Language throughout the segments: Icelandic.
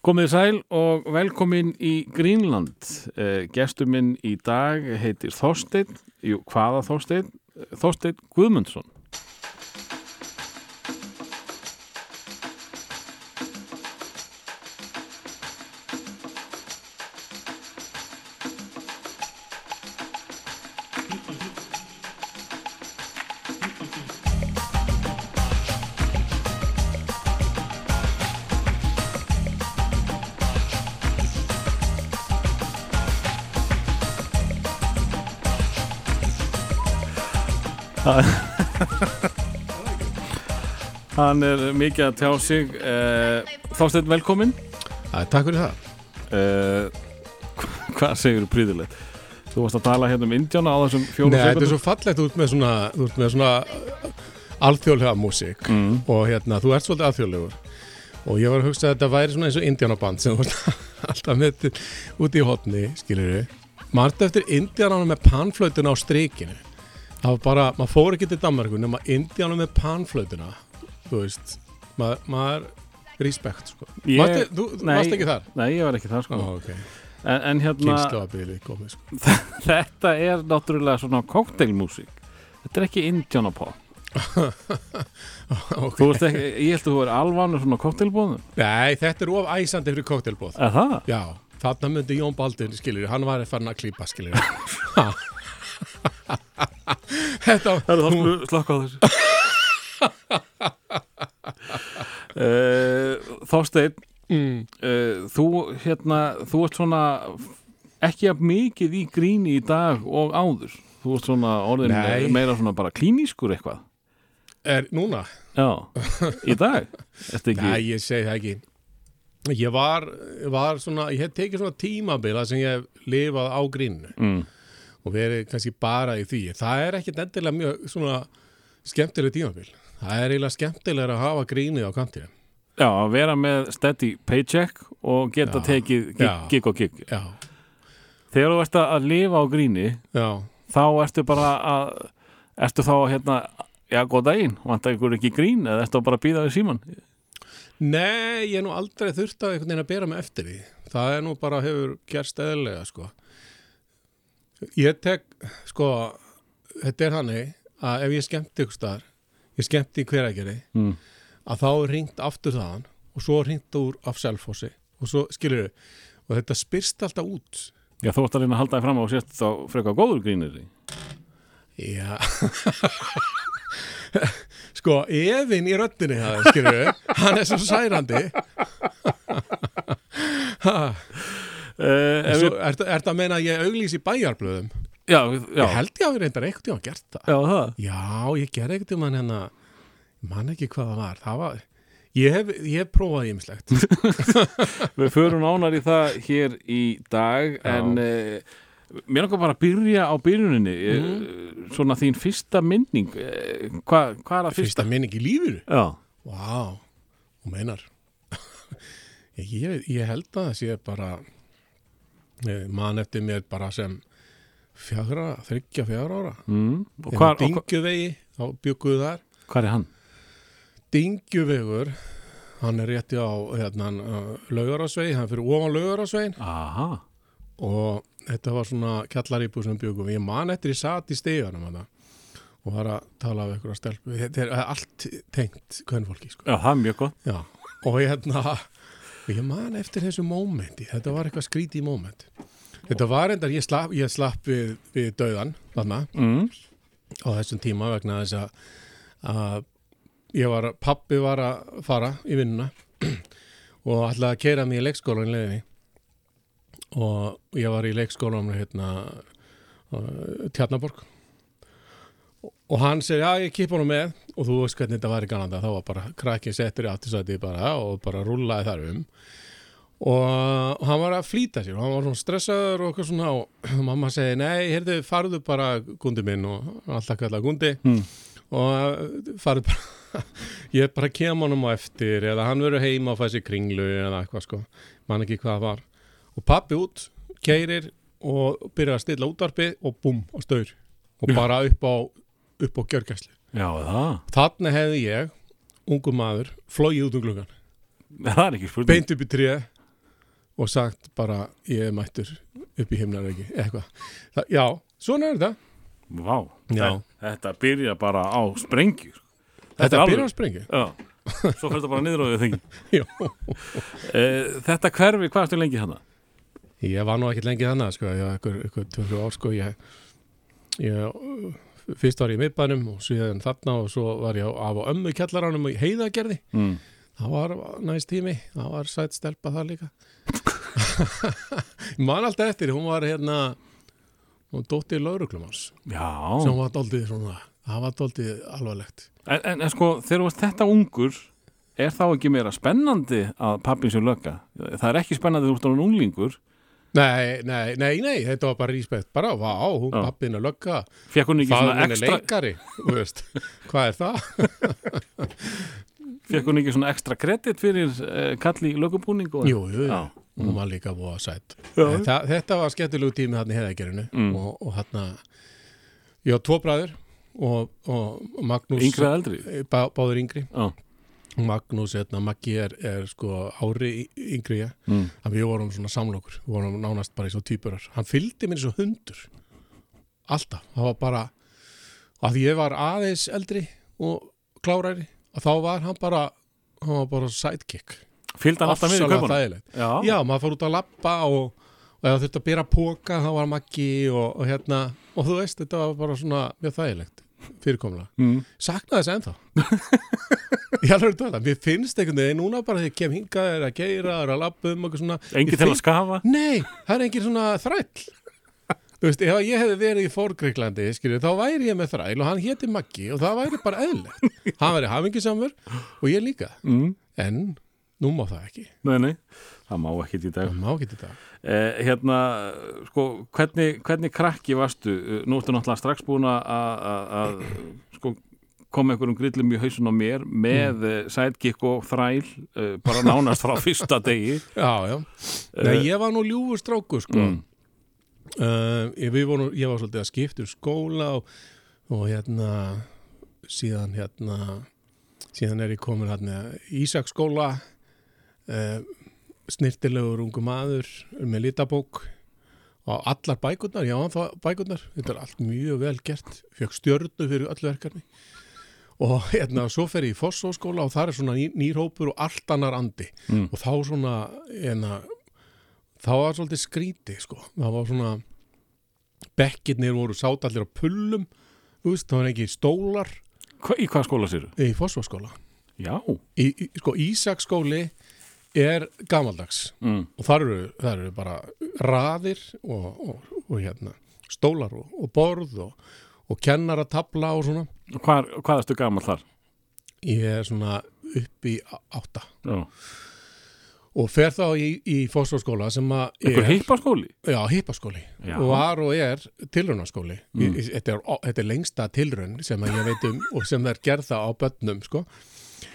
Komið sæl og velkomin í Greenland. Eh, gestur minn í dag heitir Þorsteinn, jú, hvaða Þorsteinn? Þorsteinn Guðmundsson. Hann er mikið að tjá sig. Eh, Þorsteinn, velkomin. Takk fyrir það. Eh, hvað segir þú príðilegt? Þú varst að tala hérna um Indjána á þessum fjórum Nei, þetta er svo fallegt út með svona, svona alþjóðlega músík Mm. og hérna, þú ert svolítið alþjóðlegur og ég var að hugsa að þetta væri svona eins og Indiánaband sem þú ert alltaf með út í hotni, skilur við. Marta eftir Indiánanum með panflötuna á strikinu. Það var bara, maður fór ekki til Danmarku nema Indiánum með panflötuna, þú veist, maður, maður respekt, sko. Ég- Varstu, þú nei. varst ekki þar? Nei, ég var ekki það, sko. Ó, ok, En, en hérna, komið, sko. þetta er náttúrulega svona cocktailmusík. Þetta er ekki Indjánapop. ok. Þú veist ekki, ég held að þú er alvanur svona cocktailbóðum. Nei, þetta er of æsandi fyrir. Er? Já, þarna myndi Jón Baldur, skiljur, hann var að fara að klípa, skiljur. þetta, er það slakka á þessu. uh, Þorsteinn, mm, uh, þú, hérna, þú ert svona ekki að mikið í gríni í dag og áður. Þú ert svona orðin Nei. meira svona bara klínískur eitthvað. er núna? Já, í dag. Nei, ég segi það ekki. Ég var, var svona, ég hef tekið svona tímabila sem ég hef lifað á grínu Mm. Og verið kannski bara í því. Það er ekkit endilega mjög svona skemmtileg tímabil. Það er eiginlega skemmtilega að hafa grínið á kantinu. Já, að vera með steady paycheck og geta Já. tekið gig, gig og gig. Já, Þegar þú ert að lifa á gríni, já. þá ertu bara að, ertu þá hérna, já, góð daginn, vantar ykkur ekki grín eða ertu bara að býða við síman? Nei, ég er nú aldrei þurft að einhvern veginn að bera mig eftir því. Það er nú bara hefur gerst eðlega, sko. Ég tek, sko, þetta er hannig að ef ég skemmti ykkur staðar, ég skemmti í hveragerði, Mm. að þá er ringt aftur þaðan og svo er ringt úr af selfossi og svo, skilur við, og þetta spyrst alltaf út. Já, þú ert að reyna að halda þig fram á og sést þá frekar góður grínir því. Já. sko, efinn í röddinni það, skilur við, hann er svo særandi. Ha. Uh, En Svo, ertu ert að meina að ég auglýsi bæjarblöðum? já, já, Ég held ég að við reyndar eitthvað tíma gert það. já, það. Já, ég gerði eitthvað tíma hérna, ég man ekki hvað það var. Það var, ég hef, ég hef prófað ímislegt. Við förum ánar í það hér í dag, Já. en uh, mér langar bara að byrja á byrjuninni, mm. svona þín fyrsta minning, uh, hvað hva er að fyrsta? Fyrsta minning í lífinu. Já, Vá, hún meinar. ég, ég held að það sé bara, eh, man eftir mér bara sem fjagra, þryggja fjagra ára. mm. og Hvar, hvað Dingjuvegi, þá bygguðu þar. hva er hann? Dingjuvegur, hann er rétti á hérna, laugarásvegi, hann fyrir ofan laugarásvegin Aha, og þetta var svona kjallaríbú sem byggum. Ég man eftir ég satt í steganum hana, og var að tala af einhverja stelpu. Þetta er allt tengt hvernfólki, sko. já, það er mjög gott. Já, og ég hérna, ég man eftir þessu mómenti, þetta var eitthvað skrítið móment. Þetta var endar, ég slapp, ég slapp við, við döðan, þarna, Mm. á þessum tíma vegna þess að, að ég var, pappi var að fara í vinnuna og ætlaði að keira mig í leikskólan í leiðinni og ég var í leikskólanum hérna uh, Tjarnaborg og hann segir, já ég kipa honum með. Og þú veist hvernig þetta var í Gananda þá var bara krakkin settur í aftursæti bara og bara rúllaði þar um. Og hann var að flýta sér og hann var svona stressaður og eitthvað svona og mamma segi, nei, heyrðu, farðu bara gundi minn og alltaf kalla gundi. Mm. og farðu bara ég bara kem honum á eftir eða hann verður heima og fæði sér kringlu eða eitthvað sko, man ekki hvað það var. Og pappi út, keirir og byrjar að stilla útvarpi og búm, og staur. Og bara upp á, upp á gjörgæslu. Já, það, Þannig hefði ég, ungu maður, flóið út um gluggan það er ekki spurning. beint upp í tríð og sagt bara ég er mættur upp í himnaræki eitthvað, Það- já, svona er þetta. Vá, Já. Þe- þetta byrja bara á sprengjur þetta byrjar alveg- að sprengja Já, svo fyrir þetta bara niður á því þengi Já. Þetta hverfi, hvað ertu lengi hana? ég var nú ekkert lengi þannig sko, ég var ykkur, ykkur 20 ár sko. Ég, ég fyrst var ég í miðbænum og síðan þarna og svo var ég á, af á ömmu kjallaranum í heiðagerði Mm. það var næst tími, það var sætt stelpa það líka. Ég man alltaf eftir, hún var hérna hún dóttir lauruglumans Já, sem var doldið svona það var doldið alvarlegt. En, en, en sko þegar þú varst þetta ungur er þá ekki meira spennandi að pappin sér lögga? Það er ekki spennandi þú ert á unglingur nei, nei, nei, nei, þetta var bara ríspekt bara, vá, hún pappin að lögga. Fekk hún ekki svona ekstra leikari, veist. Hvað er það? Fekk hún ekki svona ekstra kredit fyrir uh, kalli lögubúning jú, jú, Já. hún var líka búa sætt Já. Þa, þetta var skemmtilegu tími hann í heiðagerinu Mm. og, og hann ég á tvo bræður og, og Magnús Yngri eða eldri? Bá, báður yngri. Já, Magnús, hérna, Maggi er, er sko ári yngri ég mm. að við vorum svona samlokur, við vorum nánast bara í svo týpurar, hann fylgdi mér svo hundur. Alltaf, það var bara að því ég var aðeins eldri og klárari að þá var hann bara hann var bara sidekick. Fylgdi hann alltaf með í þægilegt. Já, já, maður fór út að lappa og, og ef það þurfti að byrja að póka þá var Maggi og, og hérna og þú veist, þetta var bara svona mjög þægilegt fyrirkomlega mm. sakna þess ennþá. Ég alveg tala, mér finnst einhvern veginn núna bara þegar ég kem hingað er að geira, er að labba um eitthvað svona, Engi Ég til finn- að skafa? Nei, það er engin svona þræll. Þú veist, ef ég hefði verið í Forgreiklandi, þá væri ég með þræll og hann héti Maggi og það væri bara eðlilegt. Hann væri hafingisamur og ég líka. Mm. en nú má það ekki, Nei, nei, það má ekki í dag. Það má ekki þetta eh, Hérna, sko, hvernig, hvernig krakki varstu? Eh, Nú ertu náttúrulega strax búin að- sko, koma einhverjum grillum í hausun á mér með mm. sidekick og þræl eh, bara nánast frá fyrsta degi. Já, já, nei, ég var nú ljúfur strákur sko. Mm. uh, ég, við vorum, ég var svolítið að skipta um skóla og, og hérna síðan hérna síðan er ég komin hérna í Ísaksskóla uh, snirtilegur ungu maður með litabók og allar bækurnar, já það bækurnar þetta er allt mjög vel gert fjög stjörnu fyrir öllu verkefni og hérna svo fer ég í Fossóskóla og það er svona ný, nýrhópur og allt annar andi Mm. og þá svona hérna, þá var svolítið skríti sko. það var svona bekkirnir voru sátt allir á pullum þú veist, það var ekki stólar Hva, Í hvað skóla séru? í Fossóskóla Já í, í, sko Ísaksskóli er gamaldags mm. og þar eru, þar eru bara raðir og, og, og hérna stólar og, og borð og, og kennara tabla og svona Hvað, hvað erstu gamall þar? ég er svona upp í átta Já. og fer þá í, í Fossóskóla sem að er, heipaskóli? já, hippaskóli Já. og var og er tilraunaskóli Mm. þetta, þetta er lengsta tilraun sem að ég veit um og sem er gerða á börnum sko.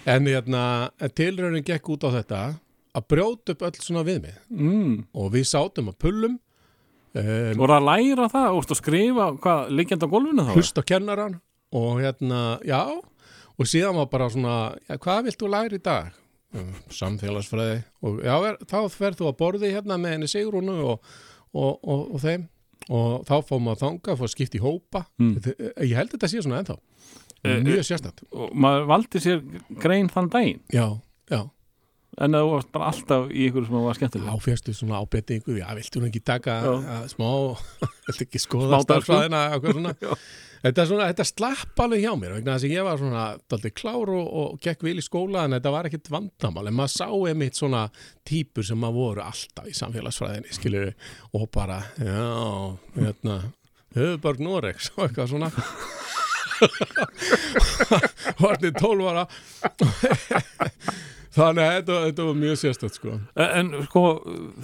en hérna, tilraunin gekk út á þetta að brjóta upp öll svona við mig Mm. og við sátum að pullum um, Voru að læra það? Vorstu að skrifa hvað, liggjandi á gólfinu þá? hlust á kennaran og hérna, já og síðan var bara svona, já, hvað vilt þú læra í dag? Um, samfélagsfræði og já, ver, þá ferð þú að borði hérna með henni Sigrúnu og, og, og, og þeim og þá fór maður þanga, fór skipt í hópa Mm. Ég held þetta sé svona ennþá Eh, mjög sérstætt Og maður valdi sér grein þann daginn já, já, En það varst bara alltaf í ykkur sem var skemmtileg áfjastu svona ábettingu já, viltu nú ekki taka smá viltu ekki skoða starfræðina eitthvað svona? Þetta, svona, þetta slapp alveg hjá mér vegna þess að ég var svona daldið klár og, og gekk vil í skóla en þetta var ekkit vandamál. En maður sá einmitt svona típur sem maður voru alltaf í samfélagsfræðinni skilur og bara, já, hérna höfuborg Norex og eitthvað svona. 12 ára Þannig að þetta, þetta var mjög sérstætt sko. En sko,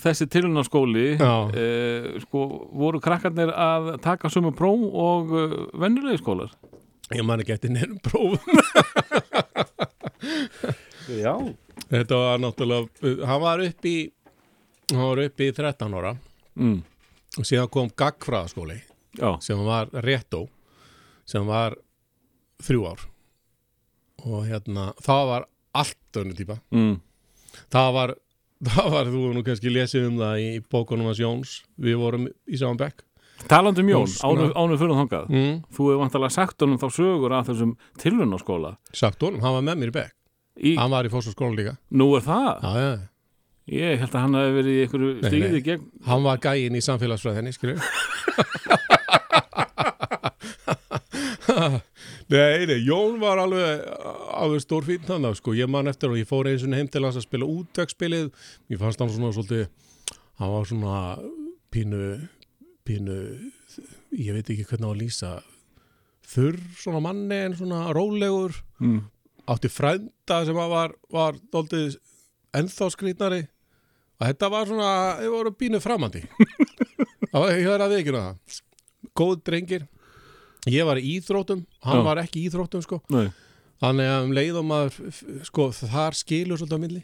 þessi tilunarskóli Já. eh, sko, voru krakkarnir að taka sömu pró og uh, vennulegi skólar? Ég man ekki eftir nefnum prófum. Já. Þetta var náttúrulega, hann var upp í hann var upp í 13 ára. Mm. og síðan kom gagfræðaskóli Já, sem var réttó sem var þrjú ár. Og hérna það var allt önnu típa. Mm. það var það var þú nú kannski lesið um það í bókunum hans Jóns. Við vorum í saman bekk. Talandum um Jón, Jón, ánum, fyrir þangað. Mm. Þú hefur vantalega sagt honum þá sögur að þessum tilrunarskóla sagt honum, hann var með mér í bekk. Í, hann var í fórstofskólan líka. Nú er það? já, já. Ég held að hann hefði verið í einhverju stíði gegn. Hann var gæinn í samfélagsfræðinni skilur Nei, nei, Jón var alveg alveg stór fín þannig sko. ég man eftir og ég fór einu sinni heim til hans að spila útvegsspilið. Ég fannst hann svona svolítið hann var svona pínu pínu ég veit ekki hvernig á að lýsa þurr svona manni en svona rólegur. Mm. átti frænda sem að var, var dóltið ennþá skrýtnari. Og þetta var svona, þið voru bínu framandi. Það var, ég verði að veikina það. Góð drengir ég var í íþróttum, hann Já. var ekki í íþróttum sko, Nei, þannig að um leiðum að sko, þar skilur svolítið á milli.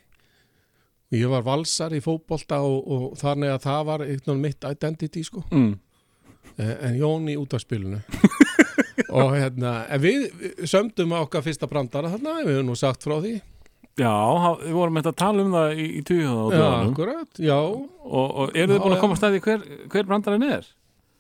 Ég var valsar í fótbolta og, og þannig að það var eitthvað mitt identity sko. Mm. Eh, en Jón í útvarspilinu og hérna en við sömdum á okkar fyrsta brandara þarna, við höfum nú sagt frá því. Já, við vorum eitthvað að tala um það í, í tuga já og, og eru þið búin að koma stæði hver, hver brandarinn er?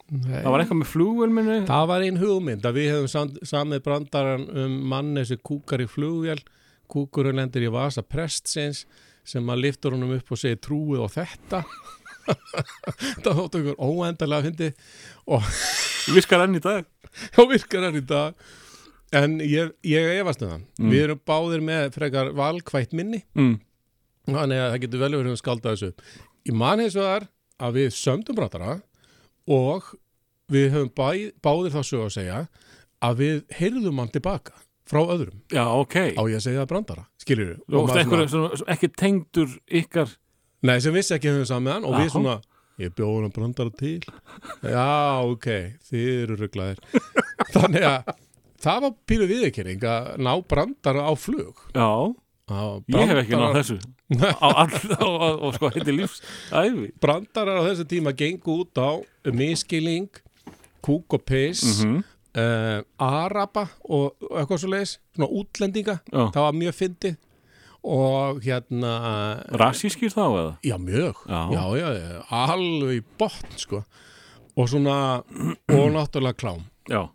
Nei. Það var eitthvað með flugvelminu Það var ein hugmynd að við hefum sam, samið brandaran um manni sem kúkar í flugvél. Kúkurinn lendir í vasa prestsins sem að liftur honum upp og segir trúið á þetta. Það þóttu ykkur óendarlega að fyndi virkar enn í dag? Og virkar hann í dag. En ég, ég efast um það. Mm. við erum báðir með frekar valkvætt minni. Mm. þannig að það getur vel verið að skálda þessu í mann eins og það er að við sömdum brandara og við höfum bæ, báðir þá sög að segja að við heyrðum hann tilbaka frá öðrum. Já, ok. Á ég að segja það brandara, skiljur svona, ekki tengdur ykkar? Nei, sem vissi ekki höfum saman og við Já. svona, ég bjóður hann brandara til. Já, ok, þið eru rugglaðir Þannig að það var pínu viðurkenning að ná brandara á flug. Já, ég hef ekki náð þessu. Á all, á sko heiti lífsæfi Brandarar á þessu tíma gengu út á miskiling, kúk og piss mm uh, Araba og, og eitthvað svo leiðis svona útlendinga, Já, það var mjög fyndið. Og hérna rassískir þá eða? já mjög, Já. já, já, alveg í botn sko. Og svona, og náttúrulega klám. Já,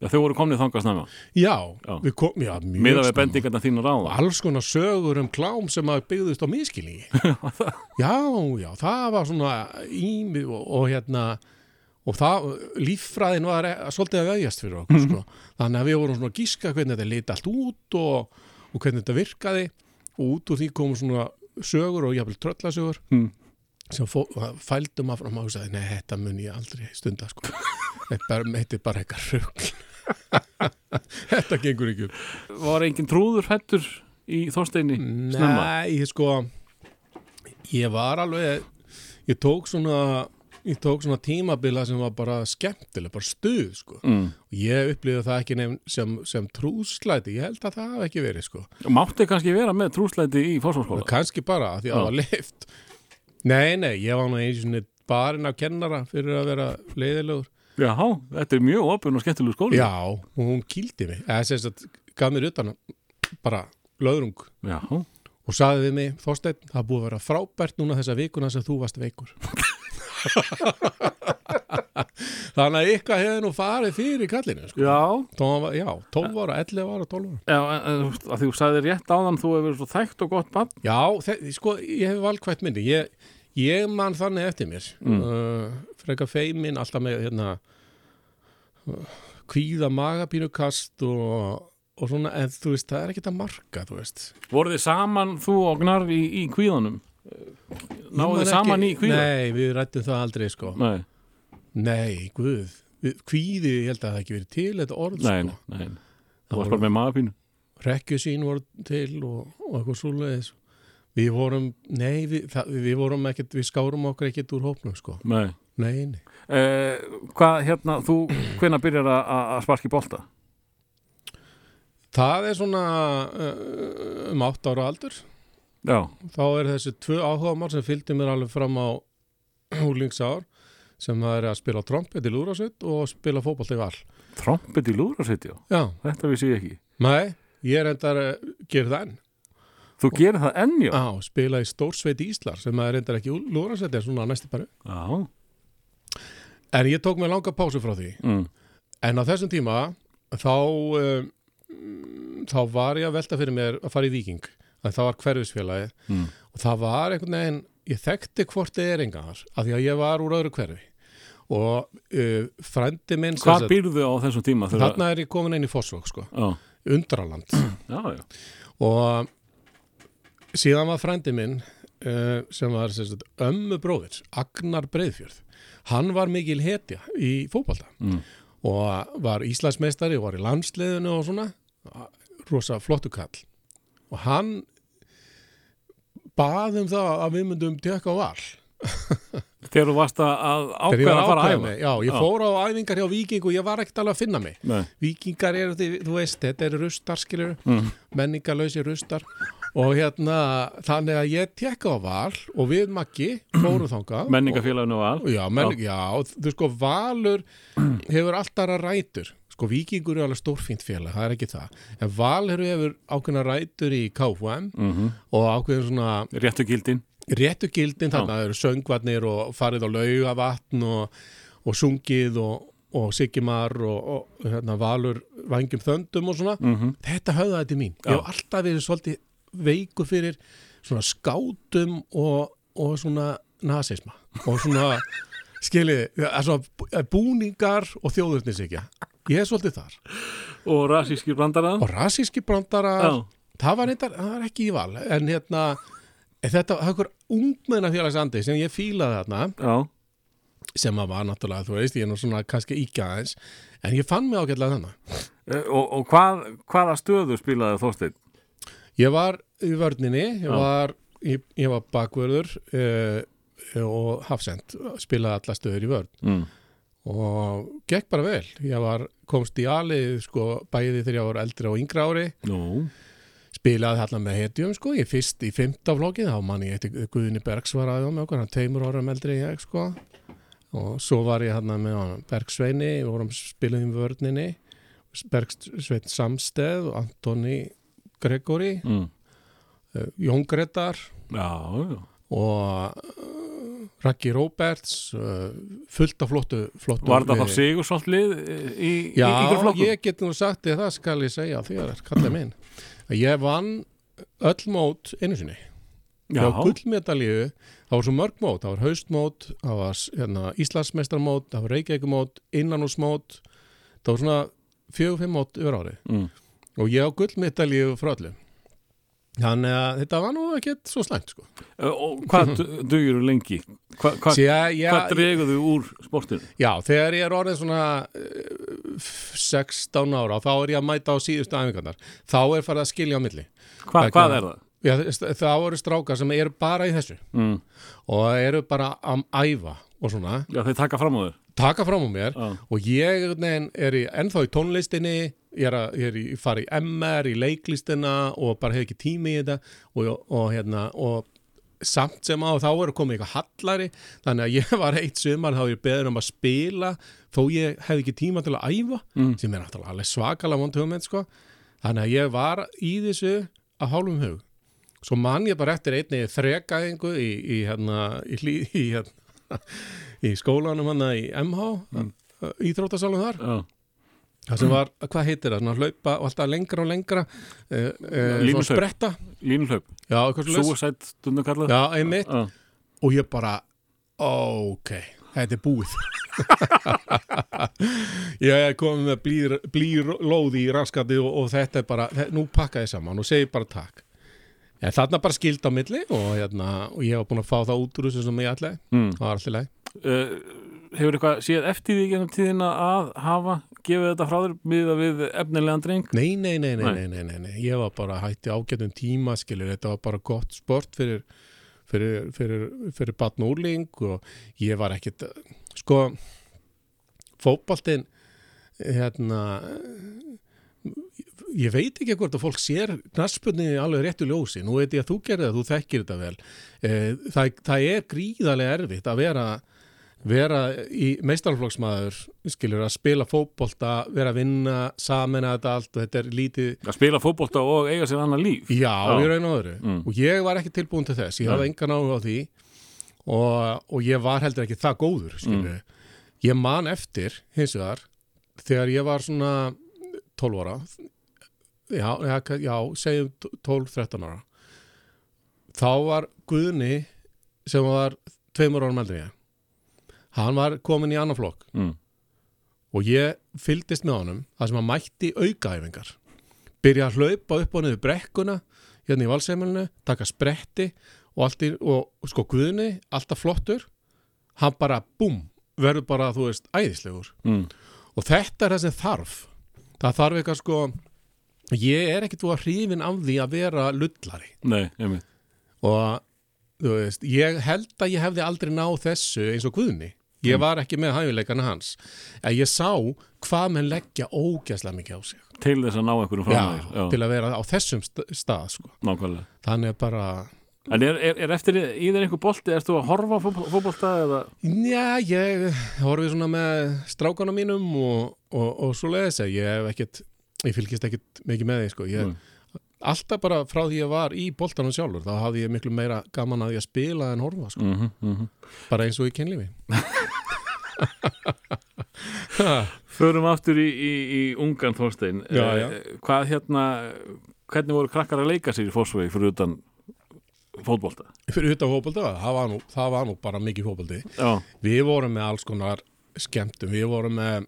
Já þau voru komnið þangast næma já, Já. við kom, já, mjög Miða við snemma. bendingarna þínu ráða alls konar sögur um klám sem að byggðust á miskilingi já, já, það var svona ími og, og hérna og það, líffræðin var e- svolítið að veðjast fyrir okkur sko. þannig að við vorum svona að gíska hvernig þetta liti allt út og, og hvernig þetta virkaði og út úr því komum svona sögur og jafnvel tröllasögur Mm. sem fó, fældum að fram á og sagði, nei, þetta mun ég aldrei stunda sko. þetta er bara, eitthvað rugl þetta gengur ekki Var engin trúður fættur í snemma? Nei, ég sko ég var alveg ég tók svona ég tók svona tímabila sem var bara skemmtileg, bara stuð sko. Mm. og ég upplýði það ekki nefn sem, sem trúslæti, ég held að það hafi ekki verið sko, Mátti kannski vera með trúslæti í fórsvarsskóla? kannski bara því að það var leift Nei, nei, ég var nú eins og barinn af kennara fyrir að vera leiðilegur Já, þetta er mjög opun og skemmtilegu skóli. Já, og hún kýldi mig. Eða sem sagt, gaf mér utan bara löðrung. Já, og sagði við mig, Þorsteinn, það búið að vera frábært núna þessa vikuna sem þú varst veikur. Þannig að eitthvað hefði nú farið fyrir kallinu sko. Já, Tóma, já, 12 ára, 11 ára, 12 ára. Já, en- en þú- að því þú sagði rétt áðan þú hefur verið svo þægt og gott bann já, sko, ég hef valkvætt myndi ég, ég man þannig eftir mér Mm. uh, freka feimin alltaf með hérna uh, kvíða magapínukast og, og svona, en þú veist, það er ekki að marka, þú veist Voruð þið saman þú og Gnar í, í kvíðanum? Náðu þið saman ekki- í kvíða? Nei, við rættum það aldrei, sko Nei, Nei, guð Við- Kvíði, ég held að það ekki verið til þetta orð nei, sko. nei Það voru- bara með magapínu Rekkju sín voru til og, og eitthvað svoleiðis Við vorum, nei, við, það, við vorum ekkert, við skárum okkur ekkert úr hópnum sko. Nei. Nei, nei. Eh, Hvað, hérna, þú, hvenær byrjar að- sparki bolta? Það er svona uh, um átt ára aldur. Já, Þá er þessi tvö áhugamál sem fylgdi mér alveg fram á húlingsár sem það er að spila trompet í lúrasveit og spila fótbolt í val. Trompet í lúðrasitjá Já, Þetta vissi ég ekki. Nei, ég er endar að gera það enn Þú gerir það ennjó? á, spila í Stórsveit Íslar sem að reyndar ekki lúransætti svona næstu bara Já. en ég tók mig langa pásu frá því Mm. en á þessum tíma þá um, þá var ég að velta fyrir mér að fara í Víking en það var hverfisfélagi Mm. og það var einhvern veginn ég þekkti hvort þið er engar af því að ég var úr öðru hverfi og uh, frændi minn Hvað býrðu á þessum tíma? þarna er ég komin inn í Fossvók sko, Já, undraland já, já. og síðan var frændi minn uh, sem var sagt, ömmu bróðir Agnar Breiðfjörð hann var mikil hetja í fótbolta Mm. og var Íslandsmeistari og var í landsliðinu og svona rosa flottu kall og hann baðum það að við myndum tjökka á val Þegar þú varst að- ákveða að fara að æfa? já, ég fór á æfingar hjá Víking og ég var ekkert alveg að finna mig Nei. Víkingar eru, þú veist, þetta eru rustar skilur, Mm. menningarlausi rustar og hérna þannig að ég tekka á val og við Maggi fórum þangað. Menningafélaginu og, já, menn, já. þú sko Valur hefur alltaf að rætur. Sko Víkingur er alveg stórfínt félag það er ekki það, en Valur hefur ákveðna rætur í KFM mm og ákveðin svona Réttu gildin. Réttu gildin þarna eru söngvarnir og farið á laugavatn og, og sungið og, og Sigimar og, og hérna, Valur vangjum þöndum og svona. Mm þetta höfðaði til mín. Já. ég hef alltaf verið svolítið veikur fyrir svona skátum og, og svona nazisma og svona skiljiði, svona búningar og þjóðurnisíkja ég er svolítið þar. Og rasískir brandara og rasíski brandarar. Já, það var, reyndar, það var ekki í val en hérna þetta var einhver ungmenna félagsandi sem ég fílaði þarna. Já, sem að var náttúrulega, þú veist, ég er nú svona kannski íkja aðeins, en ég fann mig ágætlega þannig Eh, Og, og hvað, hvaða stöðu spilaði Þorsteinn? Ég var í vörninni, ég var, ég, ég var bakvörður uh, og hafsend, spilaði alla stöður í vörn. Mm. og gekk bara vel. Ég var, komst í alið sko bæði þegar ég var eldri og yngra ári, Nú, spilaði þarna með hetjum sko, ég fyrst í fymta flokki, þá mann ég eitt Guðni Bergs var aðeins með okkur, hann teimur árum eldri ég sko. Og svo var ég þarna með Bergsveini, við vorum spilaðum í vörninni, Bergsvein Samsteð og Antoni Gregori, mm. uh, Jón Gretar og uh, Raggi Róberts uh, fullt af flottu, flottu Var það þá sigursvallið í, í, í Já, ykkur ég get nú sagt þér það skal ég segja þér, kallið minn að ég vann öll mót einu sinni. Já, á gullmedalíu, það var svo mörg mót það var haustmót, það var hérna, Íslandsmeistarmót, það var Reykjavíkumót innanúsmót, það var svona fjögur, fimm mót yfir árið mm. Og ég á gullmedalíu frá öllu þannig að þetta var nú ekkert svo slæmt sko. Eh, Og hvað du- dugir þú lengi? Hva, hva, Sér, ég, hvað dreguðu úr sportinu? Já, þegar ég er orðin svona uh, 16 ára, þá er ég að mæta á síðustu æfingarnar. Þá er farið að skilja á milli. Hva, Vegna- hvað er það? Já, þá eru strákar sem eru bara í þessu Mm. og eru bara að æfa og svona, Já, þeir taka fram á þér taka fram á mér Já, og ég veginn er í, ennþá í tónlistinni, ég er, að, ég er í, fara í MR, í leiklistina og bara hef ekki tími í þetta og, og hérna, og samt sem á þá eru komið eitthvað hallari þannig að ég var eitt sumar þá ég beður um að spila þó ég hef ekki tíma til að æfa Mm. sem er náttúrulega alveg svakalega vond hugmynd sko. þannig að ég var í þessu að hálfum hug svo man ég bara eftir einni þrekaðingu í, í, hérna, í, hérna, í skólanum hann í MH mm. íþróttasalum þar já, það sem var, hvað heitir það, svona hlaupa og alltaf lengra og lengra uh, uh, Línuhlaup. spretta? Línulaup svo Suicide stundum kallað. Já, einmitt. Já. og ég bara, ok þetta er búið. Ég komið með blýr, blýr lóði í raskati og, og þetta er bara, nú pakka ég saman og segi bara takk. En þarna bara skild á milli og, hérna, og ég var búin að fá það út úr þessu sem ég ætlaði, mm. það var alltaf leið uh, Hefur eitthvað séð eftir því gennum tíðina að hafa gefið þetta frá þér miða við efnilegan dreng? Nei, nei, nei, nei, Nei. nei, nei, nei. Ég var bara hætti ágætum tíma, skilur, þetta var bara gott sport fyrir, fyrir, fyrir, fyrir batn og úrling og ég var ekkit, sko, fótboltinn, hérna, ég veit ekki hvort að fólk sér knaspunni alveg réttu ljósi, nú veit ég að þú gerir það, þú þekkir þetta vel, Eh, það, það er gríðarlega erfitt að vera vera í meistarflokksmaður skilur að spila fótbolta vera að vinna, samena þetta allt og þetta er lítið, Að spila fótbolta og eiga sér annar líf já, Já. í raun og öðru Mm. og ég var ekki tilbúin til þess, ég hafði Nei. engan áhuga á því og, og ég var heldur ekki það góður skilur Mm. ég man eftir, hins vegar þegar ég var svona 12 ára já, já, segjum 12-13 ára þá var Guðni sem var tveimur árum eldri en ég hann var komin í annan flokk. Mm. og ég fylgdist með honum það sem hann mætti aukaæfingar. Byrja að hlaupa upp og niður brekkuna hérna í valseimilinu, taka spretti og, allt í, og sko Guðni alltaf flottur hann bara búm, verður bara þú veist æðislegur. Mm. og þetta er það sem þarf. Það þarf eitthvað sko ég er ekkit þú að hrifin af því að vera lullari. Nei, og þú veist, ég held að ég hefði aldrei náð þessu eins og Guðni ég Mm. var ekki með hæfileikana hans en ég sá hvað menn leggja ógæslega mikið á sig Til þess að ná einhverjum já, að þér til að vera á þessum st stað sko. nákvæmlega þannig að bara En er, er, er eftir í þér einhver bolti, erst þú að horfa fótbolta eða já, ég horfið svona með strákana mínum og, og, og svo leiðis að ég hef ekkit ég fylgist ekkit mikið með því sko. ég, Mm. Alltaf bara frá því ég var í boltanum sjálfur þá hafði ég miklu meira gaman að ég spila en horfa sko. mm -hmm, bara eins og í kynlífi. Förum aftur í, í, í ungan Þorstein. Já, já. Eh, Hvað hérna hvernig voru krakkar að leika sér í fórsvegi fyrir utan fótbolta? Fyrir utan fótbolta, það var nú, það var nú bara mikið fótbolti. Já, við vorum með alls konar skemmtum, við vorum með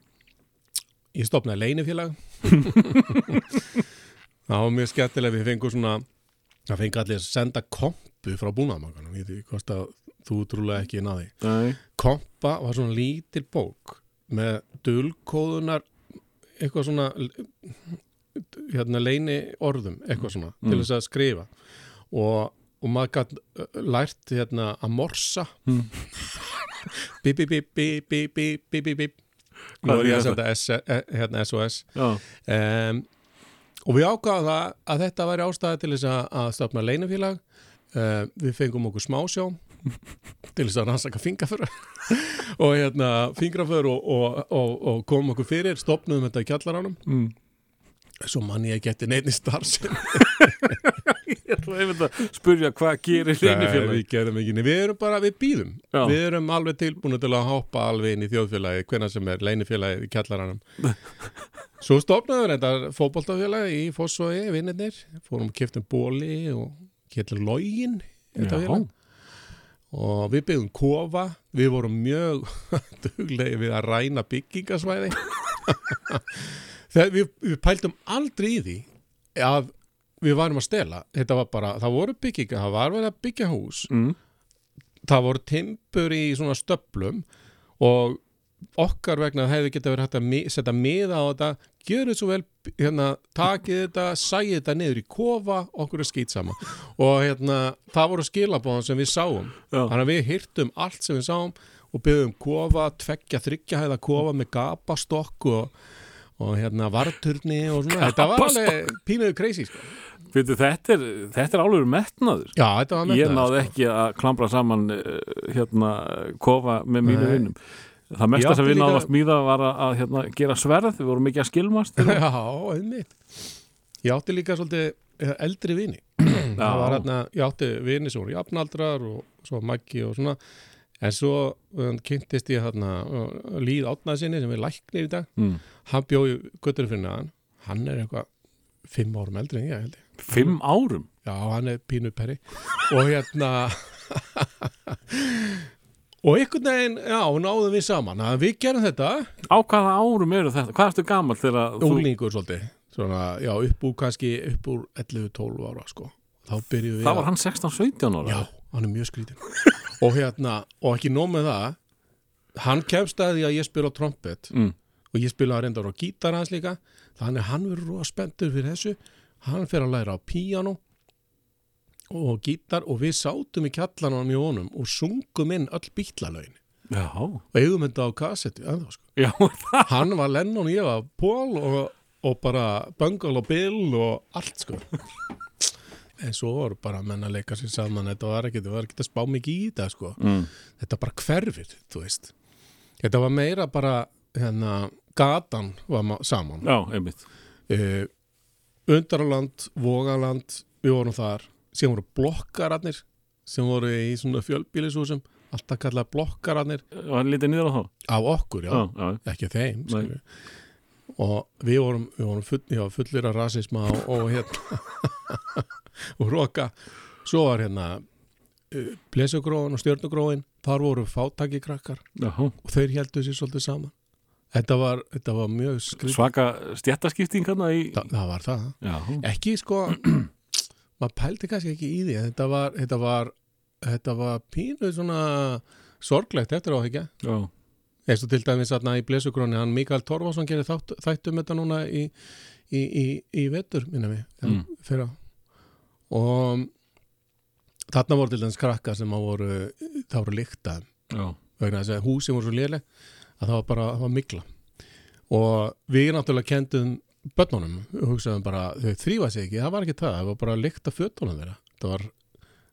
ég stopnaði leinifélag það var mjög skemmtilega við fengum svona það fengi allir að senda kompu frá búnaðamanganum, ég veit hvort að þú trúlega ekki náði nei, kompa var svona lítil bók með dulkóðunar eitthvað svona hérna leini orðum eitthvað svona til þess að skrifa. Og, og maður gætt lært hérna að morsa. Mm. bip bip bip bip bip bip bip bip bip nú er ég að senda S, eh, hérna SOS um, og við ákvaðum það að þetta væri ástæði til þess að, stopna leinafélag uh, við fengum okkur smásjó til þess að rannsaka fingraför og hérna fingraför og, og, og, og komum okkur fyrir stopnum þetta í kjallaranum. Mm. Svo mann ég geti neitt starfsinn Ég ætla einmitt að spurja hvað gerir Nei, leinifélag við gerum ekki, við erum bara, við býðum Já. við erum alveg tilbúinu til að hoppa alveg inn í þjóðfélagi, hvenær sem er leinifélagi í kjallaranum. Svo stopnaður þetta fótboltafélagi í Fossvogi, vinnirnir. Fórum kiptum bóli og getur login þetta félag. Og við byggðum kofa. Við vorum mjög duglegi við að ræna byggingasvæði þegar við, við pæltum aldrei í því að við varum að stela þetta var bara, það voru bygginga, það var verið að byggja hús mm. það voru timpur í svona stöplum og okkar vegna hefði geta verið hægt að setja miða á þetta gjöru svo vel, hérna, takið þetta sæið þetta niður í kofa okkur er skýt sama og hérna það voru skilabóðan sem við sáum Já. þannig að við hýrtum allt sem við sáum og byggðum kofa, tveggja, þryggja hæða kofa með gapastokk og, og hérna varturni og svona, þetta var alveg pínuðu crazy sko. Veitu, þetta, er, þetta er álur metnaður já, þetta var Ég metnaður, náði sko. ekki að klambra saman uh, hérna, kofa með mínu vinnum Það mesta Ég sem við náðum að smíða var að, hérna, gera sverð, við vorum mikið að skilmast Já, einmitt. Ég átti líka svolítið eh, eldri vini. Það var hérna, ég átti vini sem voru jafnaldrar og svo Maggi og svona. En svo um, kynntist ég hérna uh, Líð Átnaðsinni sem er læknir í dag. mm. Hann bjóði guttur fyrir neðan. Hann er eitthvað fimm árum eldri en ég held ég. Fimm árum Já, hann er pínu perri. Og hérna... og einhvern veginn, já, náðum við saman. Að við gerum þetta, Á hvaða árum eru þetta? Hvað ertu gammal þegar þú unglingur svolítið. Svona, já, upp úr kannski, upp úr 11-12 ára, sko. Þá byrjuðum við Það að- var hann 16-17 ára Já, hann er mjög skrítin og hérna, og ekki nóg með það hann kemst að því að ég spila trompet. Mm. og ég spila reyndar á gítar hans líka. Þannig hann verður rosa spenntur fyrir þessu. Hann fer að læra á píano og gítar. Og við sátum í kjallanum í honum og sungum inn öll bítlalögin. Og eigum þetta á kassetti sko. hann var Lennon, ég var Paul og, og bara Bungle og Bill og allt sko en svo voru bara menn að leika sér saman. Þetta var ekki, það var ekki að spá mikið í þetta sko. Mm. þetta bara hverfir, þú veist. Þetta var meira bara hérna, gatan var ma- saman. Já, einmitt. Uh, Undraland, Vogaland við vorum þar, sem voru blokkararnir sem voru í svona fjölbýlishúsum. Alltaf kallað blokkararnir. Var lítið niður á þá? af okkur, já, Já, já, ekki þeim skilur. og við vorum, við vorum full, já, fullir af rasisma og, og hérna og roka. Svo var hérna uh, blesugróin og stjörnugróin þar voru fátaki krakkar já. og þeir heldur sér svolítið saman. Þetta var, þetta var mjög skrið Svaka stjættaskipting hann í Þa, það var það. Já, ekki sko maður pældi kannski ekki í því þetta var, þetta var, þetta var pínu svona sorglegt eftir á ekki já, eins og til dæmis þarna í Blesugróni hann Mikael Torfason gerir þættum þetta núna í, í, í, í vetur minna við, Mm. mm. fyrra og þarna voru til dæmis krakkar sem voru það voru líktað já, vegna þess að húsin voru svo léleg að það var bara, það var mikla og við náttúrulega kendum börnunum, hugsaðum bara þau þrýfa sig ekki, það var ekki það, það var bara að lykta fötunum þeirra, það var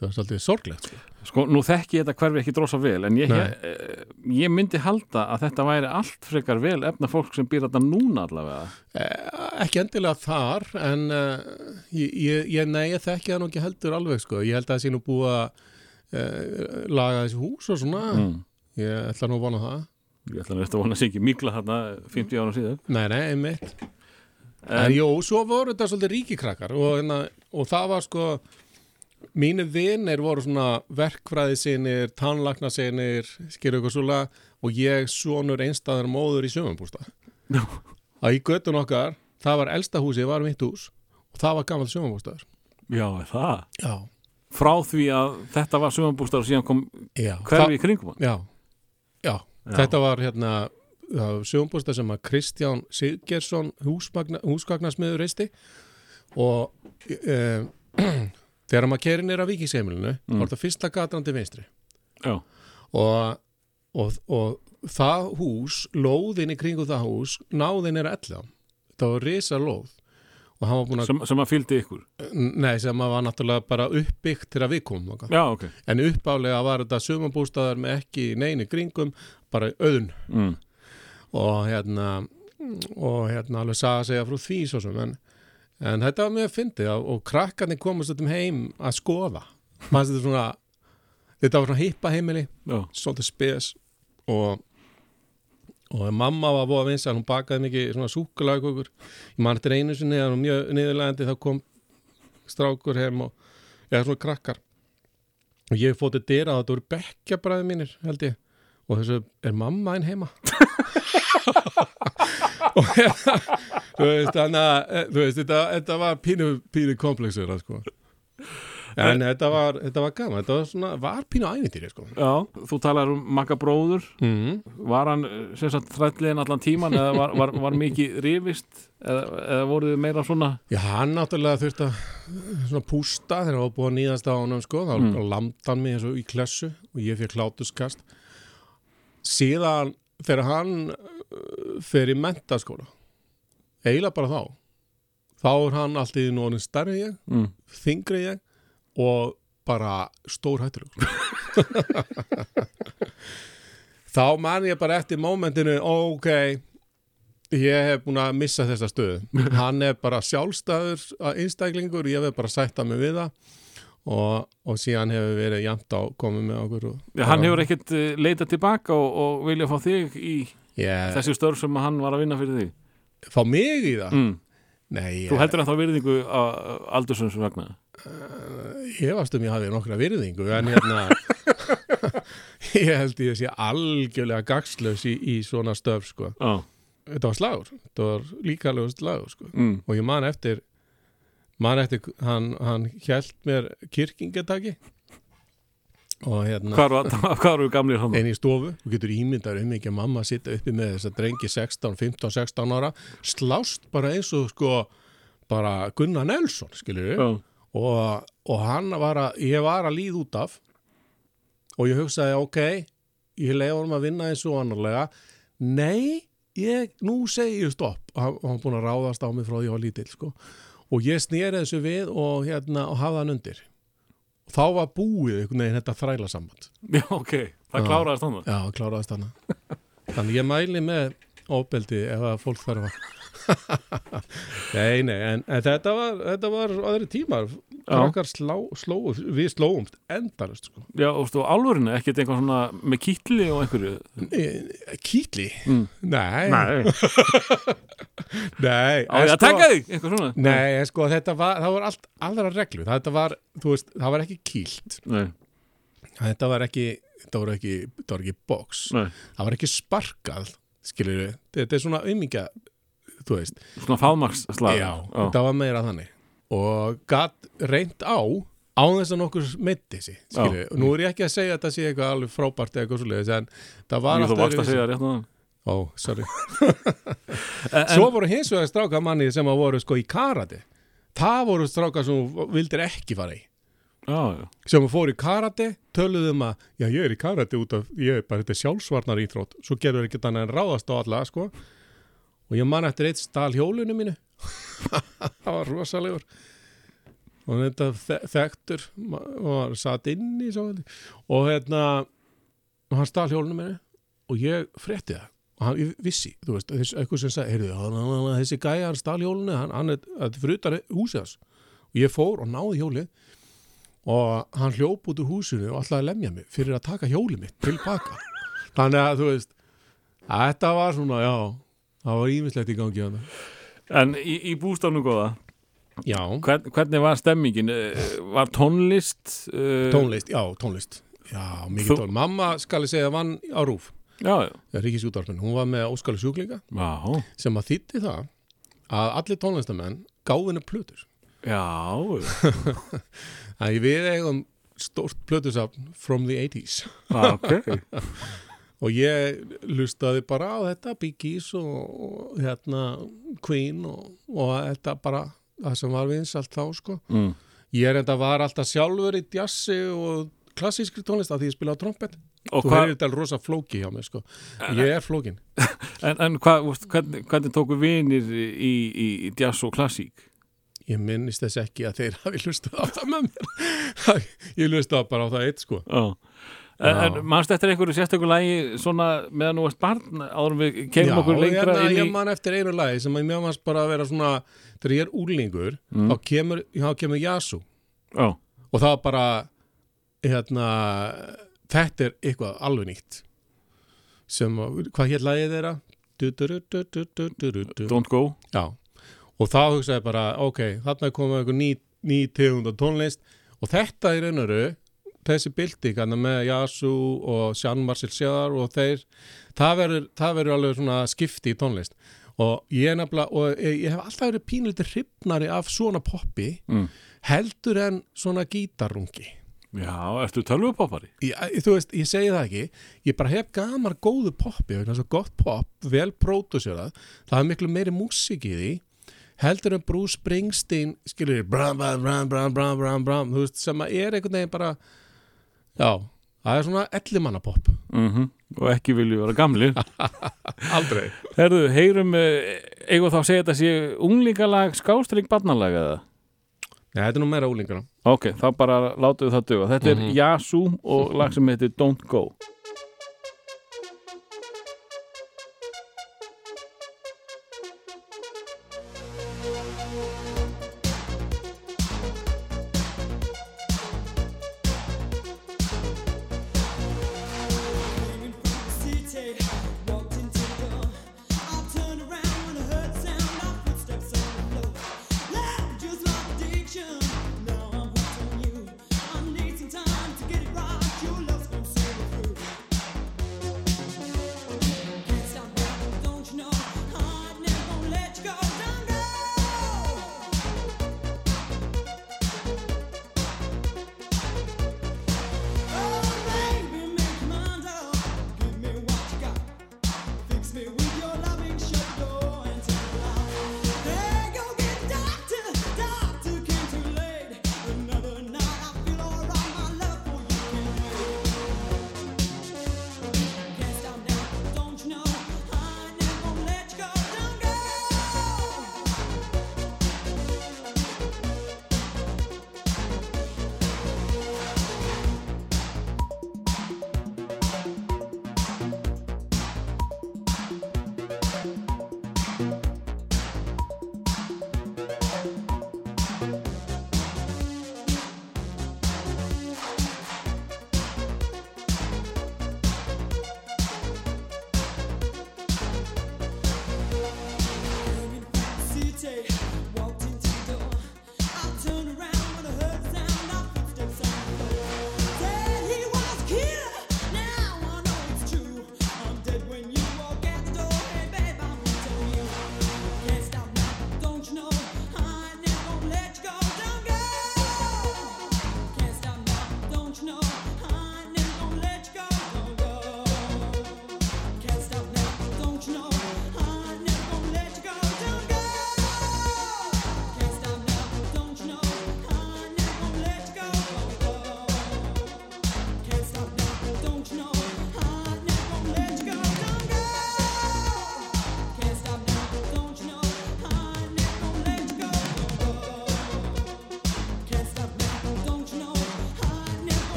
það var svolítið sorglegt sko. Sko, nú þekki ég þetta hverfi ekki drosa vel en ég, ég, eh, ég myndi halda að þetta væri allt frekar vel efna fólk sem býr þetta núna allavega. Eh, ekki endilega þar en uh, ég, ég, ég, nei, ég þekki það nú ekki heldur alveg sko. ég held að það sé nú búið að uh, laga þessi hús og svona. Mm. ég ætla nú að vona það. Ég ætla að þetta vona sig ekki mikla þarna 50 ára síðan. Nei, nei, einmitt. En, en, jú, svo voru þetta svolítið ríkikrakkar og, hérna, og það var sko mínir vinir voru svona verkfræðisinir, tannlagnasinir skilur ykkur svola og ég sonur einstæðar móður í sjöfumbústa Já. að í göttun okkar það var elsta húsi, var mitt hús og það var gammal sjöfumbústaður Já, það? Já, Frá því að þetta var sögumbústar og síðan kom hverfi í kringum hann? Já, já, Já. þetta var hérna sjöfumbústa sem að Kristján Siggersson húsgagnasmiður reisti og e, þegar maður kerir nýra vikingseimilinu Mm. var þetta fyrsta gatan til vinstri. Já, og, og, og það hús, lóðin í kringu það hús, náðin er að ella það var risa lóð. Að, sem, sem að fylgdi ykkur? Nei sem að var náttúrulega bara uppbyggt til að við komum. Já, ok. En uppálega var þetta sumabústaðar með ekki neini kringum, bara auðn. Mm. og hérna og hérna alveg saga segja frá því svo sem en, en þetta var mjög fyndið og, krakkarnir komast þetta heim að skoða. Manstu þetta svona þetta var svona hippa heimili Já, svolítið spes og og mamma var búið að vinsa hún bakaði mikið svona súkulagkökur ég man eftir einu sinni að hún mjög niðurlegandi þá kom strákur heim og eða svona krakkar. Og ég fótið dyra að þetta voru bekkjabræði mínir held ég. Og þessu er mamma einn heima þú veist þannig að eh, þú veist þetta, þetta var pínu, pínu komplexur sko. en þetta var, þetta var gaman þetta var svona, var pínu ævintýri sko. já þú talar um makka bróður mm. Var hann eh, sem sagt þrætliðin allan tíman eða var, var, var mikið rifist eða, eða voruð þið meira svona Já, hann náttúrulega þurfti að svona pústa þegar hann var búið að nýðast á honum sko, þá Mm. lamdi hann mig eins og í klessu og ég fyrir klátuskast síðan þegar hann fer í mentaskóla eiginlega bara þá. Þá er hann alltaf í nóðin stærri ég, mm. þingri ég og bara stór hættulegur. Þá man ég bara eftir mómentinu ok ég hef búin að missa þessa stöðu. Hann er bara sjálfstæður einstaklingur, ég hef bara sætta mig við það og, og síðan hefur verið jæmt á komið með okkur og, Já, hann hefur ekkert uh, leitað tilbaka og, og vilja fá þig í ég, þessi störf sem hann var að vinna fyrir þig fá mig í það mm. nei, Þú heldur að þá virðingu að aldursins vegna ég varst um ég hafi nokkra virðingu en hérna ég held ég sé algjörlega gagslaus í, í svona stöf sko. Já, þetta var slagur, þetta var líkalegu slagur sko. mm. og ég man eftir man eftir, hann, hann hjælt mér kirkingataki hérna hvar eru gamlir hann? einn í stofu, þú getur ímyndar um ekki að mamma sitta uppi með þess að drengi 16, 15, 16 ára slást bara eins og sko bara Gunnar Nelson, skilur við og, og hann var að ég var að líð út af og ég hugsaði ok ég leiði honum að vinna eins og annarlega nei, ég nú segi ég stopp. Og hann hann búin að ráðast á mig frá því ég var lítill sko. og ég snýri þessu við og, hérna, og hafði hann undir þá var búið einhvern veginn þetta þræla samband já ok, það Já. kláraðist hann já, kláraðist hann þannig ég mæli með ofbeldi ef að fólk þarf að Nei, nei, en, en þetta var þetta var aðri tímar krakkar slá, sló, við slóumst endarust sko. Já, og stu, álfurinu, ekkert einhver svona með kýtli og einhverju? Eh, Kýtli? Mm. Nei, Nei, nei á ég að sko- taka þig, eitthvað svona? Nei, en sko þetta var, það var allt aðra reglu, þetta var, þú veist, það var ekki kýlt, Nei, þetta var ekki, þetta var ekki, þetta var ekki box, nei, það var ekki sparkað, skilur við, þetta er svona umingja, þú veist, svona fámaksslag já, þetta var meira þannig og gatt reynd á á þess að nokkur meiti sig, skilur við, og nú er ég ekki að segja að þetta sé eitthvað alveg frábært eða eitthvað svoleiðis, en það var Jú, þú varst að segja rétt náðan Ó, sorry. En, Svo voru hins vegar stráka manni sem að voru sko í karate, það voru stráka sem vildir ekki fara í. já, já, sem fór í karate töluðum að, já ég er í karate út af ég er bara, þetta sjálfsvarnar íþrótt svo gerur ekki þannig en ráðast á alla sko. Og ég man eftir eitt stál hjólinu mínu. Það var rosalegur. Og þetta þe- þekktur og satt inn í svo, og hérna hann stál hjólinu mínu og ég frétti það. Og hann, ég vissi, þú veist, eitthvað sem sagði, heyrðu, þessi gæja hann stál hjólinu, hann, hann er, utan húsið hans. Og ég fór og náði hjólið. Og hann hljóp út úr húsinu og að lemja mig fyrir að taka hjólið mitt tilbaka. Þannig að þú veist þetta var svona, já það var ímislegt í gangi hann en í, í bústafnum góða? Hvern, hvernig var stemmingin? Eh, var tónlist uh, tónlist, já, tónlist. Já, mikið Þú- tónlist, mamma skal ég segja vann á rúf, já, Ríkisútvarpin hún var með óskali sjúklinga. Já, sem að þýtti það að allir tónlistamenn gáfinu plötur. Já að við eigum stórt plötusafn from the 80s ah, ok og ég lustaði bara á þetta Bee Gees og, og hérna Queen og, og þetta bara það sem var vinsalt þá sko mm. ég er enda var alltaf sjálfur í djassi og klassískri tónlist af því ég spila á trompet og þú hefur þetta rosa flóki hjá mig sko ég er flókin En, en veist, hvernig, hvernig tóku vinir í, í, í jazz og klassík? ég minnist þess ekki að þeir hafi lustað á það með mér ég lustaði bara á það eitt sko Já. En mannst eftir einhverju sérstökur lægi svona meðan þú varst barn áðurum við kemum já, okkur lengra ég, inn í... Já, ég mann eftir einu lægi sem að mér mannst bara að vera svona þegar ég er úrlingur mm. þá kemur, kemur Jasú oh. og það bara hérna, þetta er eitthvað alveg nýtt. Sem, hvað hér lægið þeirra? Don't go. Já, og þá hugsaði bara ok, þarna koma einhver ný, ný tegund á tónlist. Og þetta er einhverju þessi hann með Yasu og Jean Marcel Sjáðar og þeir það verður, alveg svona skipti í tónlist og ég nefnilega og ég, hef alltaf verið pínlítið hrifnari af svona poppi mm. heldur en svona gítarrungi Já, ertu tölvupoppari? þú veist, ég segi það ekki ég bara hef gamar góðu poppi gott pop, vel pródusérað það er miklu meiri músík í því heldur en Bruce Springsteen skilur bram, bram, bram, bram, bram, bram, bram þú veist, sem að er einhvern veginn bara já, það er svona ellimanna pop Mm Og ekki vilju vera gamli. Aldrei. Herðu, heyrum eh, eigum þá að segja þetta sé unglingalag skástrík barnalag eða? Nei, þetta er nú meira úlingana Ok, þá bara látum við það duga. Þetta Mhm. er Yasu og lag sem heitir Don't Go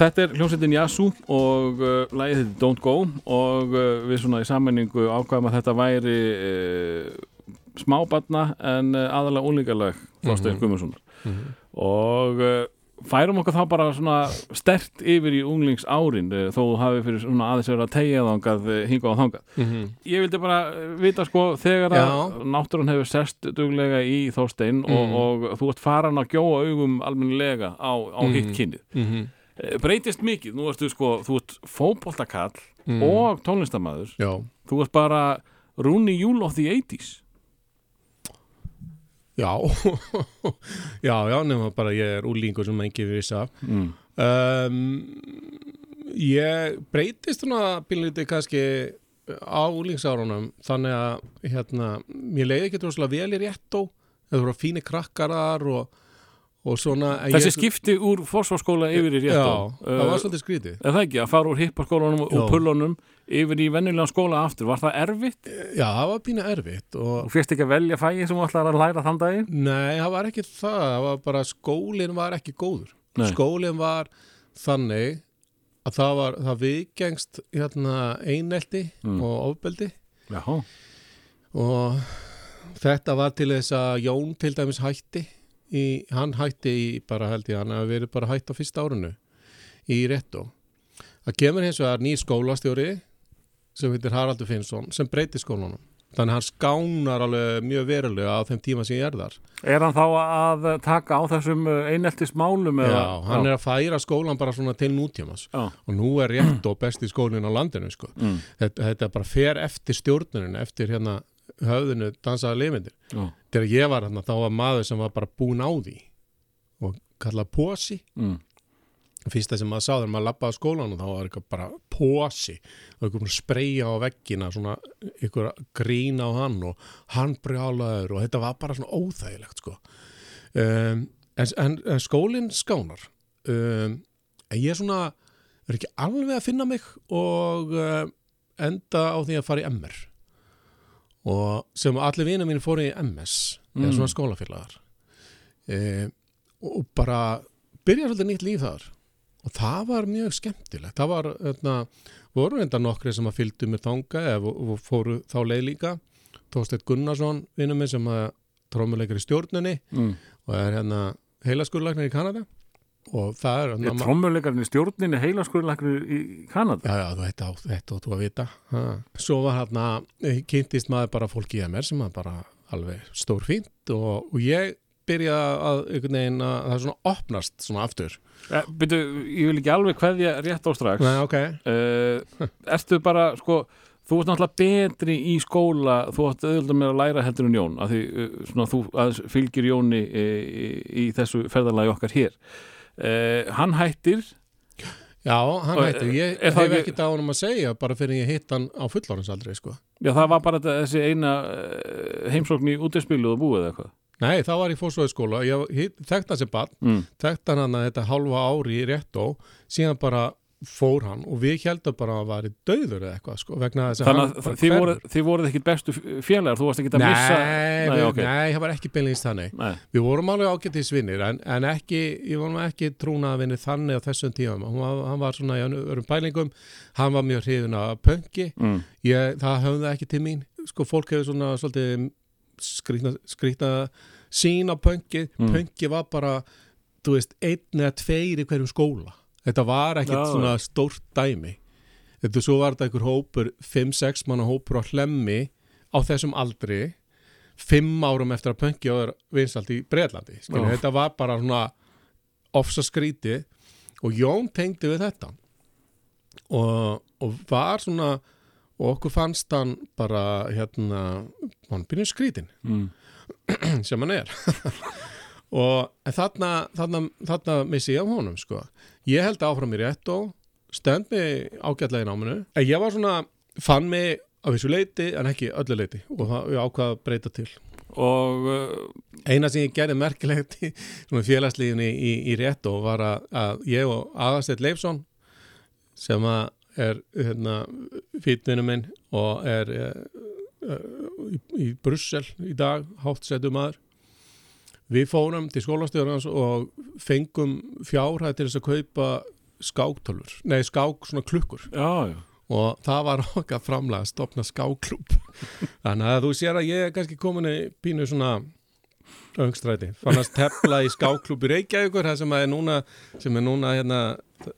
þetta er hljómsveitin Yasu og uh, lagið þetta Don't Go og uh, við svona í sammenningu ákvæðum að þetta væri uh, smábarna en uh, aðalega úlingalag Þorstein mm Mhm. og uh, færum okkur þá bara svona stert yfir í unglingsárin uh, þó þú hafi fyrir svona aðeins verið að tegja þangað hingað og þangað Mhm. ég vildi bara vita sko þegar að Já. náttúrun hefur sest duglega í Þorstein og, Mm. og þú ert farin að gjóa augum almennilega á, á Mhm. hitt kynnið Mhm. Breytist mikið, nú ertu sko þú ert fótboltakall Mm. og tónlistamæður, þú ert bara Rooney Júl of the 80s já, já, já, nema bara ég er úlingur sem engi við vissa. mm. Um, ég breytist svona bílniti kannski á úlingsárunum þannig að hérna, mér leiði ekki droslega vel í réttó það voru fínir krakkarar og, og þessi ég, skipti úr forsvarskóla yfir í Já, réttó það var svolítið skrítið er það ekki, að fara úr hippaskólanum og Já. pullunum yfir í venjulegan skóla aftur, var það erfitt Já, það var pínu erfitt og og fyrst ekki að velja fægi sem þú ætlar að læra þann daginn Nei, það var ekki það, það var bara skólinn var ekki góður. Nei. Skólinn var þannig að það var, það viðgengst hérna einelti Mm. og ofbeldi já, og þetta var til þess að Jón til dæmis hætti í, hann hætti í bara held ég hann að verið bara hætt á fyrsta árunu í réttu. Það kemur hins vegar nýr skólastjóri sem heitir Haraldur Finnsson sem breytir skólanum. Þannig að hann skánar alveg mjög verulega á þeim tíma sem ég er þar. er hann þá að taka á þessum eineltis málum Já, hann er að færa skólan bara svona til nútímas já. og nú er rétt og besti skólinn á landinu sko. Mm. þetta, þetta bara fer eftir stjórnunin eftir hérna höfðinu dansaða lifindir Já. þegar ég var hérna þá var maður sem var bara búin á því og kallað posi. Mm. fyrsta sem maður sá þegar maður lappaði á skólan og þá var eitthvað bara posi. Og eitthvað spreyja á veggina svona eitthvað grín á hann og hann brjálaður og þetta var bara svona óþægilegt sko. Um, en, en, en skólinn skánar. Um, en ég er svona er ekki alveg að finna mig og uh, enda á því að fara í MR og sem allir vinur mín fóru í MS eða Mm. svona skólafélagar. Um, og bara byrja svolítið nýtt líf þar. Og það var mjög skemmtilegt. Það var, hérna, voru enda nokkri sem að fylgdu mér þanga eða fóru þá leið líka. Tósteinn Gunnarsson, vinnur minn sem að trómuleikar í stjórnunni Mm. og er hérna heilaskurlæknir í Kanada og það er er hérna, trommuleikarinn í stjórninni heilaskurlæknir í Kanada. Já, já, þú þetta, á- þetta og þú að vita. Ha. Svo var hérna, kynntist maður bara fólk í MR sem var bara alveg stór fínt og, og ég byrja að einhvern veginn að það er svona opnast svona aftur. Eh, Byrju, ég vil ekki alveg kveðja rétt á strax. Nei, ok. Uh, Ertu bara, sko Þú ert náttúrulega betri í skóla Þú átt auðvitað með að læra heldur en Jón af því svona, þú aðeins fylgir Jóni í, í, í þessu ferðalagi okkar hér uh, Hann hættir Já, hann Og, hættir, ég það hef ekki- ekkert á hann að segja bara fyrir ég hitt hann á fullorðinsaldri sko. Já, það var bara þessi eina uh, heimsókn í útispilu og búið eitthvað Nei, það var í fórsvæðiskóla ég þekkti hann sem barn mm. þekkti hann hann þetta halva ári í réttó síðan bara fór hann og við heldum bara að hann var í döður eða eitthvað sko, vegna þess að Þannig að þið voruð, þið voruð ekkit bestu félagar Þú varst ekkit að missa Nei, Nei, við, ok. nei, það var ekki beinleins þannig Nei. Við vorum alveg ágættis vinnir en, en ekki, ég vorum ekki trúnaða vinnir þannig á þessum tíma hann hann var svona í öðrum pælingum hann var mjög hrifin af pönki Mm. ég, það höfði ekki til mín sko, fólk hefur svona svolítið skrýtna, skrýtna sín á pönki Mm. pönki var bara, þú veist, einn eða tveir í hverjum skóla þetta var ekkit Já. svona stórt dæmi þetta svo var þetta einhver hópur 5-6 manna hópur á hlemmi á þessum aldri fimm árum eftir að pönki var vinsalt í Breitlandi þetta var bara svona ofsa skríti og Jón tengdi við þetta og, og var svona og okkur fannst hann bara hérna, hann byrjuð skrítin Mm. sem hann er og þarna, þarna, þarna missi ég af honum sko. Ég held áfram í rétt og stend mig ágætlega í náminu. En ég var svona, fann mig á þessu leiti en ekki öllu leiti og það ég ákvað að breyta til. Og uh, eina sem ég gerði merkilegt í svona félagslífinni í, í rétt og var að, að ég og Aðarsteinn Leifsson sem að er hérna, fítminu minn og er uh, í, í Brussel í dag, hátt setjum maður við fórum til skólastjórnans og fengum fjárhæð til þess að kaupa skáktölur, nei skák svona klukkur. Já, já, og það var okkar framlega að stopna skáklúb þannig að þú sér að ég er kannski komin í pínu svona öngstræti, fannast tefla í skáklúb í Reykjavíkur, það sem er núna sem er núna hérna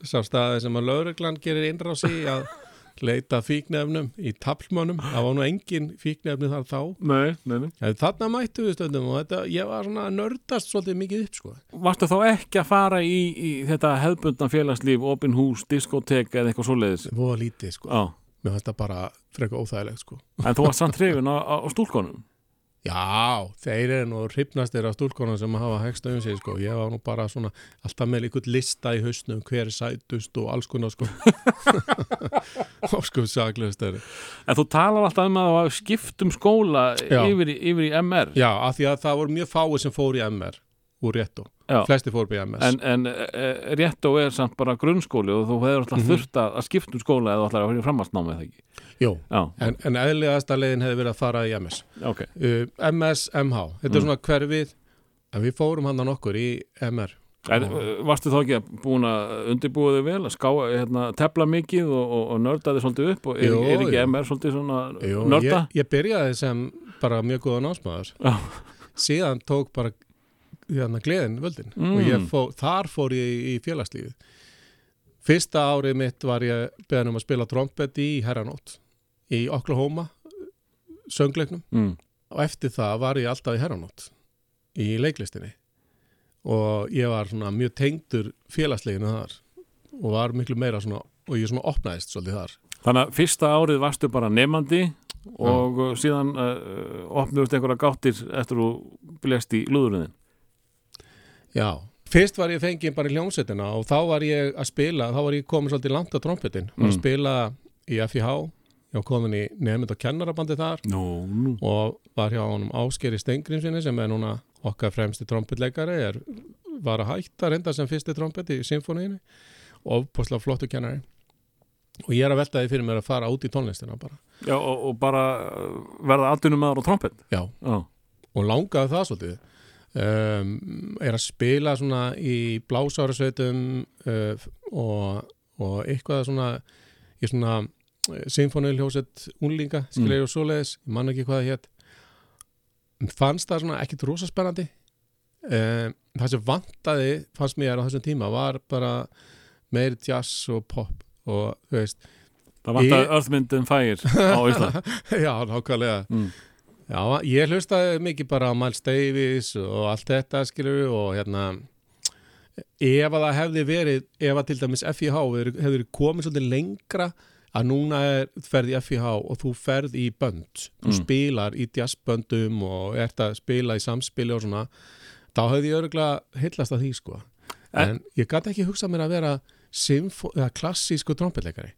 sá staði sem að lauruglan gerir innrás í að leita fíknefnum í taplmönnum, það var nú engin fíknefni þar þá nei, nei, nei En þarna mættu við stöndum og þetta, ég var svona nördast svolítið mikið upp sko. Varstu þá ekki að fara í, í þetta hefðbundna félagslíf, opin hús, diskotek eða eitthvað svoleiðis? Var lítið sko. Já, Mér fannst það bara frekar óþægilegt sko. en þú varst samt hrifin á, á, á stúlkonum? Já, þeir eru nú hrifnastir af stúlkonum sem hafa hegst um sig sko. Ég var nú bara svona alltaf með einhvern lista í hausnum hver er sætust og alls konar sko. og sko saglegust þeirri. En þú talar alltaf um að það var skipt um skóla yfir, í- yfir í MR Já, af því að það voru mjög fáið sem fór í MR úr réttu. Flesti fór í MS. En, en e, rétt og er samt bara grunnskóli og þú hefur alltaf Mhm. þurft að, að skipta um skóla eða ætlar að vera í framhaldsnámi eða ekki Jú, en, en eðliðasta leiðin hefði verið að fara í MS. ok Uh, MS, MH, þetta er Mm. svona hverfið, en við fórum hann nokkur í MR. En uh, varstu þá ekki búin að undirbúa þig vel að ská, hérna, tefla mikið og, og, og nörda þig svolítið upp og er, Jú, er ekki jú. MR svolítið svona Jú, nörda? ég, ég byrjaði sem bara mjög góða námsmaður síðan tók bara hérna, gleðin völdin Mm. og fó, þar fór ég í félagslífið fyrsta árið mitt var ég beðan um að spila trompet í Herranót í Oklahoma söngleiknum. Mm. og eftir það var ég alltaf í Herranót í leiklistinni. Og ég var svona mjög tengdur félagsleginu þar og var miklu meira svona og ég svona opnaðist svolítið þar. Þannig að fyrsta árið varstu bara nefandi og uh, síðan uh, opnust einhverja gáttir eftir þú blest í lúðurinn Já, fyrst var ég fengið bara í hljómsveitina og þá var ég að spila, þá var ég komin svolítið langt á trompetin, var að Mm. spila í FIH, ég var komin í nefnd og kennarabandi þar Nú, nú. og var hjá honum Áskeri Stengrimsinni sem er núna okkar fremsti trompetleikari, er, var að hætta reynda sem fyrsti trompet í symfóniðinu og opaslega flottu kennari. Og ég er að velta því fyrir mér að fara út í tónlistina bara, Já, og, og bara uh, verða aldunum maður á trompet? Já, Já, og langaði það svolítið. Um, er að spila svona í blásárasveitum uh, og, og eitthvað svona í svona symfóniuljósett unlinga skilur mm. og svoleiðis, ég man ekki hvað það hétt fannst það svona ekkit rosa spennandi um, það sem vantaði fannst mér á þessum tíma var bara meiri jazz og pop og þú veist, það vantar Ég- örþmyndin fægir á Ísland já, nákvæmlega mm. Já, ég hlustaði mikið bara á Miles Davis og allt þetta skilur og hérna ef að það hefði verið ef að til dæmis FIH hefði komið svolítið lengra að núna er ferð í FIH og þú ferð í bönd þú Mm. spilar í jazzböndum og ert að spila í samspili og svona þá hefði ég örgulega heillast að því sko en ég gæti ekki hugsað mér að vera klassísku trompetleikari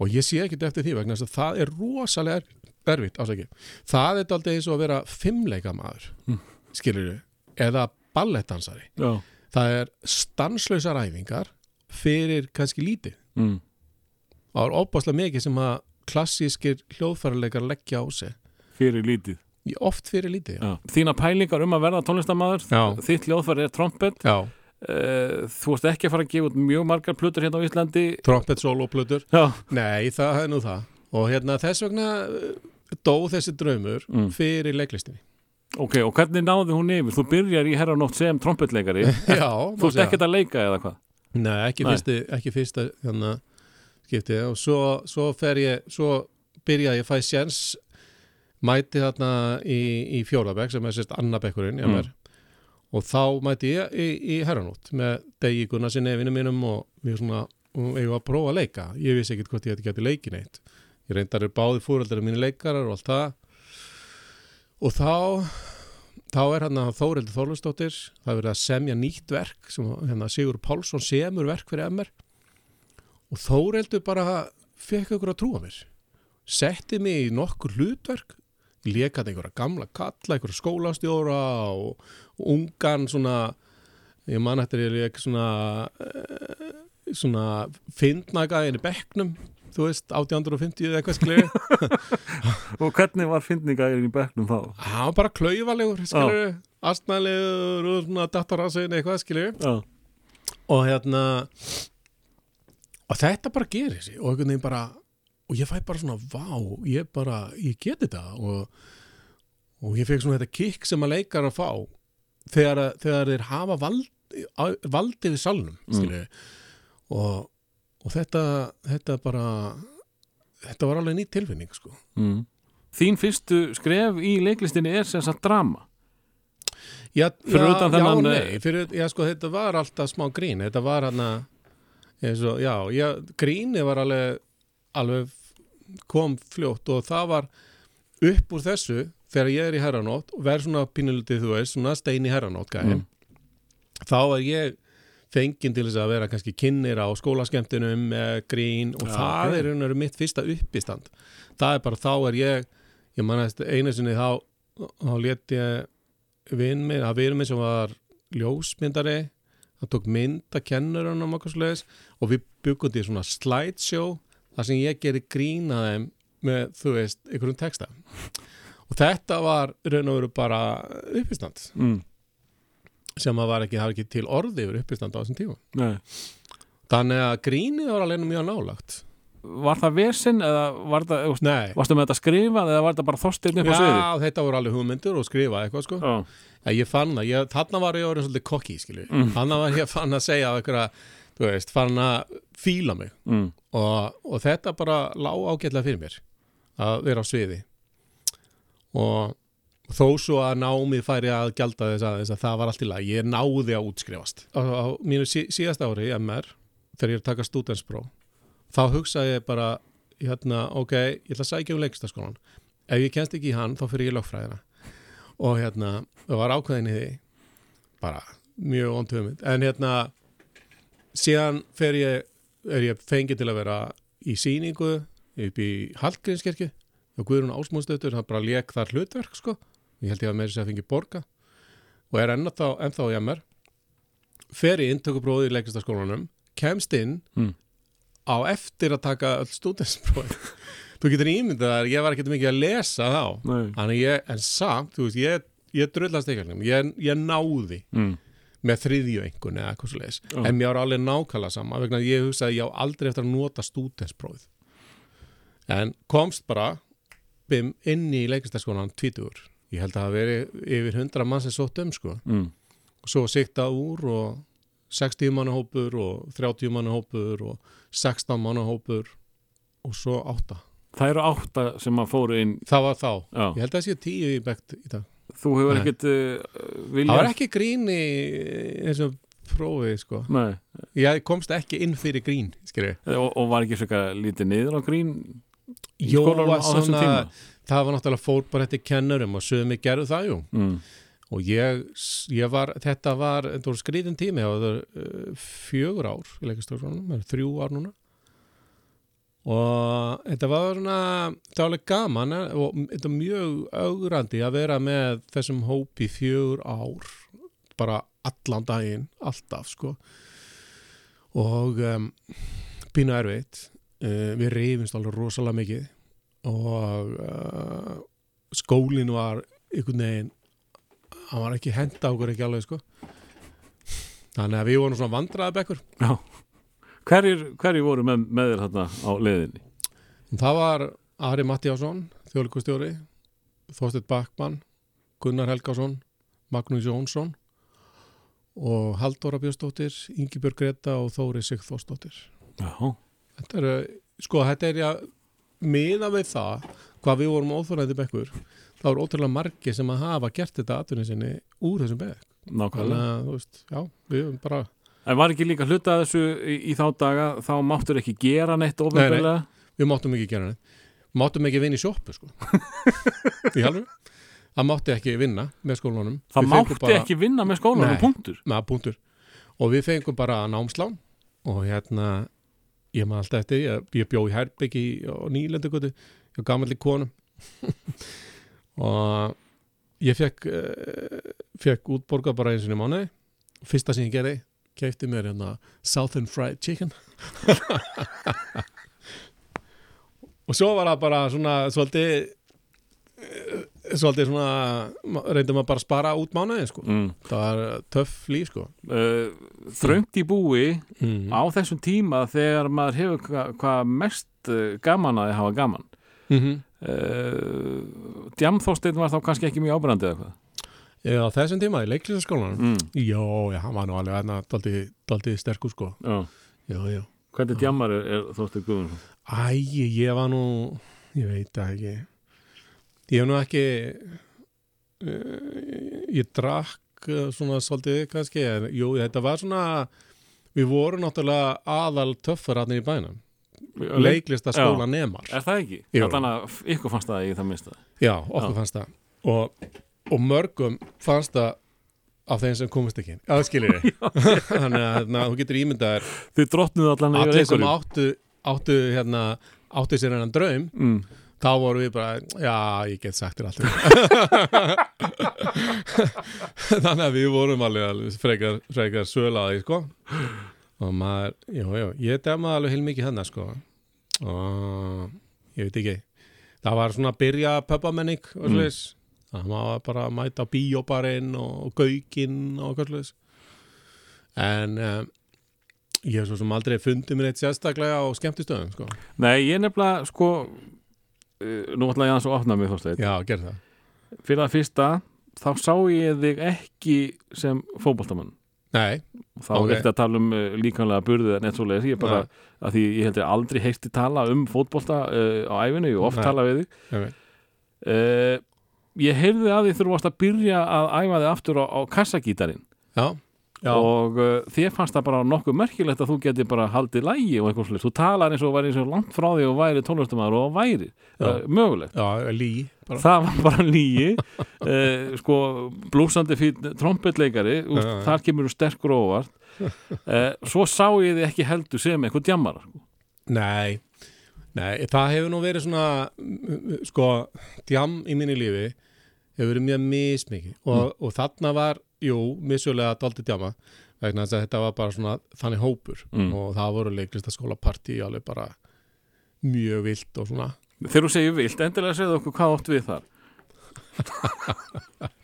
og ég sé ekkert eftir því vegna þess að það er rosalega er- erfitt ásaki. Það er aldrei eins og að vera fimmleika maður Mm. skilur eða ballettdansari það er stanslausar æfingar fyrir kannski lítið mm. Það er óbáslega mikið sem að klassískir hljóðfærarleikar leggja á sig Fyrir lítið oft fyrir lítið já. já. Þína pælingar um að verða tónlistamæður. Þitt hljóðfæri er trompet Já. uh, Þú ert ekki að fara að gefa út mjög margar plutur hérna á Íslandi trompet soloplötur Já, nei það er nú það og hérna þess vegna uh, dó þessi draumur Mm. fyrir leiklistinni ok, og hvernig náði hún yfir? Þú byrjar í herranótt sem trompetleikari já, Þú ert ekkert að leika eða hvað? Nei, ekki Nei. fyrsti, ekki fyrsta hérna, skipti og svo, svo fer ég, svo byrja ég að fæ séns mæti þarna í, í fjórðabæk sem er sérst annabekkurinn Mm. og þá mæti ég í, í herranót með Degi Gunnarsinni vinnu mínum og við svona og ég var að prófa að leika. Ég vissi ekkert hvort ég geti geti leikin eitt ég reyndar er báði fúraldari mínu leikarar og allt það. Og þá þá er hann að Þórildur Þorlustóttir það er verið að semja nýtt verk sem hérna, Sigur Pálsson semur verk fyrir MR og Þórildur bara fekk ykkur að trúa mér. Setti mig í nokkur hlutverk lekaði einhverja gamla kalla einhverja skólastjóra og, og ungan svona ég man eftir ég leik svona uh, svona fyndnagaðin í bekknum þú veist, 1850 eða eitthvað skilur Og hvernig var fyndningaðurinn í bekknum þá? hann var bara klaufalegur skilur, astnælegur og svona dattarassin eitthvað skilur og hérna og þetta bara gerir sig og einhvern veginn bara og ég fæ bara svona, vá, ég bara ég get þetta og, og ég fekk svona þetta kikk sem að leikar að fá þegar, að- þegar þeir hafa vald, valdið við salnum mm. og, og þetta þetta bara þetta var alveg nýtt tilfinning sko mm. Þín fyrstu skref í leiklistinni er sem sagt drama Já, já, já, nei, fyrir, já, sko, þetta var alltaf smá grín, þetta var hann eins og, já, já, gríni var alveg, alveg kom fljótt og það var upp úr þessu þegar ég er í herranótt og verð svona pínulitið, þú veist, svona stein í herranótt Mm. þá er ég fenginn til þess að vera kannski kynnir á skólaskemmtunum með grín og Já, það ok. er veru mitt fyrsta uppistand það er bara, þá er ég ég manast einu sinni þá þá let ég vinn minn, að vinn minn sem var ljósmyndari hann tók mynd að kennurunum og, svoleiðis, og við byggum því svona slideshow þar sem ég gerir grín að þeim með, þú veist, einhverjum texta og þetta var raun og veru bara uppistand mm. sem að var ekki, það var ekki til orði yfir uppistand á þessum tíma Nei. þannig að grínið var alveg mjög nálagt Var það vesinn eða var það, Nei, varstu með þetta skrifað eða var þetta bara upp á sviði? já, þetta voru alveg hugmyndir og skrifa eitthvað sko Já. Ég fann það, þarna var ég orðin svolítið kokki, skilju. Mm. Þarna var ég fann að segja einhverja, þú veist, fann að fíla mig Mm. og, og þetta bara lá ágætlega fyrir mér að vera á sviði og þó svo að námið færi að gjalda þess að, þess að það var allt í lag, ég náði að útskrifast. Á, á mínu sí, síðasta ári MR, þegar ég er að taka stúdenspróf, þá hugsaði ég bara, hérna, ok, ég ætla að sækja um leikstaskólan. Ef ég kennst ekki í hann, þá fyrir ég lögfræðina. Og hérna, það var ákveðin í því, bara mjög ondhugmynd. En hérna, síðan fer ég, er ég fengið til að vera í síningu upp í Hallgrímskirkju og Guðrún Ásmúnsdötur, hann bara lék þar hlutverk sko, ég held ég að meira sér að fengi borga. Og er ennþá, ennþá í MR fer í inntökuprófið í leiklistaskólanum kemst inn Mm. á eftir að taka öll stúdensprófið þú getur ímyndað að ég var ekkert mikið að lesa þá. Ég, en samt, þú veist, ég, ég drullast ekki ég, ég náði. Mm. Með þriðju einhvern eða eitthvað svo leiðis Já. en mér var alveg nákvæmlega sama vegna að ég hugsaði ég á aldrei eftir að nota stúdensprófið en komst bara bim, inn í leiklistaskólan tvítugur. Ég held að það veri yfir 100 mann sem sótt um sko. Mm. svo sikta úr og 60 manna hópur og 30 manna hópur og 16 manna hópur og svo 8 Það eru átta sem að fóru inn. Það var þá, Já. ég held að það sé 10 í bekt í dag Þú hefur Nei. ekkert uh, vilja það var ekki grín í þessum prófið sko Nei. ég komst ekki inn fyrir grín skilur Og, og var ekki svo lítið niður á grín Jó, svona, það var náttúrulega fór bara eftir kennurum og sögum við gerðu það jú mm. og ég, ég var, þetta var þetta voru skrýðin tími það var uh, fjögur ár í leikastöðunum, það er þrjú ár núna og þetta var svona það var alveg gaman eh, og þetta var mjög augrandi að vera með þessum hópi fjögur ár bara allan daginn, alltaf sko. Og um, pínu erfitt. Uh, við reyfumst alveg rosalega mikið. Og uh, skólinn var einhvern veginn hann var ekki henda okkur ekki alveg sko. Þannig að við vorum svona vandraði bekkur Já Hverjir, hverjir voru með, með þér þarna á leiðinni? það var Ari Mattiásson þjóðleikustjóri Þorsteinn Bakmann Gunnar Helgason Magnús Jónsson og Halldóra Björnsdóttir Ingibjörg Greta og Þóri Sigþórsdóttir. Já, þetta er, sko, þetta er já miða við það hvað við vorum óþóraði bekkur þá er ótrúlega margi sem að hafa gert þetta atvinni sinni úr þessum bekk. Þannig nákvæmlega að, þú veist, já, við höfum bara En var ekki líka hluta þessu í, í þá daga þá máttur ekki gera neitt ofinbeglega? við máttum ekki gera neitt. Máttum ekki vinna í sjoppu sko. Í halvu það mátti ekki vinna með skólanum. Það Við mátti bara, ekki vinna með skólanum, Nei. punktur. Með punktur. Og við fengum bara námslán. Og hérna ég maður alltaf eftir, ég, ég bjó í Herbyggi á nýlendugutu, ég var gamalli konum og ég fekk uh, fekk útborga bara eins og í mánuði. Fyrsta sem ég gerði, keipti mér hérna Southern Fried Chicken og svo var það bara svona svolítið uh, svolítið svona reyndum að bara spara út mánuði sko. mm. það var töff líf sko. uh, þröngt í búi mm. á þessum tíma þegar maður hefur hvað hva mest uh, gaman að hafa gaman mm -hmm. uh, Djamþorsteinn var þá kannski ekki mjög ábærandi eða Já, þessum tíma í leiklistaskólanum hvað mm. Já, já, hann var nú alveg daldið, daldið sterkur sko Já. Já, já Hvernig djammar er, er Þorsteinn Guðmundsson? Æ, ég var nú ég veit það ekki ég hef nú ekki uh, ég drakk uh, svona svolítið kannski en jú, þetta var svona við vorum náttúrulega aðal töffar hann í bænum leiklista skóla nemar Er það ekki? Jú. Þannig að ykkur fannst það í það minnsta Já, okkur Já. fannst það og, og mörgum fannst það af þeim sem komist ekki Já, það skilir ég. Þannig að hérna, þú getur ímyndað þér. Þið drottnuðu allan yfir allir sem einhverju. áttu, áttu, hérna, áttu sér hennan draum mm. þá voru við bara, já, ég get sagt þér allt. Þannig að við vorum alveg, frekar, frekar sölaði, sko. Og maður, jú, jú, ég demaði alveg heil mikið hennar, sko. Og ég veit ekki það var svona að byrja pöpamenning og Mm. Það var bara að mæta á bíóbarinn og gaukinn og hvað slúðis en um, ég hef svo sem aldrei fundið mér eitt sérstaklega á skemmtistöðum, sko. Nei, ég nefnilega sko uh, nú ætla ég aðeins að opna mig Þorsteinn. Já, gerð það. Fyrir það fyrsta, þá sá ég þig ekki sem fótboltamann Nei, þá er ekki að tala um uh, líkanlega burðið en eitt svo leiðis, ég bara að því ég heldur aldrei heyrti tala um fótbolta uh, á æfinu, ég hef oft Nei. tala við þig. Ég veit uh, ég heyrði að því þurfast að byrja að æfa þig aftur á, á kassagítarinn. Já, já, og uh, þér fannst það bara nokkuð merkilegt að þú geti bara haldið lægi og eitthvað svolítið, þú talar eins og væri eins og langt frá því og væri tónlistumæður og væri uh, mögulegt. Já, lí bara. það var bara nýji uh, sko blúsandi Já, já. þar kemur þú sterkur og óvart. Uh, svo sá ég þið ekki heldur sem eitthvað djammara sko. Nei, nei, það hefur nú verið svona mm, sko, djam í minni lífi hefur verið mjög mismikið. Og, og þarna var, jú, misjulega daldi djama, vegna þess að þetta var bara svona þannig hópur. Mm. og það voru leiklistaskóla partí alveg bara mjög vilt og svona. Þegar þú segir vilt, endilega segðu okkur hvað átt við þar.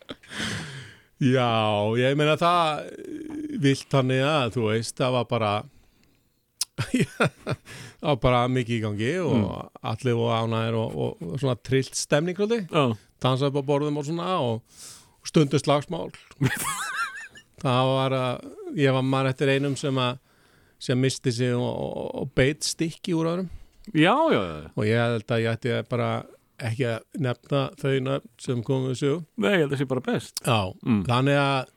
Já, ég meina það vilt þannig að þú veist, það var bara var bara mikið í gangi og allir og ánæður og, og, og svona trillt stemning hljóti, Já, dansa upp á borðum og svona og stundu slagsmál. Það var að ég var maður eftir einum sem að sem misti sig og, og, og beit stikki úr öðrum. Já, já, já. og ég held að ég ætti bara ekki að nefna þau nöfn sem komum við sög Nei, ég held að það sé bara best. Já, Mm. þannig að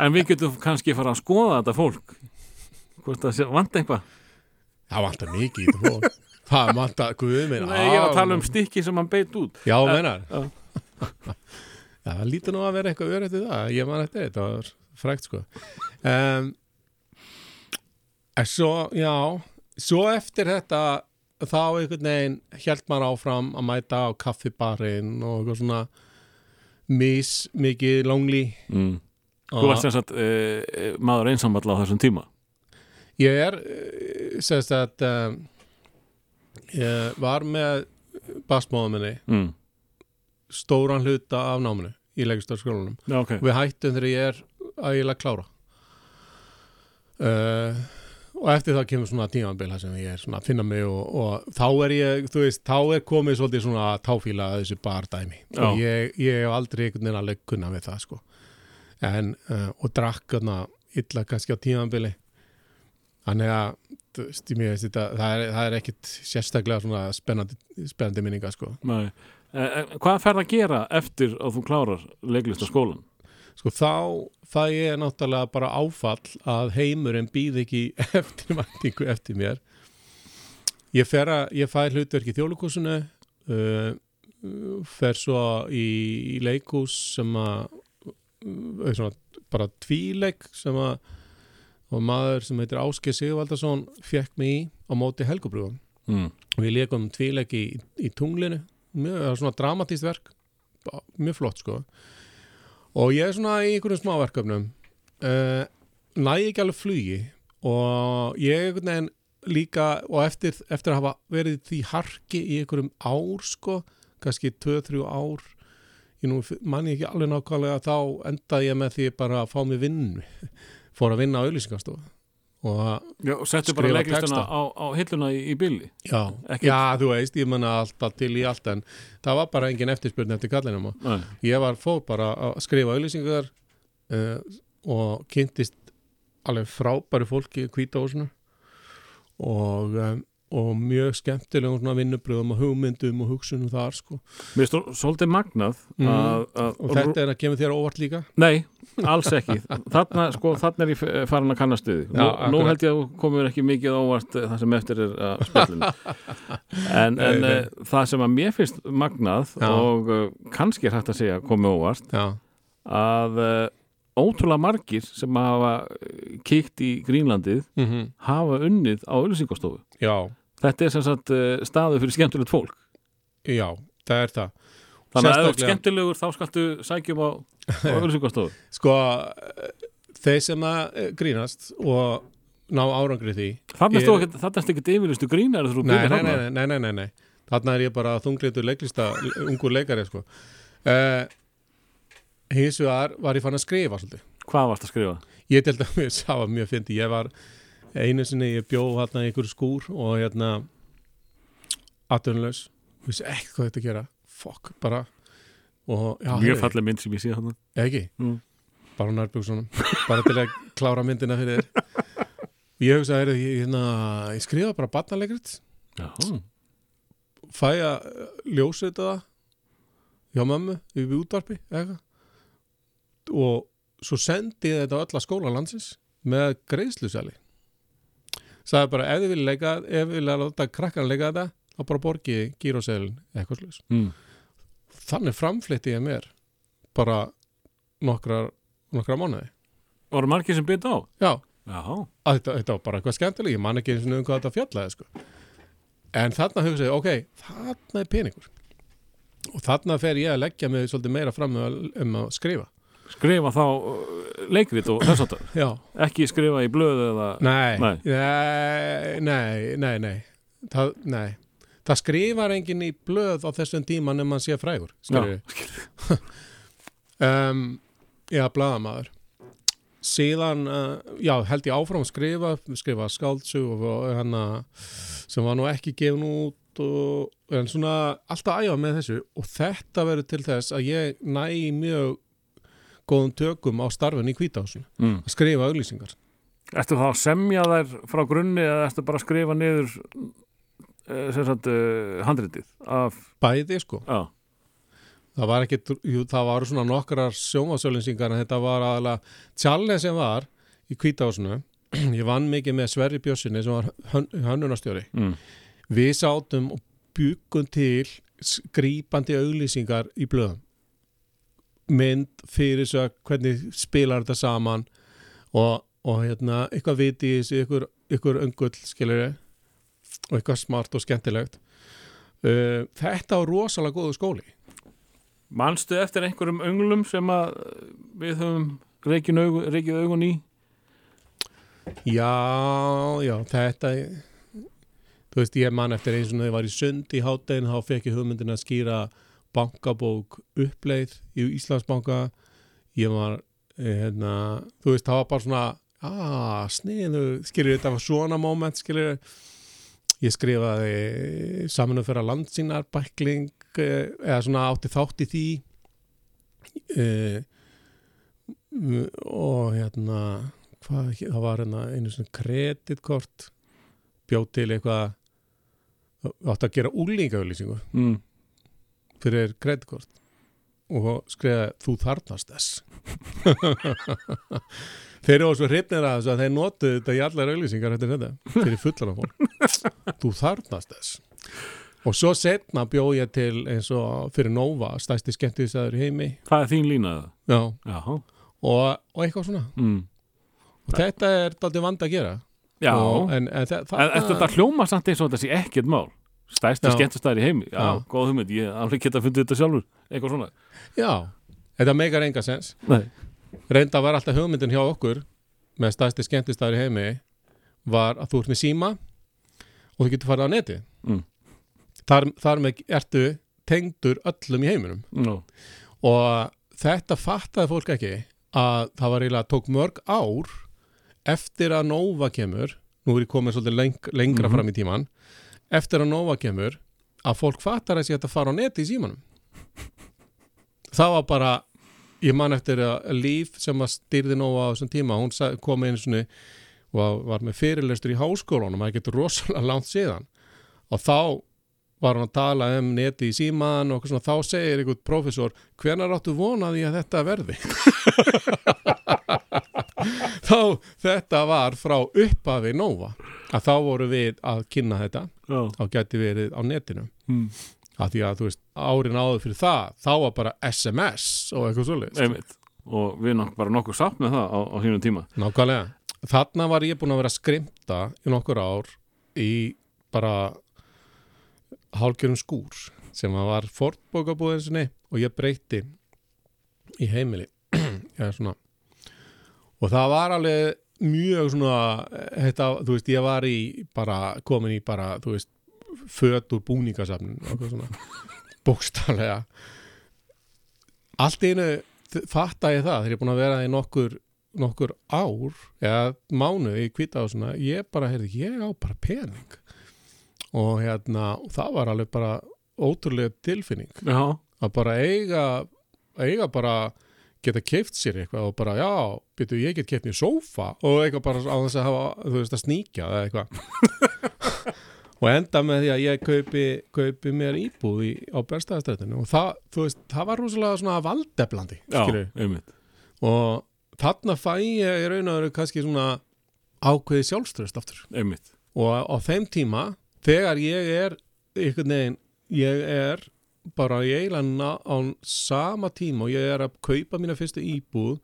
En við getum kannski fara að skoða þetta fólk. Hvort það sé, vant eitthvað Það vantar mikið í þetta fólk Það vantar, guð minn Nei, ég er að tala um stykki sem hann beit út. Já. Já, það lítur nú að vera eitthvað örytt í það. Ég man eftir þetta, það var frækt sko. Um, svo, já Svo eftir þetta þá einhvern veginn held maður áfram að mæta á kaffibarinn og eitthvað svona mis mikið lonely mm. Þú varst sem sagt uh, maður einsamall á þessum tíma Ég er sérst að um, ég var með basmóðum minni mm. stóran hluta af náminu í leikistarskólanum Já, ok. Við hættum þegar ég er að ég lega klára. Uh, og eftir það kemur svona tímanbila sem ég er svona að finna mig og, og þá er ég, þú veist, þá er komið svolítið svona táfíla að þessu bardæmi Já. og ég, ég hef aldrei einhvern veginn alveg kunna við það sko. En, uh, og drakk þarna illa kannski á tímanbili þannig að þetta, það er, það er ekkit sérstaklega spennandi, spennandi minninga sko Nei. Eh, Hvað ferð að gera eftir að þú klárar leiklist skólan? Sko þá fæ ég náttúrulega bara áfall að heimurinn býð ekki eftirvæntingu eftir mér. Ég fer að, ég fæ hlutverk í þjóðlugúsinu, uh, fer svo í, í leikús sem að, uh, bara tvíleik sem að, og maður sem heitir Ásker Sigvaldason fekk mig í á móti Helgubrúum. Mm. Við leikum tvíleik í, í tunglinu, mjög, það var svona dramatíst verk, mjög flott sko. Og ég er svona í einhverjum smáverkefnum. Uh, næ ekki alveg flugi. Og ég einhvern veginn líka og eftir, eftir að hafa verið því harki í einhverjum ár sko, kannski 2-3 ár ég nú man ég ekki alveg nákvæmlega þá endaði ég með því bara að fá mig vinnu fór að vinna á auðlýsingastofu og og settu bara texta. á, á hilluna í, í billi já, já, þú veist ég menna alltaf til í allt en það var bara engin eftirspurn eftir kallinum og Nei. ég var fór bara að skrifa auðlýsingar uh, og kynntist alveg frábæru fólki í kvítahúsinu og, um, og mjög skemmtilegum svona vinnubröðum og hugmyndum og hugsunum þar sko. Mér er svolítið magnað Mm. að, að, og þetta er að kemur þér óvart líka? Nei, alls ekki. Þarna, sko, þarna er ég farin að kannast við nú, nú held ég að þú komur ekki mikið óvart eh, það sem eftir er að spjallinu. En, en Nei, nei. uh, það sem að mér finnst magnað Já. og kannski er hægt að segja komið óvart já, að ótrúlega margir sem hafa eh, kíkt í Grínlandið mm hafa unnið á auðlýsingastofu já, Þetta er sem sagt uh, staðu fyrir skemmtilegt fólk já, það er það Þannig að ef þú ert skemmtilegur þá skaltu sækjum á, auðlýsingastofu sko eh, þeir sem að eh, grínast og ná árangri í því Þannig Ég- er þetta er ekki yfirlistu grínar nei, nei, nei, nei, nei, nei, nei. þarna er ég bara þunglitur leiklista ungur leikari sko. uh, hins vegar var ég fann að skrifa svolítið Hvað varst að skrifa? ég til dæmis, það var mjög fyndi ég var einu sinni, ég bjó hérna í ykkur skúr og hérna atvinnulegs, vissi ekki hvað þetta gera. Fokk, bara. Og, já, Mjög falleg mynd sem ég sé þarna. Ekki, Mm. bara nærbjörgsunum bara til að klára myndina fyrir þér. Ég hugsa að ég, hérna, ég skrifa bara batnalegrið Já, fæ að ljósita það hjá mömmu yfir útvarpi eitthvað. Og svo sendi ég þetta á ölla skóla landsins með greiðslusæli sagði bara ef þið vilja leika ef þið vilja láta krakkan leika þetta þá bara borgi gíróseðlin eitthvað slús mm. þannig framfletti ég mér bara nokkrar nokkra mánuði Voru margir sem byrja á? já, þetta, þetta var bara eitthvað skemmtileg ég man ekki eins og um hvað þetta fjallaði sko. en þarna hugsa ég, ok þarna er peningur og þarna fer ég að leggja mig svolítið meira fram um að, um að skrifa skrifa þá uh, leikrit og þess að já, ekki skrifa í blöðu eða nei. Nei. nei, nei, nei. Það, nei. það skrifar enginn í blöð á þessum tíma nema hann sé frægur um, já, blaðamaður. Síðan uh, já, held ég áfram að skrifa skrifa skáldsug og hana sem var nú ekki gefin út og, en svona alltaf æfa með þessu. Og þetta verður til þess að ég næ mjög góðum tökum á starfin í kvításun mm. að skrifa auglýsingar. Ertu þá að semja þær frá grunni eða ertu bara að skrifa niður sem sagt uh, handritið af, bæði sko. Já, það var ekki, jú, það var svona nokkrar sjónvasölinsingar en þetta var aðalega tjallið sem var í kvításinu ég vann mikið með Sverri Bjössinni sem var hön, hönnunastjóri mm. við sátum og byggum til skrýpandi auglýsingar í blöðum mynd fyrir þess að hvernig spilar þetta saman og, og hérna eitthvað viti í þessu ykkur, ykkur öngull skilur og eitthvað smart og skemmtilegt. Uh, þetta var rosalega góðu skóli. Manstu eftir einhverjum önglum sem að við höfum reikið augun, í? Já, já, þetta þú veist, ég man eftir eins og þegar ég var í sund í háttegin þá fekk ég hugmyndin að skýra bankabók uppleið í Íslandsbanka. Ég var, eh, hérna þú veist, það var bara svona ah, sniðu, skilur þetta var svona moment, skilur. Ég skrifaði saman fyrir landsínar bækling eh, eða svona átti þátt í því. Eh, og hérna hvað, það var hérna einu svona kreditkort. Bjóð til eitthvað átti að gera úlingauðlýsingu mm. Fyrir kreditkort og skrifa þú þarnast þess. Þeir eru svo hrifnir að þess að þeir notu þetta í allar auðlýsingar þetta þetta fyrir fullan af fólk. Þú þarnast þess. Og svo setna bjóð ég til eins og fyrir Nova stæsti skemmtiðsæður í heimi. Það er þín línaða og, og eitthvað svona. Mm. og þetta er daldið vand að gera. Já. og, en, en þa- En eftir þetta hljóma samt eins og þetta sé ekkert mál Stærsti Já. skemmtastæður í heimi Já, Já. góð hugmynd, ég alveg geta fundið þetta sjálfur Eitthvað svona Já, þetta meikar enga sens Nei. reynda var alltaf hugmyndin hjá okkur með stæsti skemmtistæður í heimi var að þú ert með síma og þú getur farið á neti Mm. þar, þar með ertu tengdur öllum í heiminum Nó. og þetta fattaði fólk ekki að það var eiginlega tók mörg ár eftir að Nova kemur nú er ég komin svolítið leng, lengra Mhm. fram í tíman eftir að Nova kemur að fólk fattar að að fara á neti í símanum. Það var bara ég man eftir að Líf sem að styrði Nova á þessum tíma hún kom einu svona og var með fyrirlestur í háskólanum það getur rosalega langt síðan. Og þá var hann að tala um neti í síman og svona, þá segir einhvern prófessor hvenær áttu vonaði að þetta verði þá þetta var frá upphafi Nova að þá voru við að kynna þetta Já. þá gæti verið á netinu Mm. að því að þú veist, árin áður fyrir það þá var bara SMS og eitthvað Einmitt. og við nokk bara nokkuð sátt með það á, á sínum tíma Nákvæmlega. Þarna var ég búin að vera skrimta í nokkur ár í bara hálgjörum skúr sem var fortbókabúðin sinni og ég breyti í heimili Eða svona. Og það var alveg mjög svona þetta, þú veist, ég var í bara komin í bara, þú veist föt úr búningasafnin og eitthvað svona bókstallega allt einu fatta ég það þegar ég er búin að vera í nokkur nokkur ár eða mánu í kvita og svona ég bara, heyrði, ég á bara pening. Og hérna það var alveg bara ótrúlega tilfinning. Já, að bara eiga eiga bara geta keift sér eitthvað og bara já, byrju ég get keift mér sófa og eitthvað bara á þess að hafa þú veist að sníkja eða eitthvað. Og enda með því að ég kaupi, kaupi mér íbúð í, á berstæðastrættinu og það, þú veist, það var rosalega svona skilurðu. einmitt. Og þarna fæ ég í raun og veru kannski svona ákveði sjálfströst aftur. Einmitt. Og á þeim tíma þegar ég er einhvern veginn, ég er bara í eiginlega á sama tíma og ég er að kaupa mína fyrstu íbúð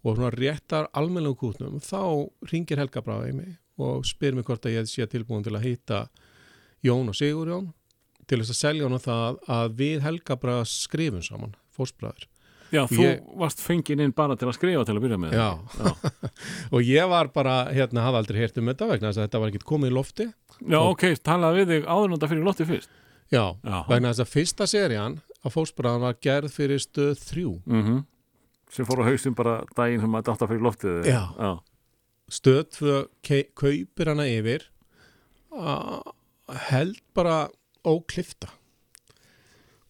og svona réttar almennum kútnum, þá ringir Helga Braga í mig og spyr mig hvort að ég sé tilbúin til að hitta Jón og Sigurjón til þess að selja honum það að við Helga Braga skrifum saman, fórsbræður Já, þú Ég- varst fenginn inn bara til að skrifa til að byrja með. Já, Já, og ég var bara, hérna, hafði aldrei heyrt um þetta vegna þess að þetta var ekkert komið í lofti. Já ok, talaði við þig áður nota fyrir lotti fyrst Já, Já, vegna þess að fyrsta serían af fórsbræðan var gerð fyrir stöð þrjú mm sem fór á haustum bara daginn sem maður dátt að fyrir loftið Já. Já. stöð ke- kaupir hana yfir held bara óklifta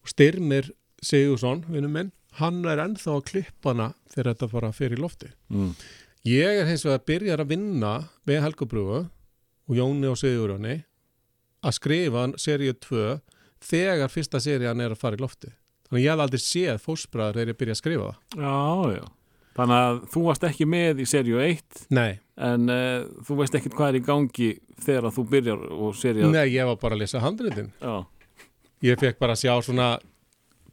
styrmir Sigursson, vinnum minn hann er ennþá að klippa hana þegar þetta fara fyrir lofti Mm. ég er hins vegar að byrja að vinna með Helgabrúfu og Jóni og Sigurjóni að skrifa seríu 2 þegar fyrsta serían er að fara í lofti þannig ég hef aldrei séð fórsbræður þegar ég byrja að skrifa það. Já, já. Þannig að þú varst ekki með í serju 1 Nei, en uh, þú veist ekkert hvað er í gangi þegar þú byrjar og serja Nei ég var bara að lesa handritin. Já. ég fekk bara að sjá svona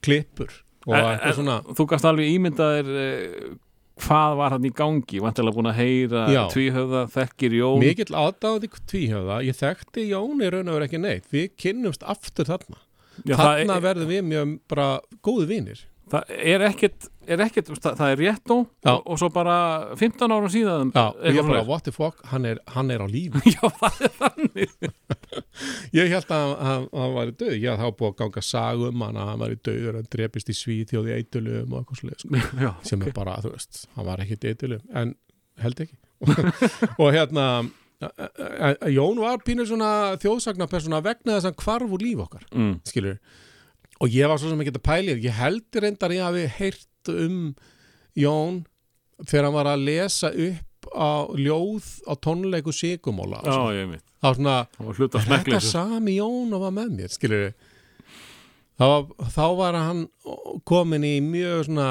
klippur En- eitthvað svona Þú gafst alveg ímyndaðir uh, hvað var hann í gangi? Vantilega búin að heyra Já. tvíhöfða, þekkir Jón. Mikill aðdáði tvíhjöfða ég þekkti Jón í raun og verið ekki neitt. Við kynnumst aftur þarna. Já, þarna er, verðum við mjög bara góði vinir það er ekkert, er ekkert það, það er rétt og, og svo bara 15 ára síðan Já, og ég bara, what the fuck, hann er, hann er á lífi. Já, það er þannig. Ég held að hann- væri döð ég hafði búið að ganga sagum hann að hann væri döður, hann drepist í svíþjóði eitulum og eitthvað svolítið sko. Sem er bara, þú veist, hann var ekkit eitulum en held ekki. Og hérna Jón var pínur svona þjóðsagnapersona vegna þess að hann hvarf úr líf okkar mm, skilur og ég var svo sem ekki að pæli ég held reyndar ég hafi heyrt um Jón þegar hann var að lesa upp á ljóð á tónleiku sigumóla ég þá svona, er þetta smekkleysu sami Jón og var með mér? Skilur þá, þá var hann komin í mjög svona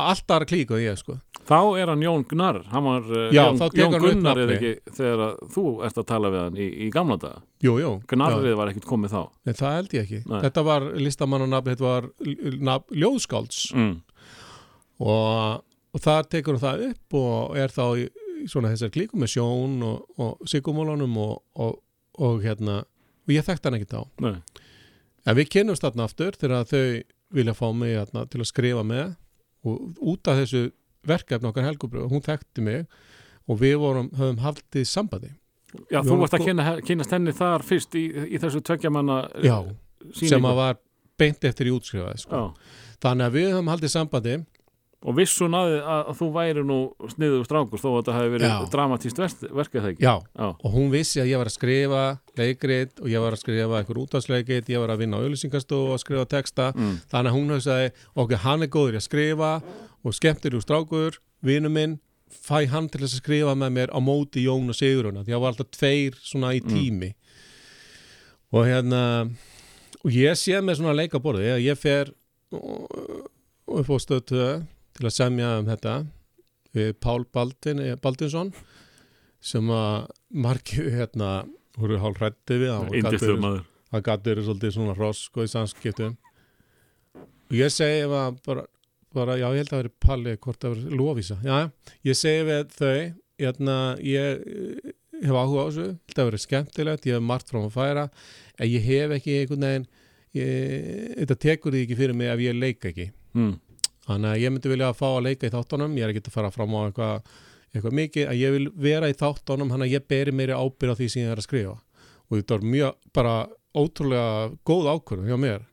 allt aðra klík og ég sko Þá er hann Jón Gunnar hann var, uh, Já, Jón, Jón Gunnar er nafni. ekki þegar þú ert að tala við hann í, í gamla daga jú, jú, já. Gunnarrið var ekkert komið þá Nei, það held ég ekki Nei. þetta var listamannanafn, þetta var nafn, ljóðskálds mm. og, og þar tekur það upp og er þá í, svona þessar klíkum með sjón og, og sigumólunum og, og, og hérna og ég þekkti hann ekki þá Nei. En við kynnumst þarna aftur þegar þau vilja fá mig hérna, til að skrifa með. Og út af þessu verkefni okkar helgubröð, hún þekkti mig og við vorum, höfum haldið sambandi. Já, þú Jón- varst að kynna, kynast henni þar fyrst í, í þessu tveggja manna já, sýningu. sem að var beint eftir í útskrifaði sko. Já, þannig að við höfum haldið sambandi og vissun að, að, þú væri nú sniður strákur þó að þetta hefði verið dramatíst verkið það ekki já, Já. og hún vissi að ég var að skrifa leikrit og ég var að skrifa einhver útvarsleikrit, ég var að vinna á auðlýsingastofu og að skrifa texta, Mm. þannig að hún hugsaði ok, hann er góður að skrifa og skemmtir úr strákur, vinu minn fæ hann til að skrifa með mér á móti Jón og Siguruna, því að það var alltaf tveir svona í tími. Og hérna og ég sé með svona leikaborði að ég fer upp á stöðu til að semja um þetta við Pál Baldvin, Baldinsson sem að margir hérna voru hálf hrætti við hann og gat Indistur verið- maður. það gæti verið svolítið svona hross sko í samskiptum. Og ég segi bara, bara já ég held að veri Palli hvort það veri Lóvísa já, ég segi við þau hérna, ég eh, hef áhuga á þessu held að veri skemmtilegt, ég hef margt frá að færa en ég hef ekki einhvern veginn ég, þetta tekur því ekki fyrir mig ef ég leik ekki. Mm. Þannig að ég myndi vilja að fá að leika í þáttunum, ég er ekki að fara fram á eitthvað, eitthvað mikið, að ég vil vera í þáttunum, hann að ég beri meiri ábyrð á því sem ég er að skrifa. Og þetta var mjög, bara ótrúlega góð ákvörðum hjá mér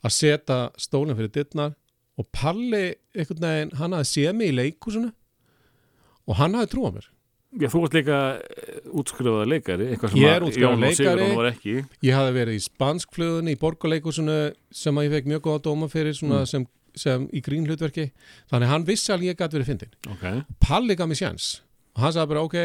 að setja stólinn fyrir dittnar og Palli, einhvern veginn, hann hafði séð mig í leikúsinu og hann hafði trúað mér. Já, þú ert líka eh, útskrifaða leikari eitthvað sem er að Jón og. Sigurðan var ekki Ég hafði verið í spanskflugunni í borgarleikúsinu sem að ég fekk mjög góða dóma fyrir svona sem, sem í grínhlutverki. Þannig að hann vissi alveg ég gæti verið fyndin. Ok, Palli gaf mér sjans og hann sagði bara ok,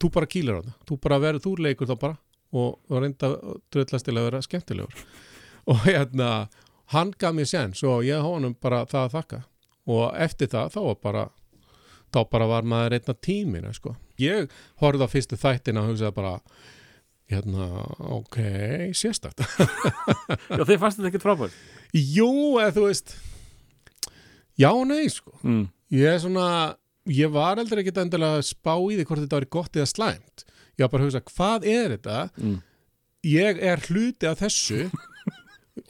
þú bara kýlar á það þú bara verður, þú leikur þá bara og, og reynda að dröllast til að vera skemmtilegur. Og hérna hann gaf mér sjans og ég honum bara það að þakka. Og eftir það þá var bara þá bara var maður einna tímina sko. ég horfði á fyrstu þættina og hugsaði bara hérna, ok, sérstakt. Já þið fannst þetta ekkert frábært jú, eða þú veist já og nei sko mm. Ég er svona, ég var heldur ekki endilega að spá í því hvort þetta var gott eða slæmt. Ég var bara að hugsa, hvað er þetta? Mm. Ég er hluti af þessu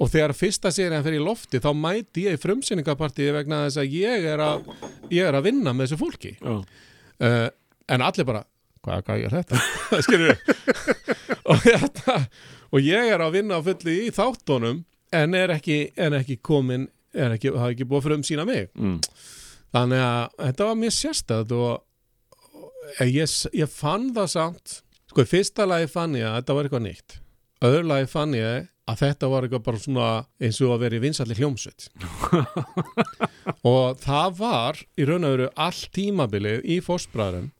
og þegar fyrsta serien fyrir í lofti þá mæti ég frumsýningapartíði vegna þess að ég er að, ég er að vinna með þessu fólki. Já, Uh, en allir bara, hvað, hvað er þetta? Og, þetta, og ég er að vinna á fulli í þáttunum en er ekki, en ekki komin, er ekki, hafa ekki búið að frumsýna mig. mm. Þannig að þetta var mjög sérstæð og, ég, ég fann það samt sko í fyrsta lagi fann ég að þetta var eitthvað nýtt öðru lagi fann ég að þetta var eitthvað bara svona eins og að vera í vinsalli hljómsveit og það var í raun og veru allt tímabilið í fórsbræðurum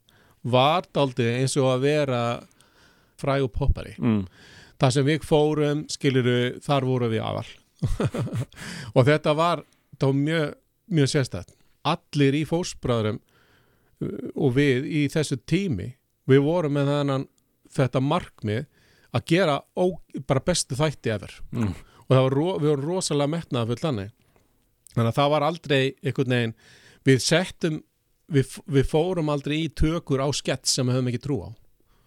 var daldið eins og að vera fræg og poppari Mm. Það sem við fórum, skiluru, þar voru við aðal. Og þetta var, þetta var mjög, mjög sérstætt. Allir í fósbræðurum og við í þessu tími við vorum með þennan þetta markmið að gera ó, bara bestu þætti efer Mm. og það var, við vorum rosalega metnaða full þannig. Þannig að það var aldrei einhvern veginn, við settum við, við fórum aldrei í tökur á skett sem við höfum ekki trú á.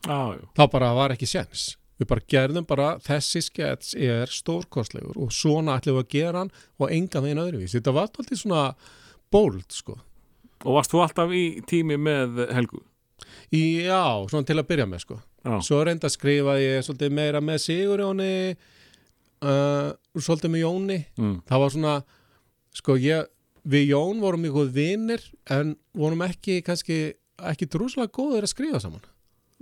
Já, þá bara var ekki séns við bara gerðum bara þessi skets er stórkostlegur og svona ætlum við að gera hann og engan veginn öðruvís þetta var alltaf svona bold sko. Og varst þú alltaf í tími með Helgu? já, svona til að byrja með sko. Já, svo reynda að skrifa ég svolítið meira með Sigurjóni uh, svolítið með Jóni. Mm. það var svona sko ég, við Jón vorum mjög vinnir en vorum ekki kannski ekki drúslega góður að skrifa saman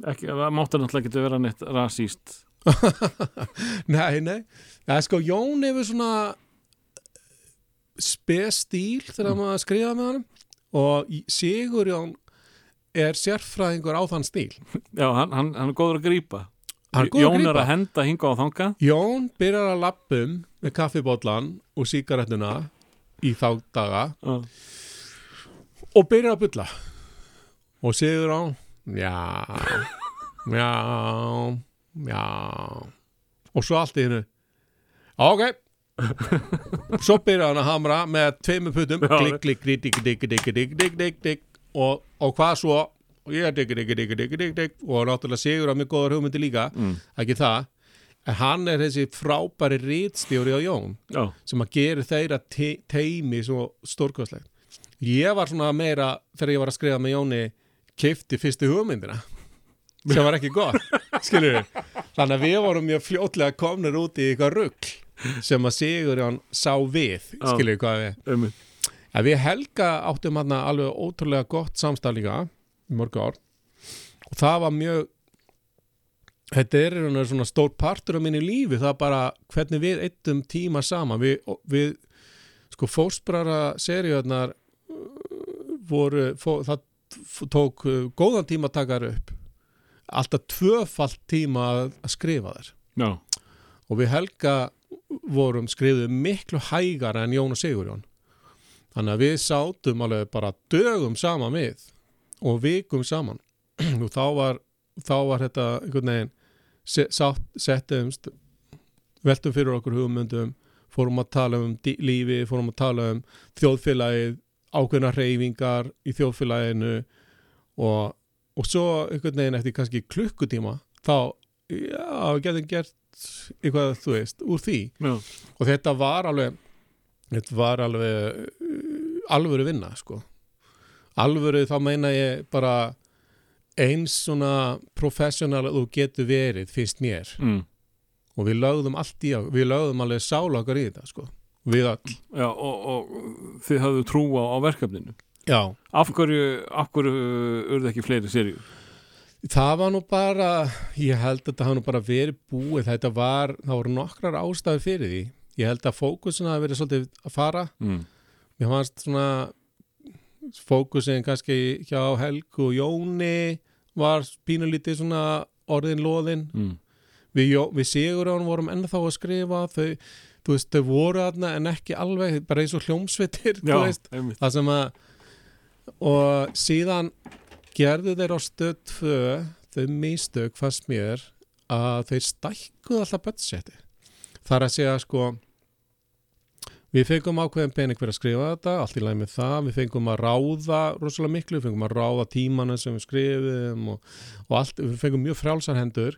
það máttu náttúrulega ekki vera neitt rasíst. Nei, nei, er sko Jón hefur svona spes stíl þegar maður skrifa með hann og Sigur Jón er sérfræðingur á þann stíl. Já, hann, hann, hann er góður að að Jón er að henda hinga á þanga Jón byrjar að lappum með kaffibóllan og sígarettuna í þá daga Já, og byrjar að bulla. Og Sigur Jón já, já, já og svo allt í hennu ok svo byrjaði hann að hamra með tveimu putum klikk, klikk, klikk, klikk, klikk, klikk, klikk, klikk og, og hvað svo og ég er digg, digg, digg, digg, digg, digg og náttúrulega Sigur á mjög góður hugmyndi líka mm. ekki það, en hann er þessi frábæri rítstjóri á Jón Já. sem að gera þeirra te teimi svo stórkvæslegt ég var svona meira, þegar ég var að skrifa með Jóni kifti fyrstu hugmyndina sem var ekki gott skilur við þannig að við vorum mjög fljótlega komnir út í eitthvað rugg sem að Sigurjón sá við skilur hvað við um, að við Helga áttum hann alveg ótrúlega gott samstæð líka í mörg ár. Og það var mjög þetta er svona stór partur af minni lífi það er bara hvernig við eittum tíma saman. Við, við sko fósbrara seríuðnar voru fó, það tók uh, góðan tíma að taka þær upp. Alltaf tvöfalt tíma að, skrifa þær. Já, og við Helga vorum skrifuð miklu hægara en Jón og Sigurjón. Þannig að við sátum alveg bara dögum saman við og vikum saman. Og þá var, þá var þetta einhvern veginn se- sátt, settumst veltum fyrir okkur hugmyndum fórum að tala um lífi, fórum að tala um þjóðfélagið, ákveðna reyfingar í þjóðfélaginu og, og svo einhvern veginn eftir kannski klukkutíma þá, já, við getum gert eitthvað, þú veist, úr því. Já, og þetta var alveg þetta var alveg uh, alvöru vinna, sko. Alvöru þá meina ég bara eins svona professional að þú getur verið, finnst mér. Mm. og við lögðum allt í, við lögðum alveg sál okkar í þetta, sko við öll, já og, og þið hafðu trú á, á verkefninu. Já. Af hverju, af hverju urðu ekki fleiri seríur? Það var nú bara, ég held að þetta hafa nú bara verið búið, þetta var það voru nokkrar ástæður fyrir því. Ég held að fókusin hafi verið svolítið að fara. Mm. mér fannst svona fókusin kannski hjá Helgu og Jóni var pínulítið svona orðin loðin. Mm. við, við Sigurjón vorum ennþá að skrifa þau, þú veist, þau voru þarna en ekki alveg, bara eins og hljómsveitir já, það sem að og síðan gerðu þeir á stöð 2 þau mistök fannst mér að þeir stækkuðu alltaf budgeti þar að segja sko við fengum ákveðin pening fyrir að skrifa þetta allt í með það, við fengum að ráða rosalega miklu, við fengum að ráða tímana sem við skrifum og, og allt, við fengum mjög frjálsar hendur.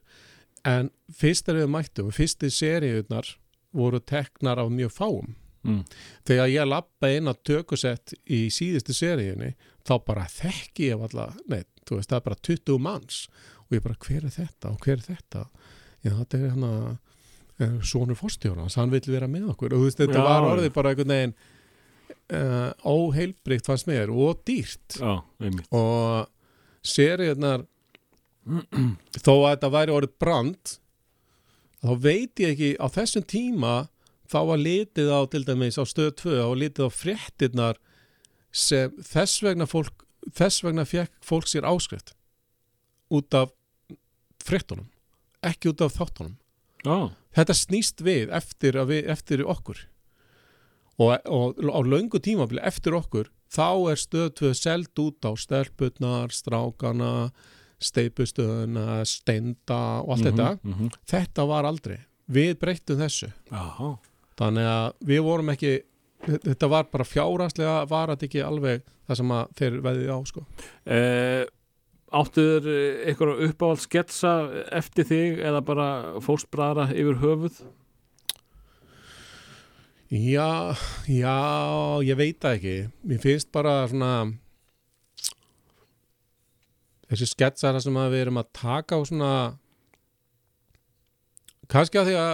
En fyrst er við mættum, fyrstu seríunar voru teknar af mjög fáum. Mm. þegar ég lappa inn á tökusett í síðustu seríunni þá bara þekki ég alltaf neitt, þú veist, það er bara 20 manns. Og ég bara, hver er þetta? Og hver er þetta? Já, þetta er hérna uh, sonur fórstjórans, hann vill vera með okkur. Og þú veist, þetta Já. var orðið bara einhvern veginn uh, óheilbrikt fannst mér og dýrt. Já, og seríunar þó að þetta væri orðið brand þá veit ég ekki á þessum tíma þá var litið á til dæmis á stöð 2 og litið á fréttirnar sem þess vegna fólk þess vegna fekk fólk sér áskrift út af fréttunum ekki út af þáttunum. Já, þetta snýst við eftir, við, eftir okkur. Og, og á löngu tímabili eftir okkur þá er stöð 2 seld út á stelpurnar, strákana steipustöðuna, steinda og allt þetta, mm -hmm. þetta var aldrei við breyttum þessu já, þannig að við vorum ekki þetta var bara fjárhanslega var þetta ekki alveg það sem þeir veðið á sko. Eh, áttu þér eitthvað uppáhald sketsa eftir þig eða bara fóstbræðra yfir höfuð? Já, já, ég veit það ekki. Mér finnst bara svona þessi sketsar sem við erum að taka á svona kannski að því að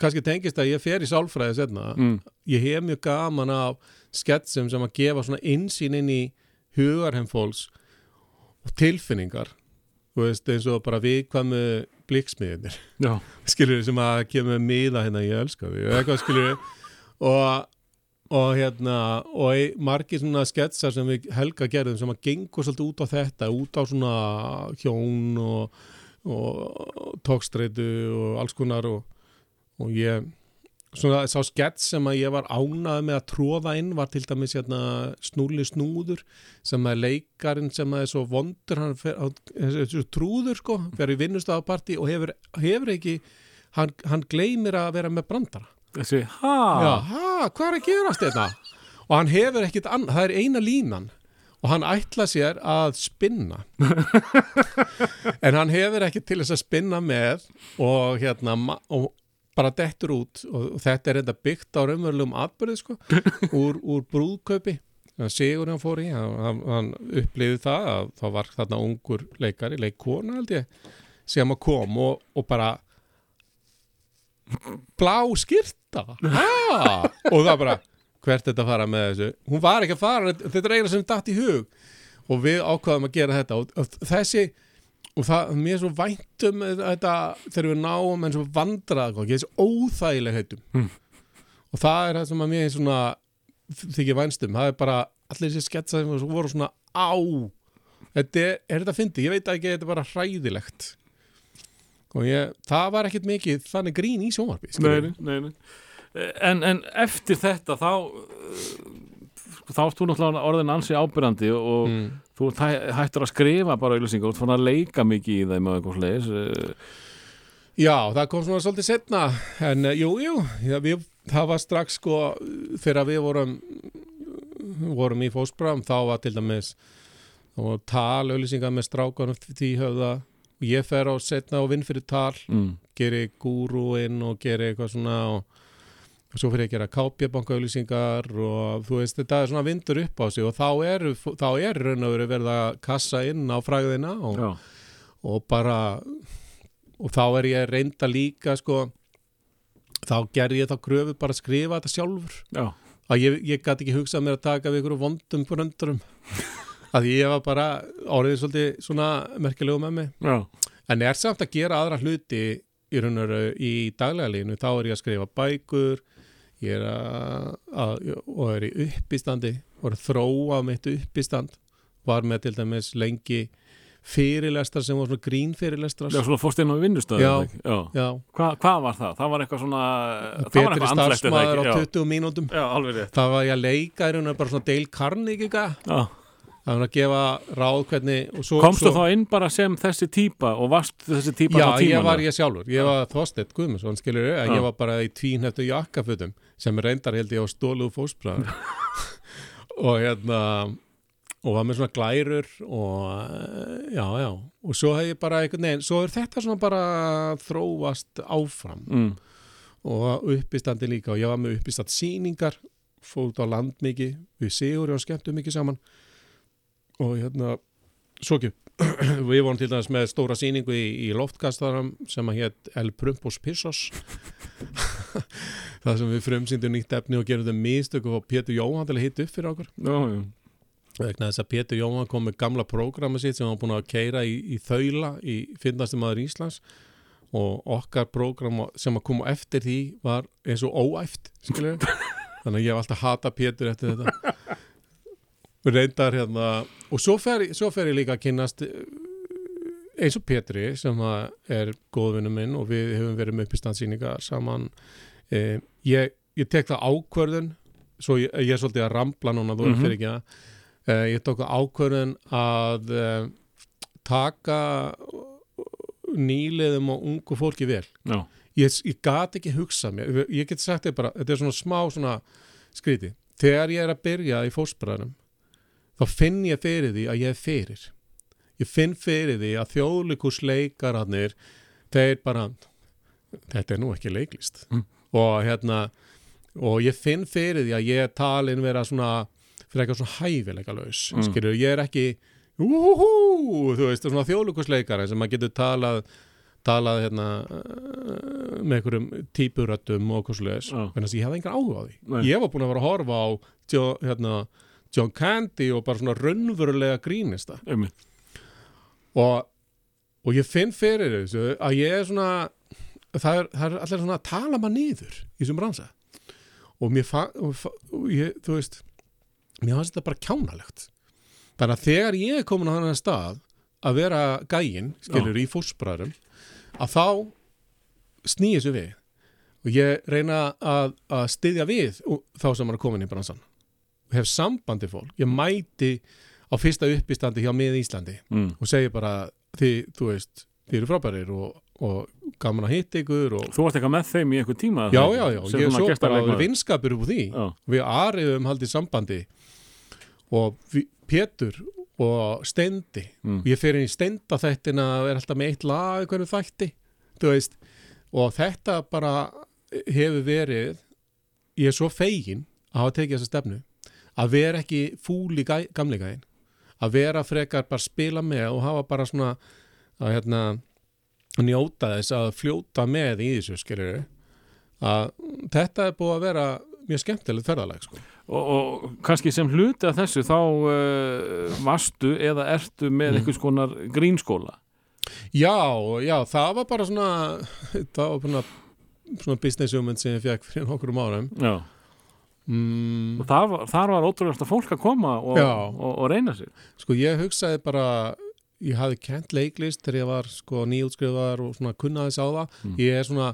kannski tengist að ég fer í sálfræði setna. Mm. Ég hef mjög gaman af sketsum sem að gefa svona insýn inn í hugarheim fólks og tilfinningar. Þú veist, eins og bara viðkvæmu bliksmiðinir Já, skilur sem að kemur miða hérna ég elska því og og, hérna og margir svona sketsar sem við helga gerðum sem að gengur svolítið út á þetta út á svona hjón og, og tókstreitu og alls konar og, og ég svona sá skets sem að ég var ánað með að tróða inn var til dæmis hérna snúli snúður sem að leikarinn sem að er svo vondur hann fer, er svo trúður sko fyrir vinnustafapartí og hefur, hefur ekki hann, hann gleymir að vera með brandara þessi, ha? Já, ha, hvað er að gerast þetta? Og hann hefur ekkit annað, það er eina línan og hann ætla sér að spinna en hann hefur ekkit til þess að spinna með og hérna og bara dettur út og, þetta er þetta byggt á raunverulegum atbyrði sko, úr, úr brúðkaupi Sigur hann fór í, hann, hann, upplifði það að það var þarna ungur leikari, leikkona held ég sem að kom og, og bara blá skýrta ha? og það bara hvert þetta fara með þessu? Hún var ekki að fara, þetta er eina sem datt í hug. Og við ákvaðum að gera þetta og, og þessi og það, mér er svo væntum þetta þegar við náum en svo vandrað þessi óþægileg heitum. Mm. og það er það sem að mér er svona þykir vænstum, það er bara allir þessi sketsa sem voru svona á þetta er, er þetta fyndi, ég veit ekki þetta er bara hræðilegt og ég, það var ekkert mikið þannig grín í sjónvarpi Nei, skilurðu. nei, nei, nei. En, en eftir þetta þá uh, þá ert þú náttúrulega orðin ansi ábyrjandi og mm. þú hættur að skrifa bara auðlýsingar og þú fann að leika mikið í þeim og eitthvað slegis Já, það kom svona svolítið setna en uh, jú, jú, já, við, það var strax sko þegar við vorum vorum í fósbram þá var til dæmis og tal auðlýsingar með strákanum því höfða ég fer á setna og vinn fyrir tal mm. geri gúrúinn og geri eitthvað svona og, og svo fyrir ég að gera kápjabanka auðlýsingar og þú veist þetta er svona vindur upp á sig og þá er, þá er raun og verið að kassa inn á fræðina og, og bara og þá er ég reynda líka sko þá gerði ég þá gröfu bara að skrifa þetta sjálfur. Já, að ég, ég gæti ekki hugsað mér að taka við ykkur vondum bröndurum að ég var bara orðið svolítið svona merkilegu með mig. Já, en er samt að gera aðra hluti í raun og veru í daglega línu þá er ég að skrifa bækur ég er að, að og er í uppistandi og er að þróa mitt uppistand. Var með til dæmis lengi fyrirlestar sem var svona grínfyrirlestar já, svona fórst inn á vinnustöðu já, Hva, Hvað var það? Það var eitthvað svona betri er starfsmæður á ekki? 20 mínútum. Já, alveg rétt. Það var ég að leika raun og veru bara svona Dale Carnegie já. Það var að gefa ráð hvernig svo, Komstu svo, þá inn bara sem þessi típa og varst þessi típa Já, á tímanum? ég var ég sjálfur, ég var Þorstedt Guðmundsson skilur Já. ég var bara í tvínhættu jakkafutum sem reyndar held ég á stóluðu fósbræður og hérna og var með svona glærur og já, já, og svo hef ég bara einhvern veginn, svo er þetta svona bara þróast áfram mm. og uppistandi líka og ég var með uppistand síningar fórt á land mikið, við Sigur og skemmtum mikið saman og hérna svo ekki. Við vorum til dæmis með stóra síningu í, í loftkastarum sem að hétt El Prumpos Pissos. Það sem við frumsýndum nýtt efni og gerðum mistök og Pétur Jóhann til að hitta upp fyrir okkur. Vegna þess að Pétur Jóhann kom með gamla prógrama sitt sem hann búin að keira í, í þaula í finnastum maður Íslands. Og okkar prógram sem að koma eftir því var eins og óæft skilur þannig að ég hef alltaf hata Pétur eftir þetta reyndar hérna og svo fer, svo fer ég líka að kynnast eh, eins og Pétri sem er góðvinnu minn og við hefum verið með uppistandsýningar saman eh, ég, ég tek það ákvörðun svo ég, ég er svolítið að rambla núna þú mm fyrir ekki að eh, ég tók ákvörðun að eh, taka nýliðum og ungu fólki vel. Já, ég, ég gat ekki hugsað mér ég get sagt þér bara, þetta er svona smá svona skríti, þegar ég er að byrja í fósbræðanum þá finn ég fyrir því að ég er fyrir ég finn fyrir því að þjóðlíkusleikararnir þeir bara þetta er nú ekki leiklist Mm. og hérna og ég finn fyrir því að ég talin vera svona fyrir eitthvað svona hæfileika laus Mm. skilur, ég er ekki úhú, þú veist, svona þjóðlíkusleikari sem maður getur talað talað hérna uh, með einhverjum típuröttum og hvað sluðis, þess að ég hafði engan áhuga á því Nei. ég var búin að vera að horfa á John, hérna, John Candy og bara svona raunverulega grínista og, og ég finn fyrir þessu að ég er svona það er, það er allir svona að tala maður niður í þessum bransa. Og mér fann þú veist mér fannst þetta bara kjánalegt. Þannig að þegar ég er komin á þannig stað að vera gæinn, skilur, í fórsprarum að þá þessu við. Og ég reyna að, að styðja við þá sem er að koma inn í bransan hef sambandi fólk, ég mæti á fyrsta uppistandi hjá mið Íslandi mm. og segi bara þið, þú veist, þið eru frábærir og, og gaman að hitta ykkur og Þú varst eitthvað með þeim í einhver tíma já, já, já, ég svona svo bara gestarleikmaður. vinskapur upp úr því Já, við ariðum haldið sambandi og við, Pétur og Steindi mm. ég fer inn í Steinda þættina að vera alltaf með eitt lag hverju þætti þú veist, og þetta bara hefur verið ég er svo fegin að hafa tekið þessa stefnu að vera ekki fúl í gæðin að vera frekar bara spila með og hafa bara svona að hérna njóta þess að fljóta með í þessu skilur að þetta er búið að vera mjög skemmtilegt ferðalag sko. og, og kannski sem hluti af þessu þá uh, vastu eða ertu með Mm. einhvers konar grínskóla já, já, það var bara svona það var svona, svona business hugmynd sem ég fekk fyrir nokkrum árum Já. Mm, og þar var, þar var ótrúlega fólk að koma og, og, og reyna sig Sko ég hugsaði bara ég hafði kent leiklist þegar ég var sko nýjútskrifaðar og svona kunnaðis á það. Mm. ég er svona,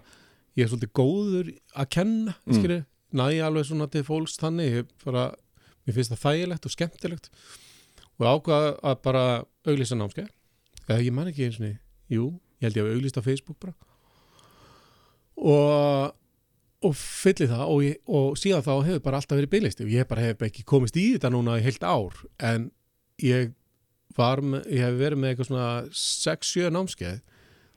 ég er svolítið góður að kenna, Mm. skilur næ alveg svona til fólks þannig. Ég bara, mér finnst það þægilegt og skemmtilegt. Og ákvaða að bara auglýsa námskeið. Eða ég man ekki eins og jú, ég held ég að auglýst á Facebook bara. Og og fylli það og, ég, og síðan þá hefur bara alltaf verið bygglisti og ég bara hef ekki komist í þetta núna í heilt ár en ég var með, ég hef verið með eitthvað svona 6-7 námskeið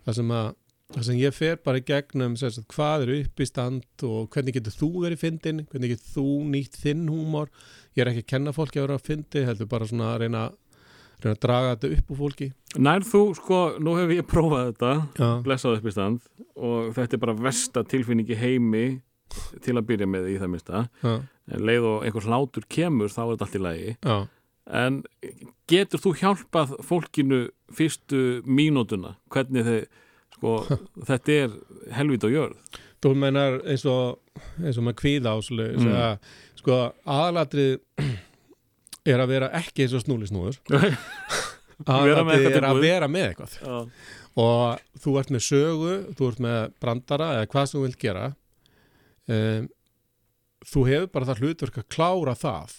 þar sem að þar sem ég fer bara í gegnum sagt, hvað er uppistand og hvernig getur þú verið fyndin, hvernig getur þú nýtt þinn húmor, ég er ekki að kenna fólki að vera að fyndi, heldur bara svona að reyna, reyna að draga þetta upp úr fólki. Nær þú, sko, nú hef ég prófað þetta Já, blessað upp í stand og þetta er bara versta tilfinningi heimi til að byrja með í það mista já, en leið og einhver hlátur kemur þá er þetta allt í lagi. Já. En getur þú hjálpað fólkinu fyrstu mínútuna? Hvernig þið sko, þetta er helvít og jörð. Þú meinar eins og, eins og með kvíða áslu mm. sko aðalatrið er að vera ekki eins og snúli snúður aðalatrið eitthvað er að vera með eitthvað. Já, og þú ert með sögu, þú ert með brandara eða hvað sem þú vilt gera um, þú hefur bara það hlutverk að klára það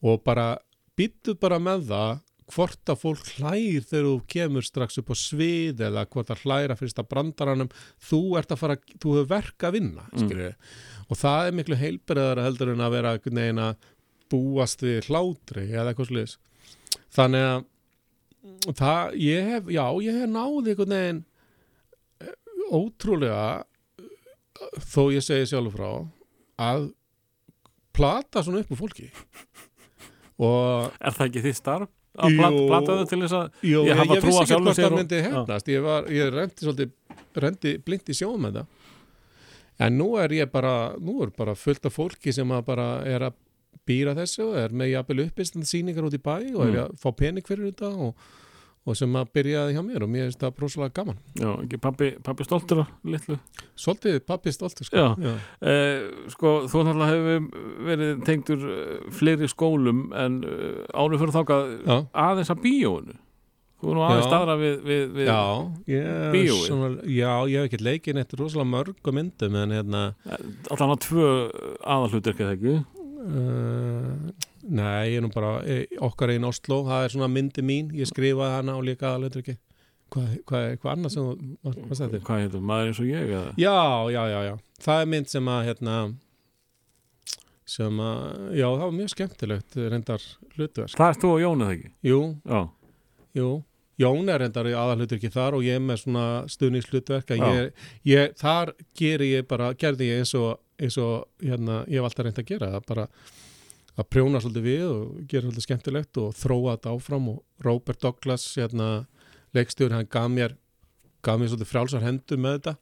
og bara býttu bara með það hvort að fólk hlægir þegar þú kemur strax upp á svið eða hvort að hlæra fyrst að brandaranum. Þú ert að fara, þú hefur verk að vinna mm. og það er miklu heilbriðara heldur en að vera að búast við hlátri eða eitthvað sliðis þannig að það, ég hef, já, ég hef náði einhvern veginn eh, ótrúlega þó ég segi sjálfur frá að plata svona upp úr fólki. Og Er það ekki þitt starf? Að plat, plataðu til þess að Jú, Ég hafa trú sjálfum hvort sér og- ég, var, ég rendi svolítið rendi blind í sjóum með það. En nú er ég bara nú er bara fullt af fólki sem að bara er að býra þessu og er með jafnvel uppistand sýningar út í bæ og er Mm. að fá pening fyrir þetta og, og sem að byrjaði hjá mér og mér finnst það brosalega gaman Já, ekki pappi, pappi stoltur á litlu Svolítið pappi stoltur sko. Já. eh, Sko, þú náttúrulega hefur verið tengdur uh, fleiri skólum en uh, árið fyrir þákað Já. aðeins að bíóinu Þú er nú aðeins Já. staðra við, við, við Já, ég, Bíóið? svona, já, ég hef ekki leikið neitt rosalega mörgum myndum en hérna allan að tvö aðalhlutur ekki ekki uh, Nei, ég er nú bara e, okkar einn Oslo, það er svona myndi mín ég skrifaði hana og líka aðalutur ekki Hvað hva, hva annað sem þú hvað- þér? Hvað heitir, maður eins og ég eða? Já, já, já, já það er mynd sem að hérna sem að, já, það var mjög skemmtilegt reyndar hlutverk Það er þú og Jón eða ekki? Jú, Já, Jú, Jón er reyndar í aðalhutur ekki þar og ég er með svona stuðningshlutverk að Já. ég, ég, þar geri ég bara, gerði ég eins og, eins og hérna, ég hef alltaf reynd að gera bara að prjóna svolítið við og gera svolítið skemmtilegt og þróa þetta áfram og Robert Douglas hérna, leikstjóri, hann gaf mér gaf mér svolítið frjálsar hendur með þetta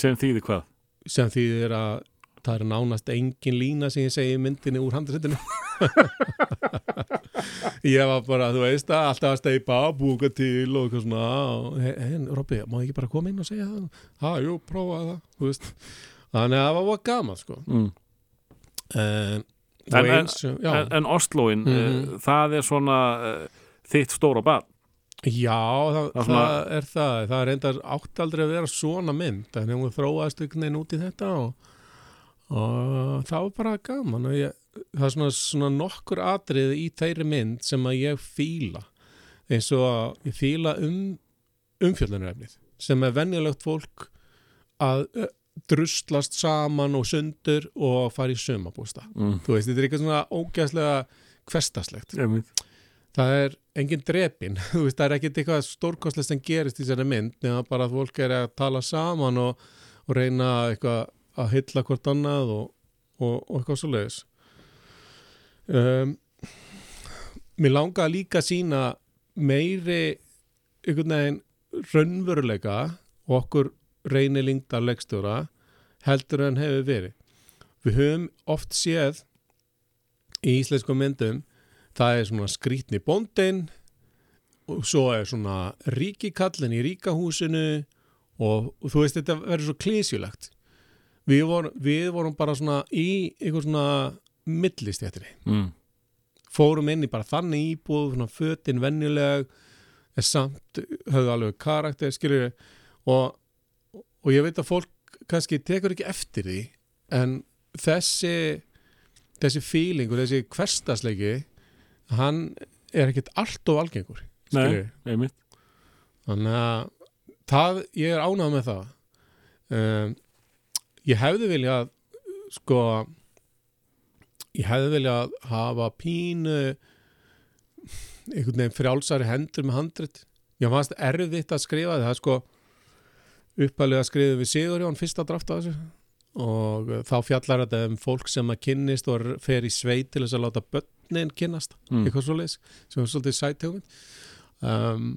sem þýði hvað? sem þýðir að það er nánast engin lína sem ég segi myndinni úr handriðinu ég var bara, þú veist að alltaf að steipa, búka til og eitthvað svona he, Robby, má ég ekki bara koma inn og segja það? Ha, jú, prófa það, þú veist þannig að það var gaman sko. Mm. en, En- eins, En, en Osloin, Mhm. uh, það er svona uh, þitt stóra barn. Já það, Það er það, svona- er það. Það er reyndar átt aldrei að vera svona mynd en hún þróaðist einhvern veginn út í þetta og, og það var bara gaman. Og ég, það er svona, svona nokkur atrið í þeirri mynd sem að ég fíla. Eins og að ég fíla um umfjöllunarefnið sem er venjulegt fólk að druslast saman og sundur og fara í sumabústa mm. þú veist, þetta er eitthvað svona ógæslega hverstaslegt það er engin drepin. Veist, það er ekkit eitthvað stórkostlegt sem gerist í þessari mynd nema bara að fólk er að tala saman og, og reyna eitthvað að hylla hvort annað og, og, og eitthvað svo leiðis um, Mér langaði líka að sína meiri einhvern veginn raunveruleika og okkur reynir lingdar leikstjóra heldur en hefur verið. Við höfum oft séð í íslensku myndum það er svona skrítni bóndin og svo er svona ríkikallin í ríkahúsinu og, og þú veist þetta verður svo klísjulegt við vorum, við vorum bara svona í einhver svona millistjættri mm. fórum inn í bara þannig íbúð svona fötin venjuleg en samt höfðu alveg karakter skilur og, og ég veit að fólk kannski tekur ekki eftir því en þessi þessi feeling og þessi hverstasleiki hann er ekkert allt of algengur Nei, einmitt. Þannig að það, ég er ánægð með það. Um, ég hefði viljað sko ég hefði viljað hafa pínu einhvern veginn frjálsari hendur með handrit. Ég fannst erfitt að skrifa það sko uppalega skrifið við Sigurjón fyrsta draft af þessu. Og uh, þá fjallar þetta um fólk sem að kynnist og fer í sveit til þess að láta börnin kynnast Mm. eitthvað svo leis sem er svolítið sættegund um,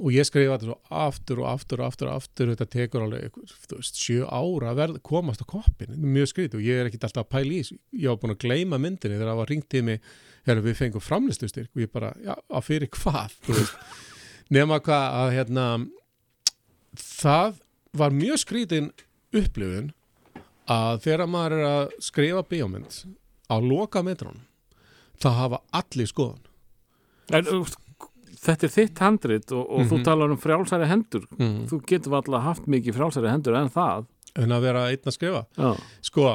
og ég skrifa þetta svo aftur og aftur og aftur og aftur þetta tekur alveg þú veist, sjö ára að verð, komast á koppin, þetta er mjög skrítið og ég er ekkit alltaf að pæla í þessu, ég var búin að gleyma myndinni þegar það var ringt í mig hérna við fengum framlistustyrk og ég bara, já, á fyrir hvað nema hvað að hérna það var mjög skrítin upplifun að þegar maður er að skrifa bíómynd á loka metrónum það hafa allir skoðan en, Þetta er þitt handrit og, og þú Mhm. talar um frjálsæri hendur. Mm. Þú getur alltaf haft mikið frjálsæri hendur en það. En að vera einn að skrifa. Já, sko,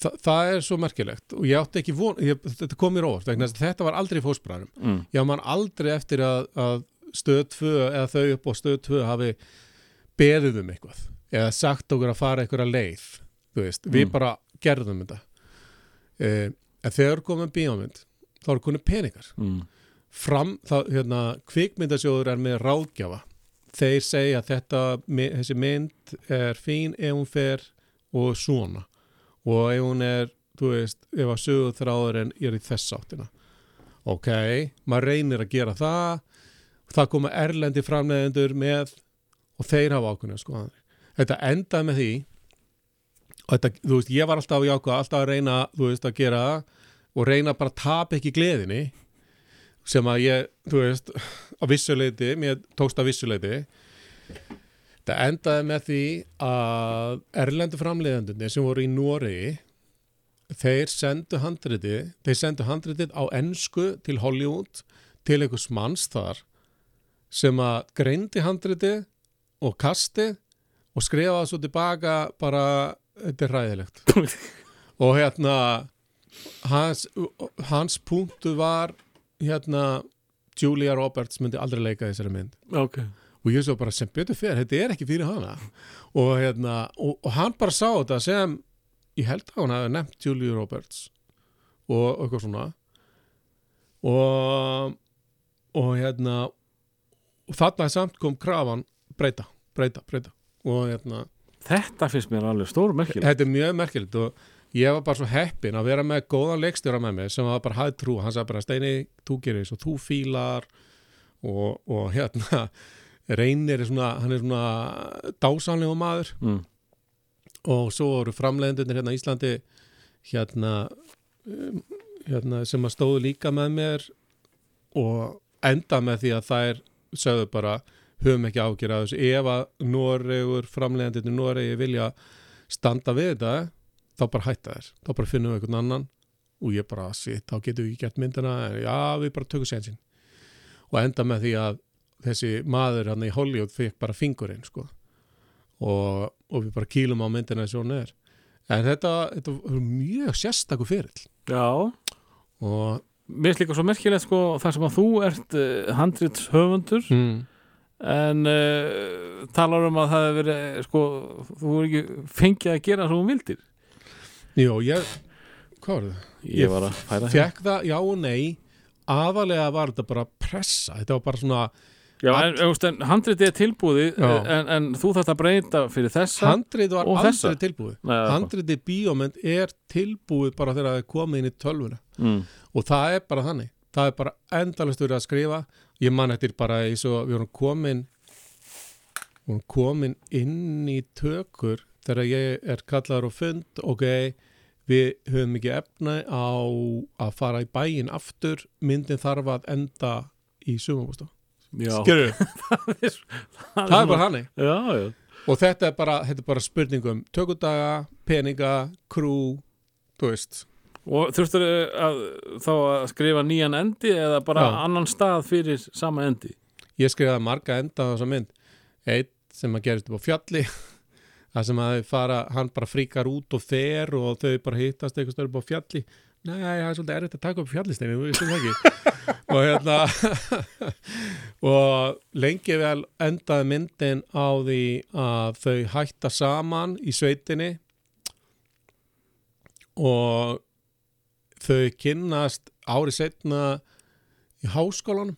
þa það er svo merkilegt. Og ég átti ekki von ég, þetta kom mér óvart, þetta var aldrei fósbræðum mm. ég man aldrei eftir að, að stöð 2 eða þau upp á stöð 2 hafi beðið um eitthvað eða sagt okkur að fara eitthvað leið veist, við Mm. bara gerðum þetta. Eh, en þegar komum bíómynd þá eru konið peningar. Mm. fram, það, hérna, kvikmyndasjóður er með ráðgjafa. Þeir segja að þetta, þessi mynd er fín ef hún fer og svona. Og ef hún er, þú veist, ef að sögur þráður en er í þess áttina ok, maður reynir að gera það. Það koma erlendi framleiðendur með og þeir hafa ákveðna sko þetta endaði með því og þetta, þú veist, ég var alltaf jákvæð alltaf að reyna, þú veist, að gera og reyna bara að tapa ekki gleðinni sem að ég, þú veist á vissuleiti, mér tókst að vissuleiti það endaði með því að erlendu framleiðandunni sem voru í Noregi þeir sendu handriti þeir sendu handritið á ensku til Hollywood til einhvers manns þar sem að greindi handritið og kastið og skrifaði svo tilbaka bara, þetta er ræðilegt og hérna hans, hans punktu var hérna Julia Roberts myndi aldrei leika þessari mynd. Ok. Og ég svo bara sem betur fyrir, þetta er ekki fyrir hana. Og hérna, og, og hann bara sá þetta sem, ég held að hann hafi nefnt Julia Roberts og eitthvað svona. Og og hérna og þarna samt kom krafan breyta, breyta, breyta. Og hérna, Þetta finnst mér alveg stór merkileg þetta er mjög merkilegt og ég var bara svo heppin að vera með góðan leikstjóra með mig sem var bara hæð trú. Hann sagði bara Steini, þú gerir og þú fílar og, og hérna reynir er svona hann er svona dásanlega maður. Mm. og svo voru framleiðendunir hérna Íslandi hérna, um, hérna sem að stóðu líka með mér og enda með því að þær sögðu bara höfum ekki ágjör að þessu. Ef að Noregur, framleiðendunir Noregi vilja standa við þetta þá bara hætta þér, þá bara finnum við einhvern annan og ég bara, sitt, þá getum við ekki gert myndina. En já, við bara tökum sensin og enda með því að þessi maður hann í Hollywood fekk bara fingurinn sko. Og, og við bara kýlum á myndina eins og hún er. En þetta, þetta var mjög sérstakur fyrill Já. Og Mér finnst líka svo merkilegt sko þar sem að þú ert uh, handrits höfundur mm, en uh, talar um að það hefur verið sko, þú er ekki fengið að gera svo um vildir. Jó, ég hvað var það? Ég var að færa Fekk það, já og nei. Aðalega var þetta bara pressa. Þetta var bara svona, Já, en, en, en handritið er tilbúið Já. en, en þú þarft að breyta fyrir þessa handrið var aldrei eða handriðið bíómynd er tilbúið bara þegar það er komið inn í tölvuna. Mm. og það er bara þannig. Það er bara endalist verið að skrifa ég man eftir bara eins og við vorum komin vorum komin inn í tökur þegar ég er kallaður á fund ok, við höfum ekki efna á að fara í bæinn aftur, myndin þarf að enda í sumabústof Já, Skilur, það er bara hannig Já, já, og þetta er bara, þetta er bara spurningum tökudaga, peninga, krú þú veist og þurftur að þá að skrifa nýjan endi eða bara Já. annan stað fyrir sama endi? Ég skrifaði marga enda á þessa mynd. Eitt sem að gerist upp á fjalli það sem að fara, hann bara fríkar út og fer og þau bara hittast eitthvað stöður upp á fjalli. Nei, það er svolítið erfitt að taka upp fjallisteinu þú veist það ekki. Og hérna og lengi vel endaði myndin á því að þau hætta saman í sveitinni. Og þau kynnast ári setna í háskólanum.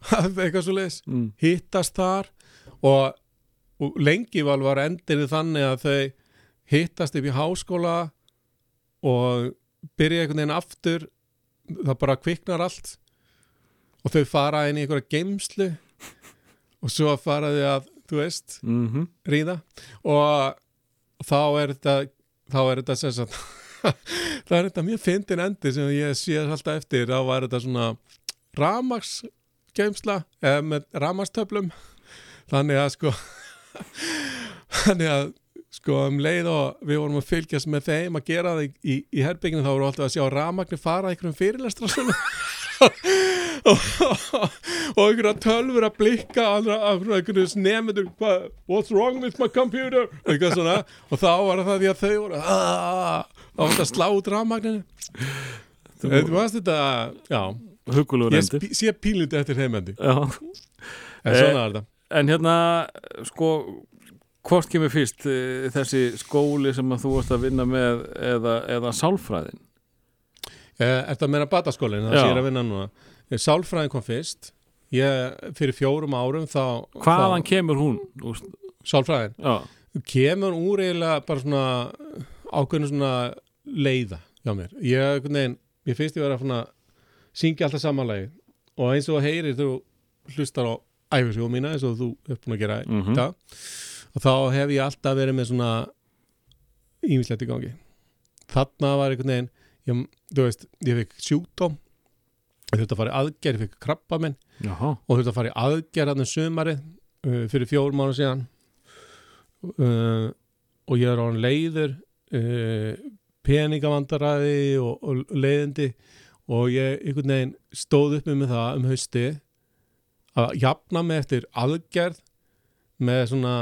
Eitthvað svo leiðis mm. hittast þar og, og lengi val var endinni þannig að þau hittast upp í háskóla og byrja einhvern veginn aftur. Það bara kviknar allt og þau fara inn í einhverja geimslu og svo fara þau að þú veist, Mm ríða. Og þá er þetta þá er þetta sagt það er þetta mjög fyndin endi sem ég sé alltaf eftir, þá var þetta svona ramagsgeimsla eða með ramagstöflum þannig að sko þannig að sko um leið og við vorum að fylgjast með þeim að gera það í, í, í herbygginu þá vorum við alltaf að sjá ramagni fara einhverjum fyrirlestra og, og einhverja tölfur að blikka einhverjum nefndur what's wrong with my computer? Eitthvað svona. Og þá var það því að þau voru "Ah", þá var þetta að slá út rafmagninu? Þú veist þetta, já. Hugulur ég endi sp- sé pílindi eftir heimendi. Já. en svona er þetta. En hérna, sko hvort kemur fyrst eh, þessi skóli sem að þú varst að vinna með eða, eða sálfræðin? Eh, Ertu að meina bataskólinn, það sé ég er að vinna núna? Eh, Sálfræðin kom fyrst. Ég, fyrir fjórum árum þá, Hvaðan þá kemur hún? Sálfræðin, Já, kemur úr eiginlega bara svona ákveðinu svona leiða hjá mér ég, veginn, ég finnst ég vera að syngja alltaf samanlagi og eins og heyrir þú hlustar á æfisjóðu mína eins og þú er búin að gera í Mhm. dag og þá hef ég alltaf verið með svona ímislegt í gangi þarna var einhvern veginn ég, þú veist, ég fikk sjúkdóm ég þurfti að fara í aðgerð, ég fikk krabba minn Jaha. og þurfti að fara í aðgerð hann um sumarið uh, fyrir fjórum mánu síðan uh, og ég er á hann leiður uh, peningavandaræði og, og leiðindi og ég einhvern veginn stóð upp með það um hausti að jafna mig eftir aðgerð með svona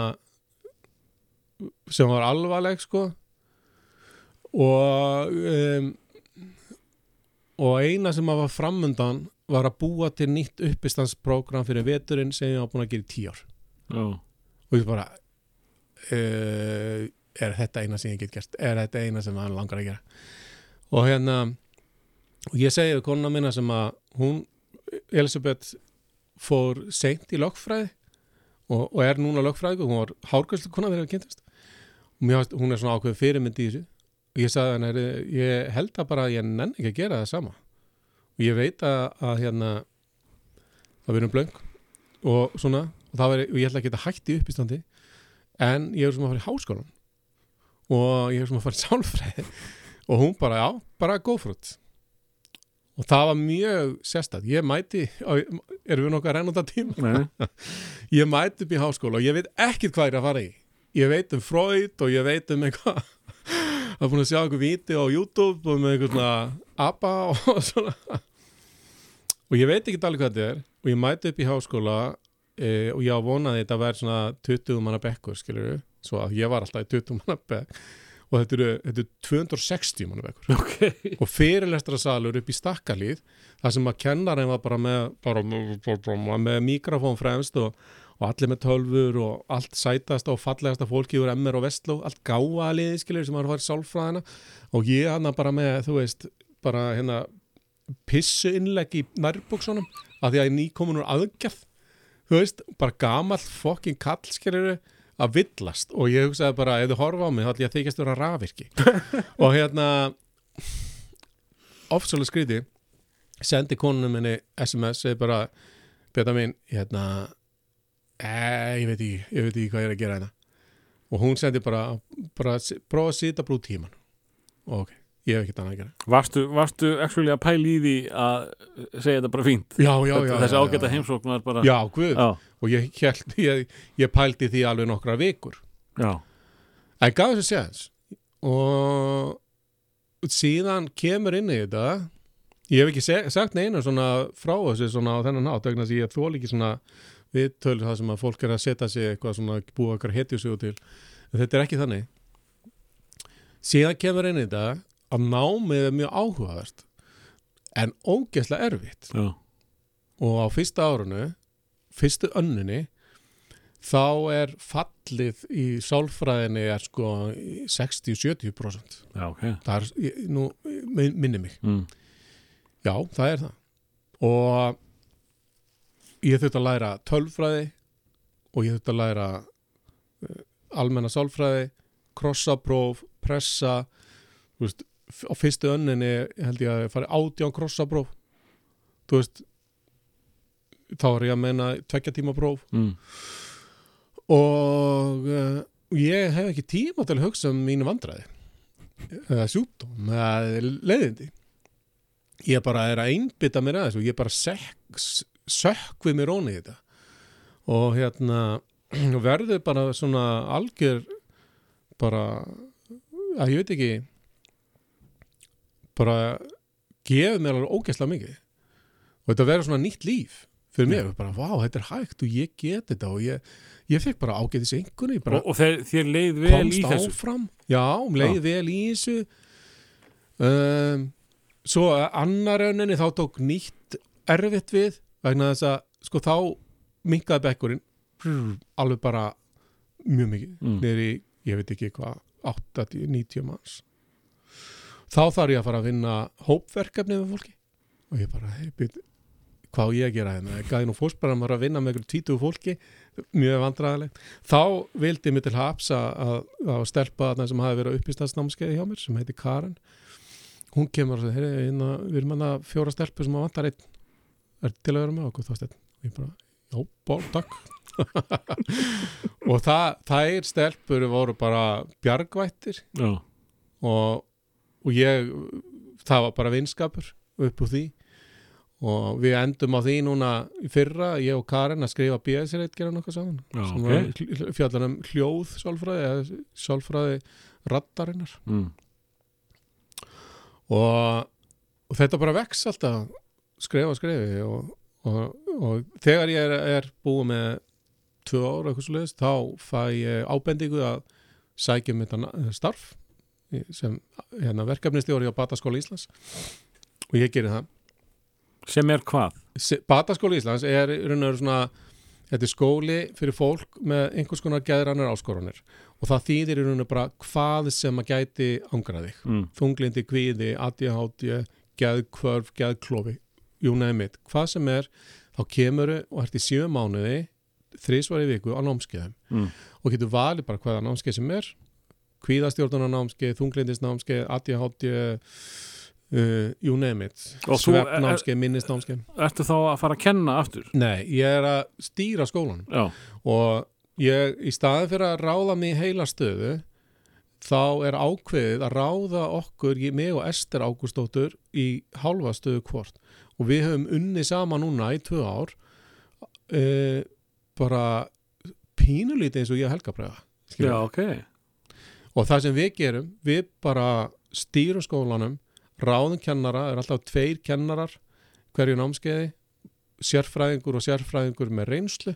sem var alvarleg sko og um, og eina sem að var framundan var að búa til nýtt uppistansprógram fyrir veturinn sem ég var búin að gera í ár Já. og ég bara uh, er þetta eina sem ég get gert er þetta eina sem hann langar að gera. Og hérna og ég segi við konuna minna sem að hún Elisabeth fór seint í lögfræði og, og er núna lögfræði og hún var hárgæslu kona þegar við kynntast og hún er svona ákveð fyrirmyndi í þessu. Og ég sagði henni, "Heyrðu, ég held að bara ég nenni ekki að gera það sama. Og ég veit að, að hérna það verður blöng og svona og, það veri, og ég ætla að geta hætt í uppistandi en ég er sem að fara í háskólan og ég er sem að fara í sálfræði og hún bara, já, bara go for it og það var mjög sérstætt, ég mæti erum við nokkað að renna út af tíma? Nei. ég mæti upp í háskóla og ég veit ekkert hvað ég er að fara í. Ég veit um Freud og ég veit um eitthvað það er búin að sjá einhver víti á YouTube og með einhver svona ABBA og svona. Og ég veit ekki alveg hvað þetta er og ég mæti upp í háskóla e, og ég á vonaði þetta að vera svona 20 manna bekkur skilur svo að ég var alltaf í 20 manna bekk. Og þetta eru, þetta eru 260 manna bekkur. Ok. og fyrirlestrasalur upp í stakkalíð þar sem að kennarinn var bara með bara, bara með mikrofón fremst og, og allir með tölfur og allt sætasta og fallegasta fólki úr MR og Vestló, allt gáa liði skilur sem var að fara í sálfræðina. Og ég hann bara með, þú veist bara hérna pissu innlegg í nærbúksunum að því að ég nýkomin úr aðgerð. Þú veist, bara gamall fokkin kall skilur að villast. Og ég hugsaði bara, ef þið horfa á mig þá ætlum ég að þykjast vera rafvirki og hérna ofsalega skríti sendi konunum minni SMS segi bara, beta mín hérna e, ég veit ekki, ég veit ekki hvað ég er að gera hérna. Og hún sendi bara, bara prófa að sita brú tíman og ok, ég hef ekkert annað að gera. Varstu, varstu actually að pæla í því að segja þetta bara fínt? Já, já, já, Þessi ágæta já. heimsókn var bara já, já, og ég, held, ég, ég pældi því alveg nokkra vikur. Já. en gaf þessu séðans og síðan kemur inn í þetta ég hef ekki seg, sagt neina svona frá þessu svona á þennan hátt vegna þess að ég þól ekki svona viðtölu það sem að fólk er að setja sig eitthvað svona búa okkar hetjusögu til. En þetta er ekki þannig. Síðan kemur inn í þetta að námið er mjög áhugavert en ógeðslega erfitt. Já. og á fyrsta árunu fyrstu önninni þá er fallið í sálfræðinni er sko í 60-70% já ok. Það er, nú min- minni mig. Mm. já, það er það. Og ég þurfti að læra tölfræði og ég þurfti að læra uh, almenna sálfræði krossapróf, pressa. Þú veist, á fyrstu önninni held ég að ég fari átján krossapróf þú veist þá er ég að meina tvekja tíma próf. Mm. og uh, ég hef ekki tíma til að hugsa um mínu vandræði eða sjúkdóm eða leiðindi. Ég bara er að einbytta mér að þessu og ég bara sökk við mér óni í þetta. Og hérna verður bara svona algjör bara að ég veit ekki bara gefur mér alveg ógæslega mikið. Og þetta verður svona nýtt líf fyrir mér, bara vá, þetta er hægt og ég get þetta og ég, ég fekk bara ágætis einhverju, bara og, og þeir, þér leið vel í þessu? áfram. Já, leið vel í þessu. Um, svo annar rauninni þá tók nýtt erfitt við vegna þess að sko þá minkaði bekkurinn brr, alveg bara mjög mikið Mm. í, ég veit ekki hvað 80-90 manns. Þá þarf ég að fara að vinna hópverkefni með fólki og ég bara, hei, byrð hvað ég að gera hérna, gæði nú fórspæðan var að vinna með einhverju tvítugu fólki. Mjög vandræðilegt, þá vildi mér til haps að, að, stelpa þarna sem hafi verið uppistansnámskeiði hjá mér sem heiti Karen. Hún kemur og segir, hérna, við erum hérna fjóra stelpur sem að vantar einn. Er til að vera með okkur þá steinn og ég bara, já, ból, takk. Og það, þær stelpur voru bara bjargvættir. Og, og ég það var bara vinskapur upp úr því og við endum á því núna fyrra, ég og Karen að skrifa BS-reit gera nokkuð saman. Já, sem ok. var hl- fjallar um hljóð sálfræði eða sálfræði raddarinnar mm. og, og þetta bara vex alltaf skrefa skrefi og, og, og þegar ég er, er búið með tvö ára eitthvað svo leiðist þá fæ ég ábendingu að sækja um þetta starf sem hérna, verkefnistjóri á Bataskóla Íslands. Og ég gerir það sem er hvað? Bataskóli Íslands er í raun og veru svona þetta er skóli fyrir fólk með einhvers konar geðrannar áskoranir. Og það þýðir í raun og veru bara hvað sem að gæti ángra þig. Mm. þunglindi, kvíði, ADHD geðkvörf, geðklofi you name it, hvað sem er þá kemuru og ert í sjö mánuði þrísvar í viku á námskeiðum. Mm. og getur valið bara hvaða námskeið sem er. Kvíðastjórnunar námskeið, þunglindis námskeið ADHD uh, you name it. Svefnámskeið, minnisnámskeið. Ertu þá að fara að kenna aftur? Nei, ég er að stýra skólan já, og ég, í staðin fyrir að ráða mig heila stöðu þá er ákveðið að ráða okkur, ég, mig og Ester Ágústóttur í hálfa stöðu hvort. Og við höfum unni saman núna í tvö ár e, bara pínulítið eins og ég Helga Bræða já, ok. Og það sem við gerum, við bara stýrum skólanum ráðum kennara, er alltaf tveir kennarar hverju námskeiði sérfræðingur og sérfræðingur með reynslu.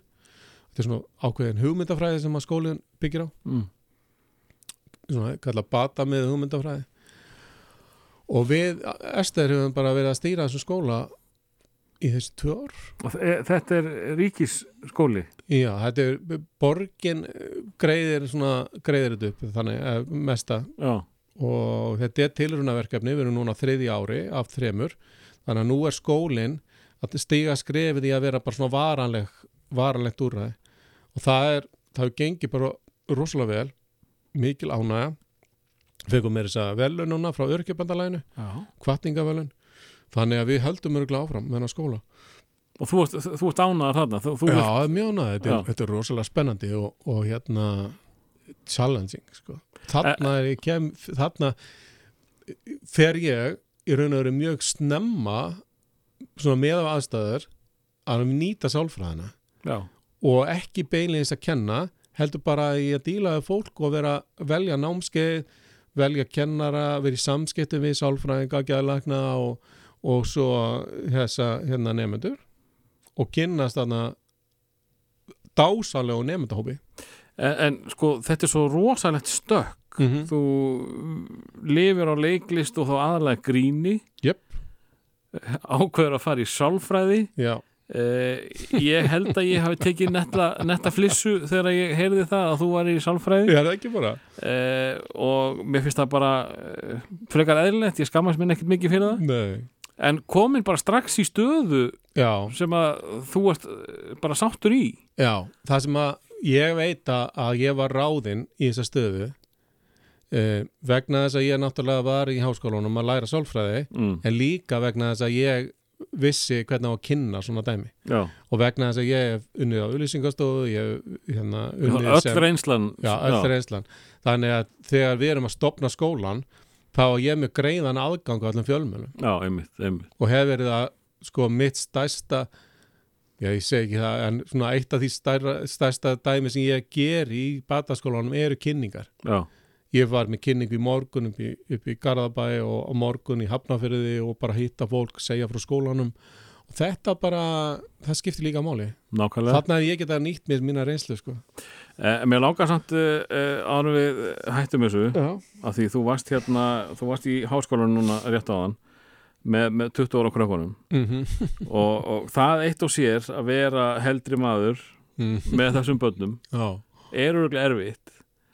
Þetta er svona ákveðin hugmyndafræði sem að skólinn byggir á. Mm. svona kalla bata með hugmyndafræði. Og við Ester höfum bara verið að stýra þessum skóla í þessi þe- þetta er ríkisskóli? Já, þetta er borgin greiðir svona greiðir þetta upp þannig mesta já, og þetta er tilrunaverkefni, við erum núna á þriðji ári af þremur, þannig að nú er skólinn að stiga skrefið í að vera bara svona varanleg, varanlegt úrræði. Og það er, það hefur gengið bara rosalega vel, mikil ánægja, fegum mér þess að velun núna frá örkjöpandalæginu, já. kvartningavelun, þannig að við höldum örgulega áfram með hennar skóla. og þú ert, ánaðar þarna? Þú, þú Já, vilt, mjög ánægja, þetta, þetta er rosalega spennandi og, og hérna, challenging sko. þarna er ég kem þarna fer ég í raun og veru mjög snemma svona með af aðstæður að nýta sálfræðina. Já, og ekki beinleins að kenna heldur bara að díla við fólk og vera velja námskeið velja kennara, vera í samskiptum við sálfræðinga, gæðlagna og, og svo þessa hérna nefnendur og kynnast þarna dásalega nefndahópi en, en sko þetta er svo rosalegt stökk. Mm -hmm. þú lifir á leiklist og þá aðalega gríni. Jöp. ákveður að fara í sálfræði. Já, Uh, ég held að ég hafi tekið netta, netta flissu þegar ég heyrði það að þú var í sálfræði. Er það ekki bara? uh, og mér finnst það bara uh, frekar eðlilegt, ég skammast mér ekkert mikið fyrir það. Nei. en komin bara strax í stöðu Já, sem að þú eh, bara sáttur í. Já, það sem að ég veit að ég var ráðinn í þessa stöðu uh, vegna þess að ég náttúrulega var í háskólanum að læra sálfræði mm. en líka vegna þess að ég vissi hvernig á að kynna svona dæmi. Já, og vegna þess að ég hef unnið á auðlýsingastofu ég hef hérna, unnið öll reynslan já, reynslan. Þannig að þegar við erum að stopna skólan þá er ég með greiðan aðgang á öllum fjölmjölum já, og hef verið að sko mitt stærsta já ég segi ekki það en svona eitt af því stærra, stærsta dæmi sem ég ger í bataskólanum eru kynningar. Já, ég var með kynningu í morgun upp í, upp í Garðabæ og á morgun í Hafnafyrði og bara hitta fólk, segja frá skólanum. Og þetta bara, það skiptir líka máli. Nákvæmlega. Þarna hef ég geta nýtt mér mína reynslu sko. Eh, Mér langar samt uh, áður en við hættum þessu já, að því þú varst hérna þú varst í háskólanum núna rétt áðan með, með 20 ára krökkunum mm og, og það eitt og sér að vera heldri maður með þessum börnum já. er örgulega erfitt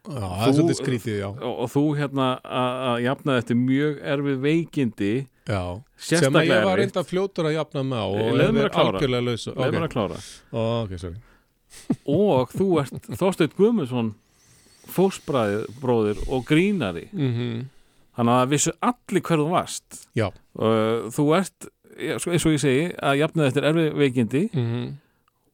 Já, er Þú- svolítið skrítið, og, og þú hérna að jafna þetta mjög erfið veikindi já. Sem að ég var reynda fljótur að jafna með á og Leyfðu er mér að klára. algjörlega laus. leið mér Ok, að klára Ó, ok, sorry. og þú ert Þorsteinn Guðmundsson fósbræðir og grínari Mm þannig að það vissu allir hver þú varst Já. þú ert sko, eins og ég segi að jafna þetta er erfið veikindi Mm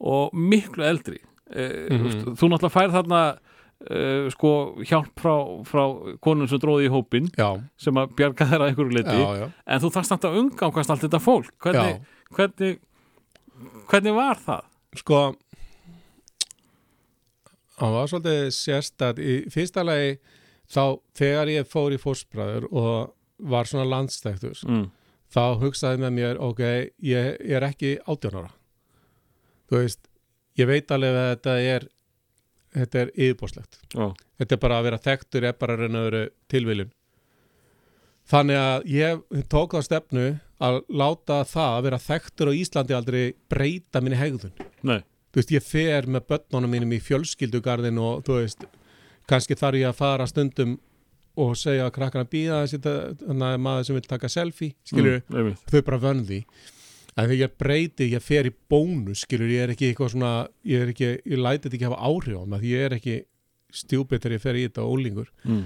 og miklu eldri mm þú náttúrulega fær þarna uh, sko hjálp frá, frá konun sem dróði í hópin Já, sem að bjarga þeirra einhverju liti já, já. en þú þarfst náttúrulega að umgangast allt þetta fólk hvernig, hvernig, hvernig var það? Sko, hann var svolítið sérstætt. Í fyrsta lagi þá þegar ég fór í fórsbræður og var svona landstæktur, Mm. þá hugsaði með mér, ok, ég, ég er ekki 18 ára. Þú veist, ég veit alveg að þetta er, þetta er yfirbórslegt. Já, Þetta er bara að vera þekktur, er bara að reyna að vera tilviljun. Þannig að ég tók það stefnu að láta það að vera þekktur á Íslandi aldrei breyta minni hegðun. nei, Þú veist, ég fer með börnunum mínum í fjölskyldugarðin og þú veist, kannski þarf ég að fara stundum og segja að krakkana býða þannig að maður sem vil taka selfie, skilur mm, þau bara því. En þegar ég breyti, ég fer í bónus skilur, ég er ekki eitthvað svona ég ekki, ég læti þetta ekki hafa áhrif á mig ég er ekki stjúpið þegar ég fer í þetta ólingur mm.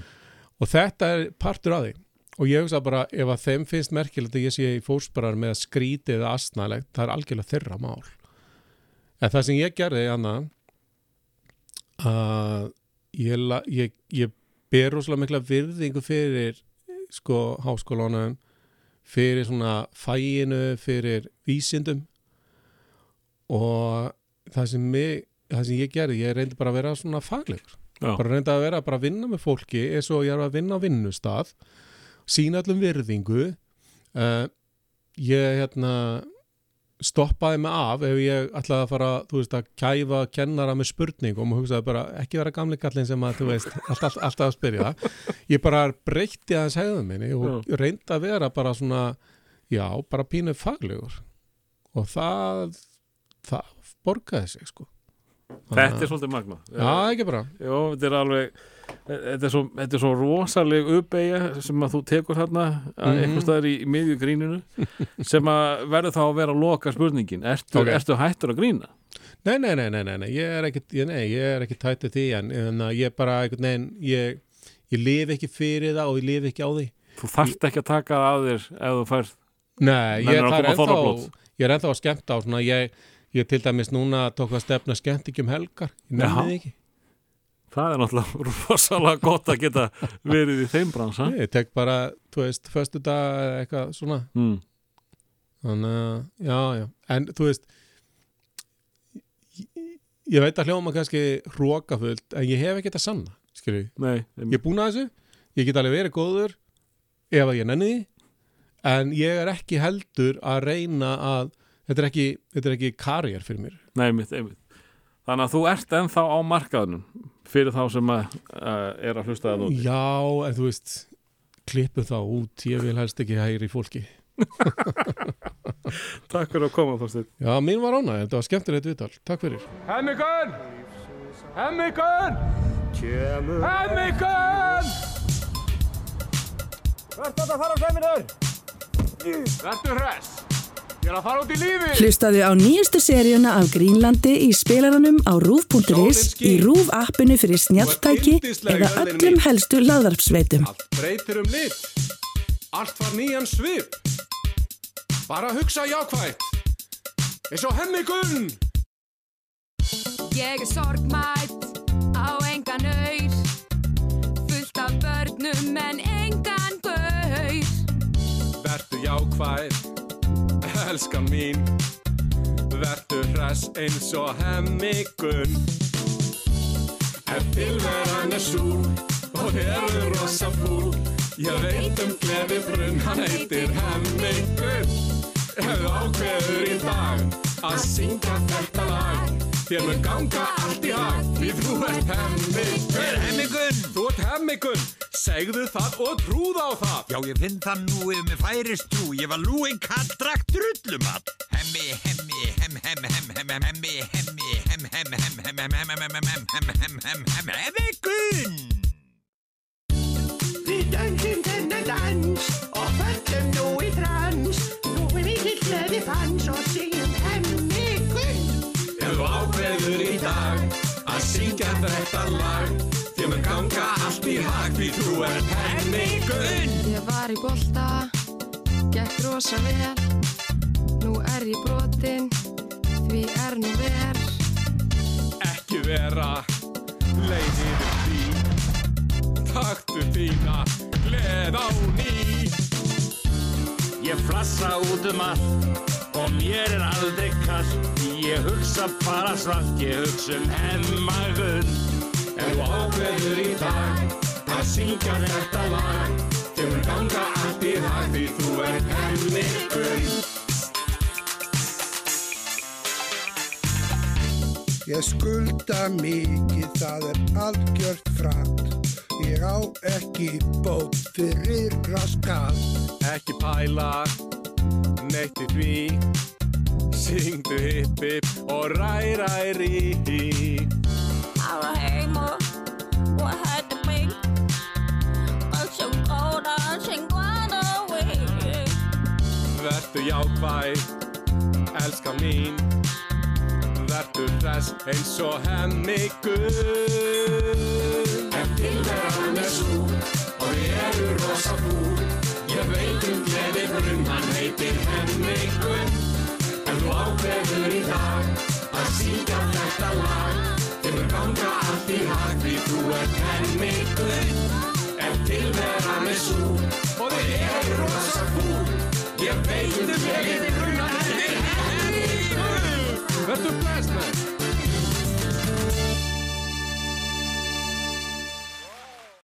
og þetta er partur af því. Og ég hugsa bara, ef að þeim finnst merkilegt að ég sé í fórsparar með að skríti eða astnalegt, það er algjörlega þeirra mál. En það sem ég gerði annað að ég, ég, ég ber rosalega mikla virðingu fyrir sko háskólanum fyrir svona fæinu fyrir vísindum. Og það sem, mig, það sem ég gerði, ég reyndi bara að vera svona faglegur. Já. bara reyndi að vera bara að vinna með fólki eins og ég er að vinna á vinnustaf sína allum virðingu. Uh, ég hérna stoppaði mig af ef ég ætlaði að fara, þú veist, að kæfa kennara með spurningum og hugsaði bara ekki vera gamli kallin sem að, þú veist, alltaf, alltaf að spyrja. Ég bara breytti aðeins hegðum minni og reyndi að vera bara svona já, bara pínu faglegur. Og það það borgaði sig, sko. Þetta er svolítið magna Já, ekki bara. Jó, þetta er alveg þetta er svo, þetta er svo rosaleg uppeyja sem að þú tekur þarna mm Mhm. einhvers staðar í, í miðju gríninu sem að verður þá að vera að loka spurningin Ertu, Ok. ertu hættur að grína? Nei, nei, nei, nei, nei, nei, ég er er ekki tættu því en, en ég bara, veginn, ég, ég lifi ekki fyrir það og ég lifi ekki á því. Þú þarft ekki að taka það að þér ef þú færð Nei, ég, er ennþá, ég er ennþá að skemmta á svona, ég, ég til dæmis núna tók að stefna skemmt ekki um helgar, ég nefnið ekki. Það er náttúrulega rosalega gott að geta verið í þeim bransa. Ég tek bara, þú veist, föstu dag eitthvað svona. Mm. Þannig að, já, já. En þú veist ég, ég veit að hljóma kannski hrókafullt en ég hef ekki þetta sanna skilju, Nei, ég er búin að þessu ég get alveg verið góður ef að ég nenni því en ég er ekki heldur að reyna að þetta er ekki, þetta er ekki karriér fyrir mér. Nei, mitt, einmitt Þannig að þú ert ennþá á markaðunum fyrir þá sem að, uh, er að hlusta það út Já, en þú veist klippu þá út, ég vil helst ekki hægri fólki Takk fyrir að koma Þorsteinn Já, mín var ánæg, þetta var skemmtilegt viðtal Takk fyrir Hemmigun! Hemmigun! Hemmigun! Hvert þetta fara á seminur? Vertu hress! Ég er að fara út í lífi! Hlustaðu á nýjustu seríuna af Grínlandi í spilaranum á rúf.is, í rúf appinu fyrir snjalltæki eða öllum helstu laðarpsveitum. Allt breytir um lit. Allt var nýjan svip. Bara hugsa jákvætt. Eins og hemmi gunn. Ég er sorgmætt á engan auð Fullt af börnum en engan gaur. Vertu jákvæð, elskan mín Vertu hress eins og hemmi gunn Ef tilveran er súr og hefur rosa fúl Ég veit um gleði brunn, hann heitir hemmi þú ákveður í dag að syngja þetta lag Þér mun ganga allt í hag Því þú ert hemmi Hver hemmigun? Þú ert hemmigun Segðu það og trúð á það Já, ég finn það nú ef mér færist trú. Ég var lúin kall, drakk drullumat. Hemmi, hemmi, hem, hem, hem, hem, hem, hemmi, hemmi, hem, hem, hem, hem, hem, hem, hem, hem, hem, hem, hem, hem, hem, hemmigun! Við dansum þennan dans og föllum gleði fans og syngjum hemmigun. Ef þú ákveður í dag að syngja þetta lag Þér mun ganga allt í hag Því þú ert hemmigun Ég var í bolta, gekk rosa vel. Nú er ég brotin, því er nú ver. Ekki vera leið yfir því. Taktu þína gleð á ný Ég flassa út um allt og mér er aldrei kast Ég hugsa bara svart, ég hugsa um hemmagun Ef þú ákveður í dag að syngja þetta lag mun ganga allt í hag Því þú ert hemmigun Ég skulda mikið, það er algjört fratt. Ég á ekki bót fyrir raskat. Ekki pæla neitt í því. Syngdu hipp hipp og ræ ræ rí Alla heima og hætti mig og sem góða sem góða við Vertu jákvæð, elska mín. Vertu hress eins og hemmigun Ef tilveran er súr og ég eru rosa fúr Ég veit um gleði brunn, hann heitir hemmigun Ef þú ákveður í dag að syngja þetta lag mun ganga allt í hag því þú ert hemmigun Ef tilveran er súr og þið eru rosa fúr Ég veit um gleði brunn, hann heitir hemmigun Vertu blessed, man